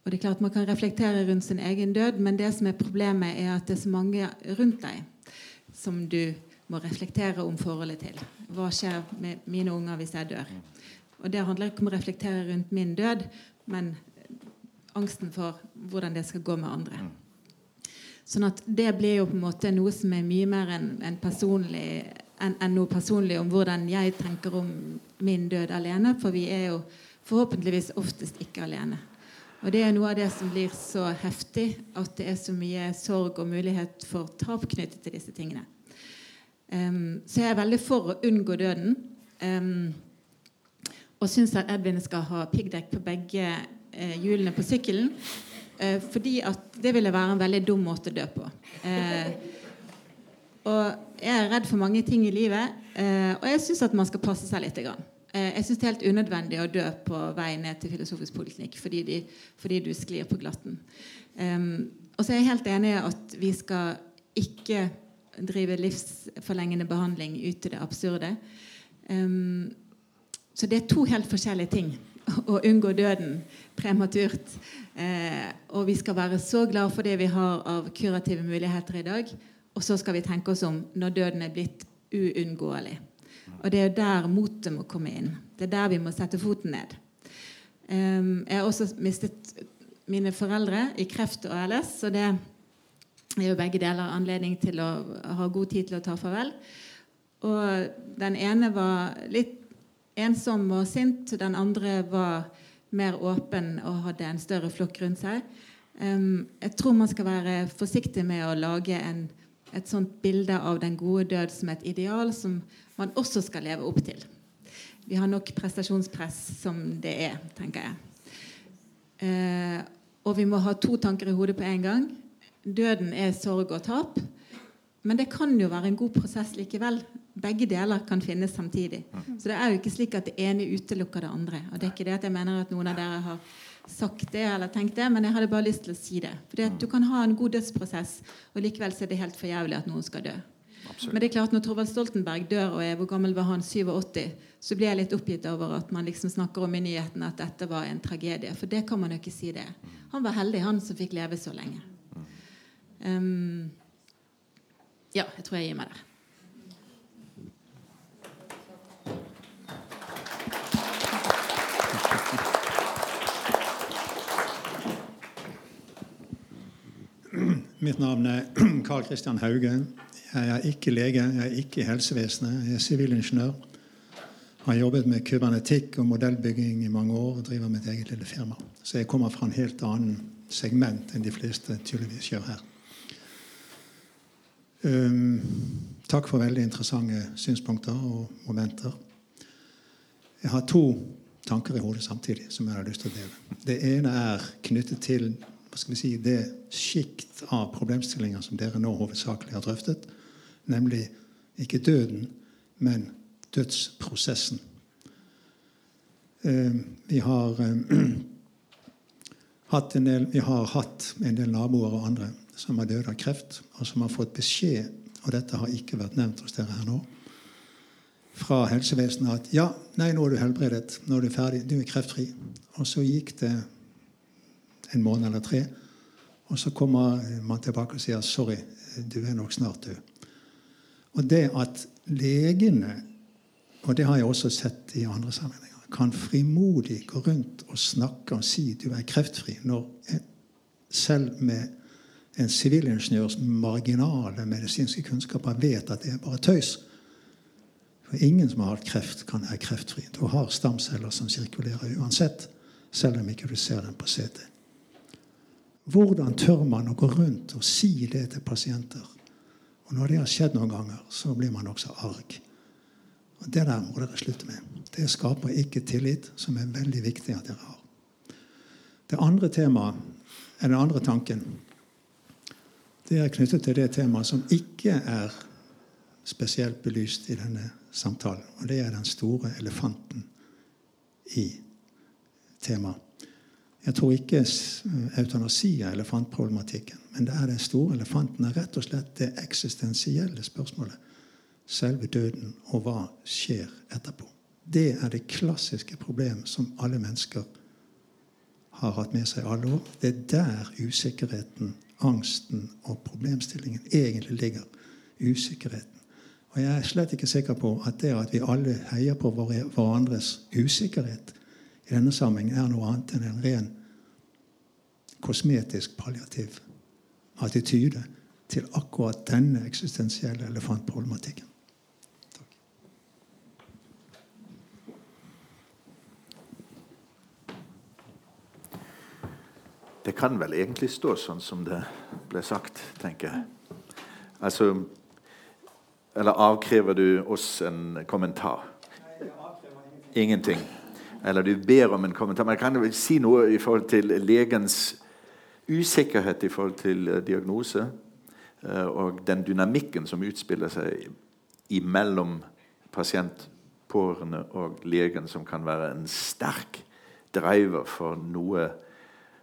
Og det er klart Man kan reflektere rundt sin egen død, men det som er problemet, er at det er så mange rundt deg som du må reflektere om forholdet til. Hva skjer med mine unger hvis jeg dør? Og Det handler ikke om å reflektere rundt min død, men angsten for hvordan det skal gå med andre. Sånn at Det blir jo på en måte noe som er mye mer enn en personlig enn en noe personlig om hvordan jeg tenker om min død alene. For vi er jo forhåpentligvis oftest ikke alene. Og det er noe av det som blir så heftig, at det er så mye sorg og mulighet for tap knyttet til disse tingene. Um, så jeg er veldig for å unngå døden. Um, og syns at Edvin skal ha piggdekk på begge uh, hjulene på sykkelen. Uh, fordi at det ville være en veldig dum måte å dø på. Eh, og jeg er redd for mange ting i livet, og jeg syns at man skal passe seg litt. Grann. Jeg syns det er helt unødvendig å dø på vei ned til filosofisk poliklinikk fordi, de, fordi du sklir på glatten. Og så er jeg helt enig i at vi skal ikke drive livsforlengende behandling ut til det absurde. Så det er to helt forskjellige ting. Å unngå døden prematurt. Eh, og vi skal være så glad for det vi har av kurative muligheter i dag. Og så skal vi tenke oss om når døden er blitt uunngåelig. Og det er der motet må komme inn. Det er der vi må sette foten ned. Um, jeg har også mistet mine foreldre i kreft og ALS, så det er jo begge deler anledning til å ha god tid til å ta farvel. Og den ene var litt ensom og sint. Den andre var mer åpen og hadde en større flokk rundt seg. Jeg tror man skal være forsiktig med å lage en, et sånt bilde av den gode død som et ideal som man også skal leve opp til. Vi har nok prestasjonspress som det er, tenker jeg. Uh, og vi må ha to tanker i hodet på en gang døden er sorg og tap. Men det kan jo være en god prosess likevel. Begge deler kan finnes samtidig. Så det er jo ikke slik at det ene utelukker det andre. Og det er ikke det at jeg mener at noen av dere har sagt det eller tenkt det, men jeg hadde bare lyst til å si det. At du kan ha en god dødsprosess, og likevel så er det helt for jævlig at noen skal dø. Absolutt. Men det er klart når Torvald Stoltenberg dør, og er hvor gammel var han? 87? Så blir jeg litt oppgitt over at man liksom snakker om i nyhetene at dette var en tragedie. For det kan man jo ikke si det. Han var heldig, han som fikk leve så lenge. Um, ja, jeg tror jeg gir meg der. Mitt navn er Karl Kristian Hauge. Jeg er ikke lege, jeg er ikke i helsevesenet. Jeg er sivilingeniør. Har jobbet med kybernetikk og modellbygging i mange år og driver mitt eget lille firma. Så jeg kommer fra en helt annen segment enn de fleste tydeligvis gjør her. Um, takk for veldig interessante synspunkter og momenter. Jeg har to tanker i hodet samtidig som jeg har lyst til å dele. Det ene er knyttet til hva skal vi si, det sjikt av problemstillinger som dere nå hovedsakelig har drøftet, nemlig ikke døden, men dødsprosessen. Um, vi har um, hatt en del, vi har hatt en del naboer og andre som har dødd av kreft, og som har fått beskjed og dette har ikke vært nevnt hos dere her nå fra helsevesenet at ja, nei, nå er du helbredet, nå er du ferdig, du er kreftfri. Og så gikk det en måned eller tre, og så kommer man tilbake og sier sorry, du er nok snart død. Og det at legene, og det har jeg også sett i andre sammenhenger, kan frimodig gå rundt og snakke og si du er kreftfri, når selv med en sivilingeniørs marginale medisinske kunnskaper vet at det er bare tøys. For ingen som har hatt kreft, kan være kreftfri. Du har stamceller som sirkulerer uansett, selv om ikke du ser dem på CT. Hvordan tør man å gå rundt og si det til pasienter? Og når det har skjedd noen ganger, så blir man også arg. Og Det der må dere slutte med. Det skaper ikke tillit, som er veldig viktig at dere har. Det andre temaet, eller den andre tanken, det er knyttet til det temaet som ikke er spesielt belyst i denne samtalen. Og det er den store elefanten i temaet. Jeg tror ikke eutanasi er elefantproblematikken, men det er den store elefanten er rett og slett det eksistensielle spørsmålet. Selve døden og hva skjer etterpå. Det er det klassiske problemet som alle mennesker har hatt med seg alle år. Det er der usikkerheten, angsten og problemstillingen egentlig ligger. Usikkerheten. Og jeg er slett ikke sikker på at det at vi alle heier på hverandres usikkerhet i denne sammenheng, er noe annet enn en ren kosmetisk palliativ attityde til akkurat denne eksistensielle elefantproblematikken. Det kan vel egentlig stå sånn som det ble sagt, tenker jeg. Altså Eller avkrever du oss en kommentar? Ingenting. Eller du ber om en kommentar. Men jeg kan vel si noe i forhold til legens usikkerhet i forhold til eh, diagnose? Eh, og den dynamikken som utspiller seg imellom pasient, pårørende og legen, som kan være en sterk driver for noe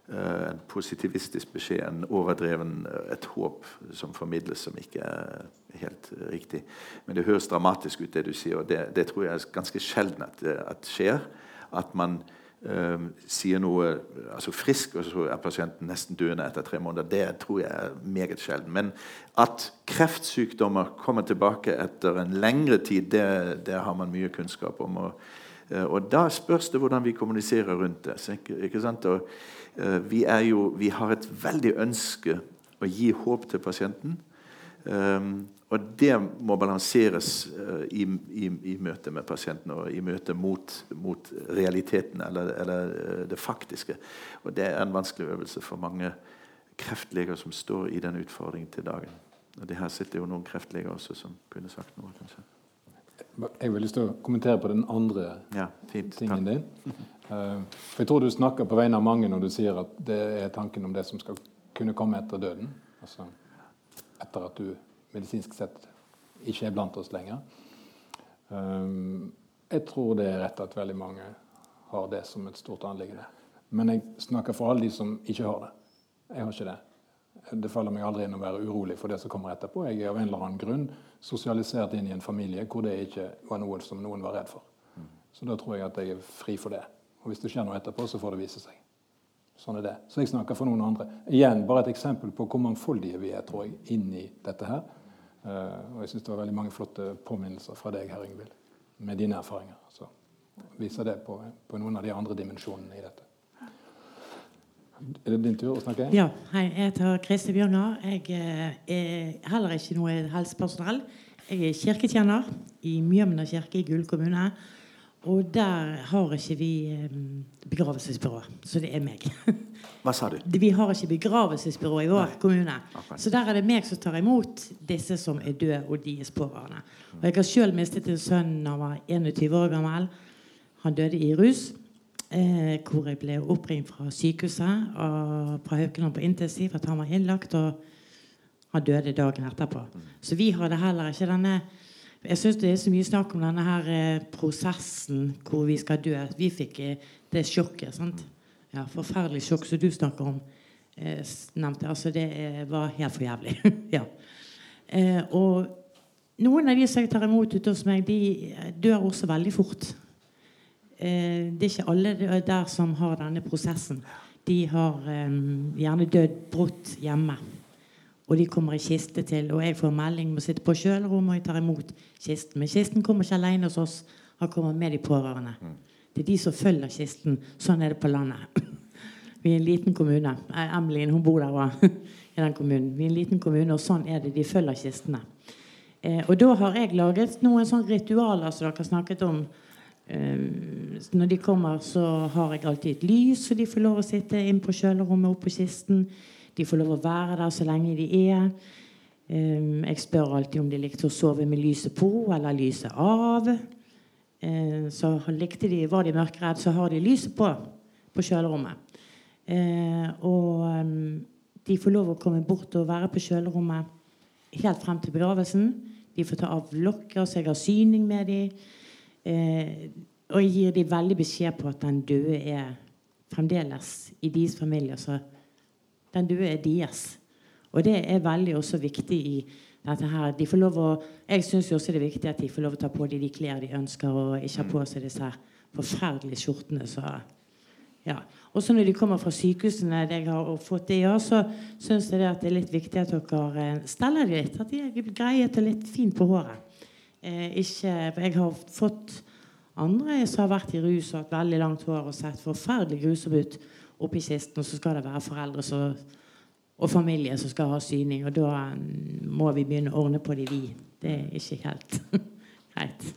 Eh, en positivistisk beskjed, en overdreven et håp som formidles, som ikke er helt riktig. Men det høres dramatisk ut, det du sier, og det, det tror jeg er ganske sjelden at, at skjer. At man eh, sier noe altså frisk, og så er pasienten nesten døende etter tre måneder. Det tror jeg er meget sjelden. Men at kreftsykdommer kommer tilbake etter en lengre tid, det, det har man mye kunnskap om. Og, og da spørs det hvordan vi kommuniserer rundt det. Og, Eh, vi, jo, vi, har et veldig ønske å gi håp til pasienten. Um, og det må balanseres uh, i, i, i, møte med pasienten og i møte mot, mot realiteten eller, eller uh, det faktiske. Og det er en vanskelig øvelse for mange kreftleger som står i den utfordringen til dagen. Og det Her sitter jo noen kreftleger også som kunne sagt noe. kanskje. Jeg vil lyst til å kommentere på den andre ja, fint, tingen din. Uh, for Jeg tror du snakker på vegne av mange når du sier at det er tanken om det som skal kunne komme etter døden. Altså etter at du medisinsk sett ikke er blant oss lenger. Um, jeg tror det er rett at veldig mange har det som et stort anliggende. Men jeg snakker for alle de som ikke har det. Jeg har ikke det. Det faller meg aldri inn å være urolig for det som kommer etterpå. Jeg er av en eller annen grunn sosialisert inn i en familie hvor det ikke var noe som noen var redd for. Så da tror jeg at jeg er fri for det. Og hvis det skjer noe etterpå, så får det vise seg. Sånn er det. Så jeg snakker for noen andre. Igjen, bare et eksempel på hvor mangfoldige vi er, tror jeg, inni dette her. Uh, og jeg syns det var veldig mange flotte påminnelser fra deg, herr Ingvild, med dine erfaringer. Så viser det på, på noen av de andre dimensjonene i dette. Er det din tur å snakke? Ja. Hei, jeg heter Kristin Bjørnar. Jeg eh, er heller ikke noe helsepersonell. Jeg er kirketjener i Mjømna kirke i Gull kommune. Og der har ikke vi eh, begravelsesbyrå. Så det er meg. Hva sa du? Vi har ikke begravelsesbyrå i vår Nei. kommune. Så der er det meg som tar imot disse som er døde, og deres pårørende. Og jeg har sjøl mistet en sønn da han var 21 år gammel. Han døde i rus. Eh, hvor jeg ble oppringt fra sykehuset og fra Haukeland på intensiv at han var innlagt. Og han døde dagen etterpå. Så vi hadde heller ikke denne Jeg syns det er så mye snakk om denne her eh, prosessen hvor vi skal dø. Vi fikk eh, det sjokket. sant? Ja, Forferdelig sjokk som du snakker om. Eh, nevnte. Altså, det eh, var helt for jævlig. ja. Eh, og noen av de som jeg tar imot ute hos meg, de dør også veldig fort. Eh, det er ikke alle der som har denne prosessen. De har gjerne dødd brått hjemme. Og de kommer i kiste til, og jeg får melding om å sitte på kjølerommet, og jeg tar imot kisten. Men kisten kommer ikke alene hos oss. Han kommer med de pårørende. Det er de som følger kisten. Sånn er det på landet. Vi er en liten kommune. Eh, hun bor der òg. I den kommunen. Vi er en liten kommune, og sånn er det. De følger kistene. Eh, og da har jeg laget noen sånne ritualer som dere har snakket om Eh, når de kommer, så har jeg alltid et lys, så de får lov å sitte inn på kjølerommet oppå på kisten. De får lov å være der så lenge de er. Eh, jeg spør alltid om de likte å sove med lyset på eller lyset av. Eh, så likte de, var de mørkredd, så har de lyset på på kjølerommet. Og de får lov å komme bort og være på kjølerommet helt frem til begravelsen. De får ta av lokker, så jeg har syning med dem. Og jeg gir dem veldig beskjed på at den døde er fremdeles i deres familie. Så den døde er deres. Og det er veldig også viktig i dette her. De får lov å, jeg syns også det er viktig at de får lov å ta på de, de klær de ønsker, og ikke ha på seg disse forferdelige skjortene. Så Ja. Og når de kommer fra sykehusene, det jeg har fått det, ja, så syns jeg det det er litt viktig at dere eh, steller dem litt. At de er greie til litt fint på håret. Eh, ikke, jeg har fått andre som har vært i rus og hatt veldig langt hår og sett forferdelig grusomme ut oppi kisten, og så skal det være foreldre så, og familie som skal ha syning. Og da mm, må vi begynne å ordne på de vi. Det er ikke helt greit.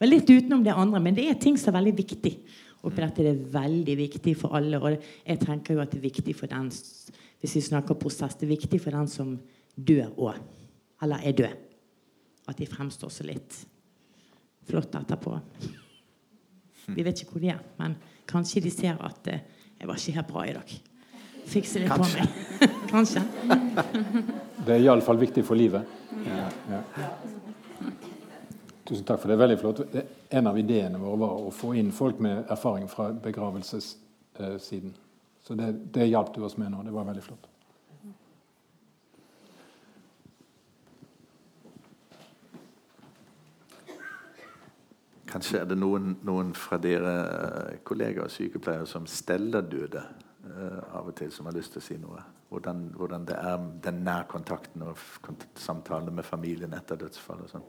Men litt utenom det andre, men det er ting som er veldig viktig. Oppi dette det er veldig viktig for alle. Og jeg tenker jo at det er viktig for den hvis vi snakker prosess, det er viktig for den som dør òg. Eller er død. At de fremstår så litt flott etterpå. Vi vet ikke hvor de er, men kanskje de ser at uh, 'Jeg var ikke helt bra i dag'. Fikse litt Kanskje. på meg. Kanskje. det er iallfall viktig for livet. Ja. Ja. Tusen takk for det. Veldig flott. En av ideene våre var å få inn folk med erfaring fra begravelsessiden. Så det, det hjalp du oss med nå. Det var veldig flott. Kanskje er det noen, noen fra dere eh, kollegaer og sykepleiere som steller døde uh, av og til, som har lyst til å si noe? Hvordan, hvordan det er den nærkontakten og samtalen med familien etter dødsfall og sånn.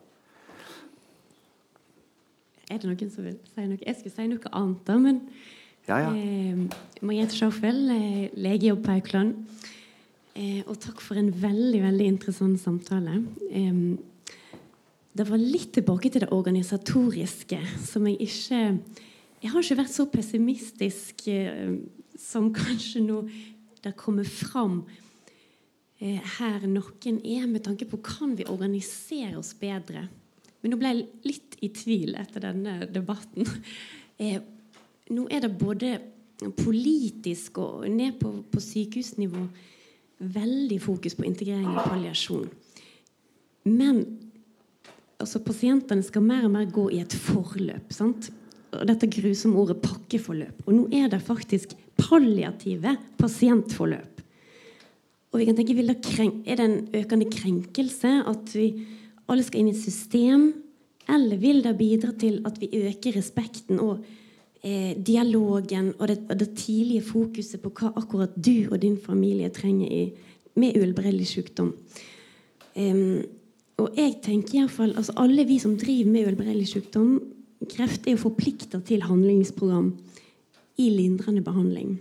Er det noen som vil si noe? Jeg skulle si noe annet, da, men ja, ja. Eh, Mariette Schaufel, eh, legejobb på Aukland. Eh, og takk for en veldig veldig interessant samtale. Eh, det var litt tilbake til det organisatoriske, som jeg ikke Jeg har ikke vært så pessimistisk eh, som kanskje nå det kommer fram eh, her noen er, med tanke på kan vi organisere oss bedre. Men nå ble jeg litt i tvil etter denne debatten. Eh, nå er det både politisk og ned på, på sykehusnivå veldig fokus på integrering og palliasjon. Men altså, pasientene skal mer og mer gå i et forløp. sant? Og dette grusomme ordet pakkeforløp. Og nå er det faktisk palliative pasientforløp. Og vi kan tenke, Er det en økende krenkelse at vi alle skal inn i et system? Eller vil det bidra til at vi øker respekten og eh, dialogen og det, og det, tidlige fokuset på hva akkurat du og din familie trenger i, med uhelbredelig sykdom? Um, og jeg tenker i hvert fall, altså Alle vi som driver med uhelbredelig sykdom, kreft, er jo forplikta til handlingsprogram i lindrende behandling.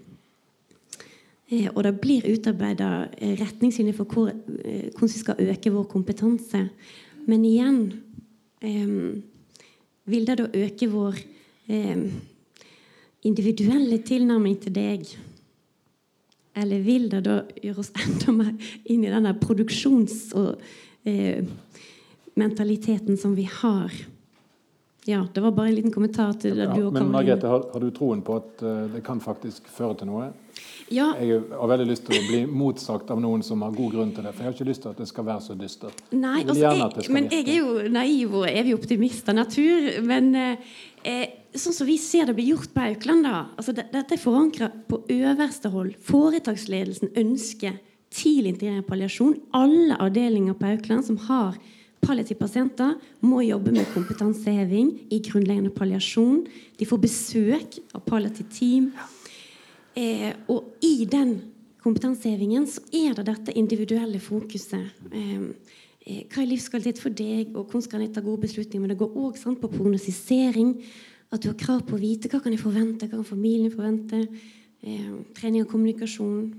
Eh, og det blir utarbeida eh, retningslinjer for eh, hvordan vi skal øke vår kompetanse. Men igjen vil det da øke vår individuelle tilnærming til deg? Eller vil det da gjøre oss enda mer inn i den der produksjons- og eh, mentaliteten som vi har? Ja, Det var bare en liten kommentar til det ja, du Men Margrethe, har, har, du troen på at uh, det kan faktisk føre til noe? Ja. Jeg har veldig lyst til å bli motsagt av noen som har god grunn til det. For jeg har ikke lyst til at det skal være så dystert. Nei, jeg altså, jeg, men jeg er jo naiv og evig optimist av natur. Men eh, eh, sånn som vi ser det blir gjort på Aukland, da altså, det, Dette er forankra på øverste hold. Foretaksledelsen ønsker tidlig integrering palliasjon. Alle avdelinger på Aukland som har palliative pasienter, må jobbe med kompetanseheving i grunnleggende palliasjon. De får besøk av palliative team. Eh, og i den kompetansehevingen så er det dette individuelle fokuset. Eh, eh, hva er livskvalitet for deg, og hvordan skal jeg ta gode beslutninger? Men det går òg på prognosisering. At du har krav på å vite hva kan jeg forvente, hva kan familien forvente. Eh, trening og kommunikasjon.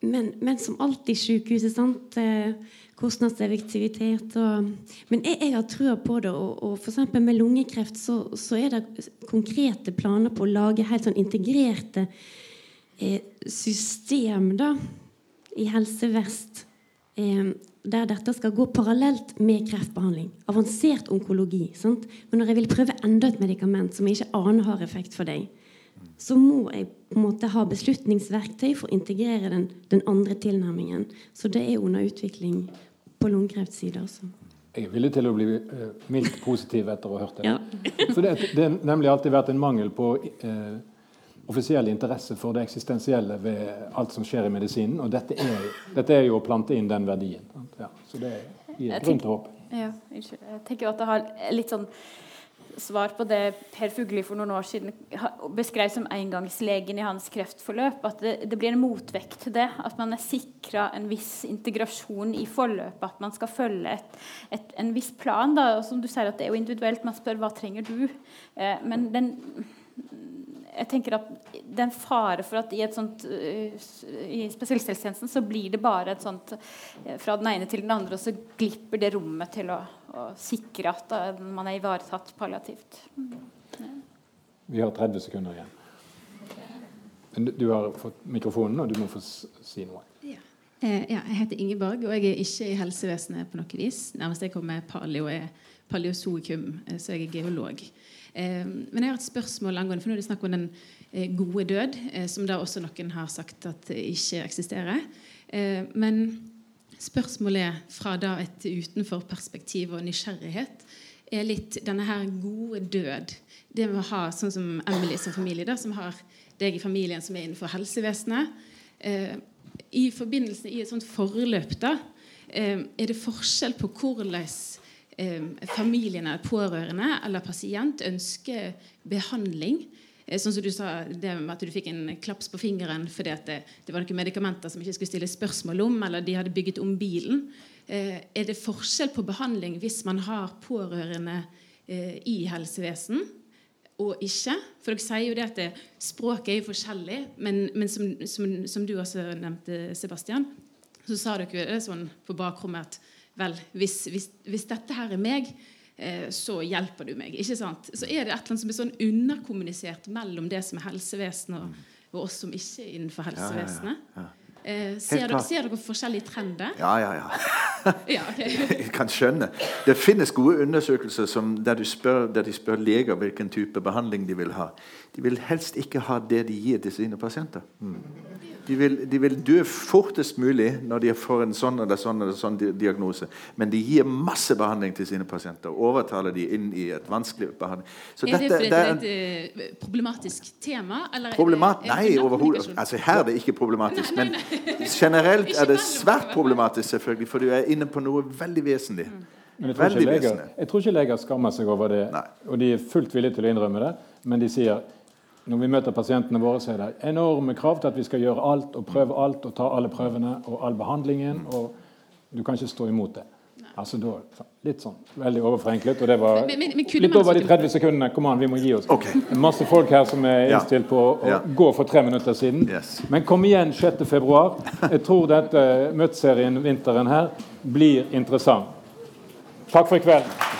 Men, men som alltid i sykehuset sant? Eh, kostnadseffektivitet. Og, men jeg, jeg, har trua på det. Og, og f.eks. med lungekreft så, så, er det konkrete planer på å lage helt sånn integrerte eh, system da, i Helse Vest. Eh, der dette skal gå parallelt med kreftbehandling. Avansert onkologi. Sant? Men når jeg vil prøve enda et medikament som jeg ikke aner har effekt for deg, så må jeg på en måte ha beslutningsverktøy for å integrere den, den andre tilnærmingen. Så det er under utvikling på lungekreftssida. også. Jeg er villig til å bli uh, mildt positiv etter å ha hørt det. Ja. For det, det har nemlig alltid vært en mangel på uh, offisiell interesse for det eksistensielle ved alt som skjer i medisinen. Og dette er, dette er jo å plante inn den verdien. Ja, så det gir grunn til håp. Ja, jeg tenker at det har litt sånn svar på det Per Fugli for noen år siden beskrev som engangslegen i hans kreftforløp. At det, det blir en motvekt til det. At man er sikra en viss integrasjon i forløpet. At man skal følge et, et, en viss plan. Da. Og som du sier, at det er jo individuelt. Man spør hva trenger du eh, Men den jeg tenker at Det er en fare for at i et sånt uh, i spesialisthelsetjenesten så blir det bare et sånt uh, fra den ene til den andre, og så glipper det rommet til å, å sikre at uh, man er ivaretatt palliativt. Ja. Vi har 30 sekunder igjen. Du, du har fått mikrofonen, og du må få si noe. Ja. ja. jeg heter Ingeborg, og jeg er ikke i helsevesenet på noe vis. Nærmest jeg kommer paleo er paleozoikum, så jeg er geolog. Eh, men jeg har et spørsmål angående For nå er det snakk om den eh, gode død, eh, som da også noen har sagt at ikke eksisterer. Men spørsmålet fra da et utenforperspektiv og nysgjerrighet er litt denne her gode død. Det med å ha sånn som Emily som familie, da, som har deg i familien som er innenfor helsevesenet. I forbindelse i et sånt forløp, da, er det forskjell på hvordan eh, familien eller pårørende eller pasient ønsker behandling. Eh, sånn som du sa, det med at du fikk en klaps på fingeren fordi det, det, var noen medikamenter som ikke skulle stille spørsmål om, eller de hadde bygget om bilen. Eh, er det forskjell på behandling hvis man har pårørende eh, i helsevesen? og ikke. For dere sier jo det at det, språket er jo forskjellig. Men, men som, som, som, du også nevnte, Sebastian, så sa dere jo det sånn på bakrommet at Vel, hvis, hvis, hvis dette her er meg, eh, så hjelper du meg. ikke sant? Så er det et eller annet som er sånn underkommunisert mellom det som er helsevesenet, og, og oss som ikke er innenfor helsevesenet. Ja, ja, ja. Eh, ser, dere, ser, dere, forskjellige trender? Ja, ja, ja. Jeg kan skjønne. Det finnes gode undersøkelser som, der, spør, der, de spør leger hvilken type behandling de vil ha. De vil helst ikke ha det de gir til sine pasienter. Mm. De vil, de vil, dø fortest mulig når de får en sånn eller sånn eller sånn diagnose. Men de gir masse behandling til sine pasienter. Overtaler de inn i et vanskelig behandling. Så er det fordi det er et uh, problematisk tema? Problemat er det, er Nei, overhodet. Altså, her er det ikke problematisk. Nei, nei, nei. Men generelt er det svært problematisk, selvfølgelig, for du er inne på noe veldig vesentlig. Mm. Men jeg tror, leger, jeg tror, ikke leger, skammer seg over det, og de er fullt villige til å innrømme det. Men de sier når vi møter pasientene våre, så er det enorme krav til at vi skal gjøre alt og prøve alt og ta alle prøvene og all behandlingen. og Du kan ikke stå imot det. Altså da, Litt sånn veldig overforenklet. Og det var men, men, men litt over de 30 sekundene. Kom an, vi må gi oss. Okay. Masse folk her som er innstilt på å ja. gå for tre minutter siden. Yes. Men kom igjen 6.2. Jeg tror dette møteserien vinteren her blir interessant. Takk for i kveld.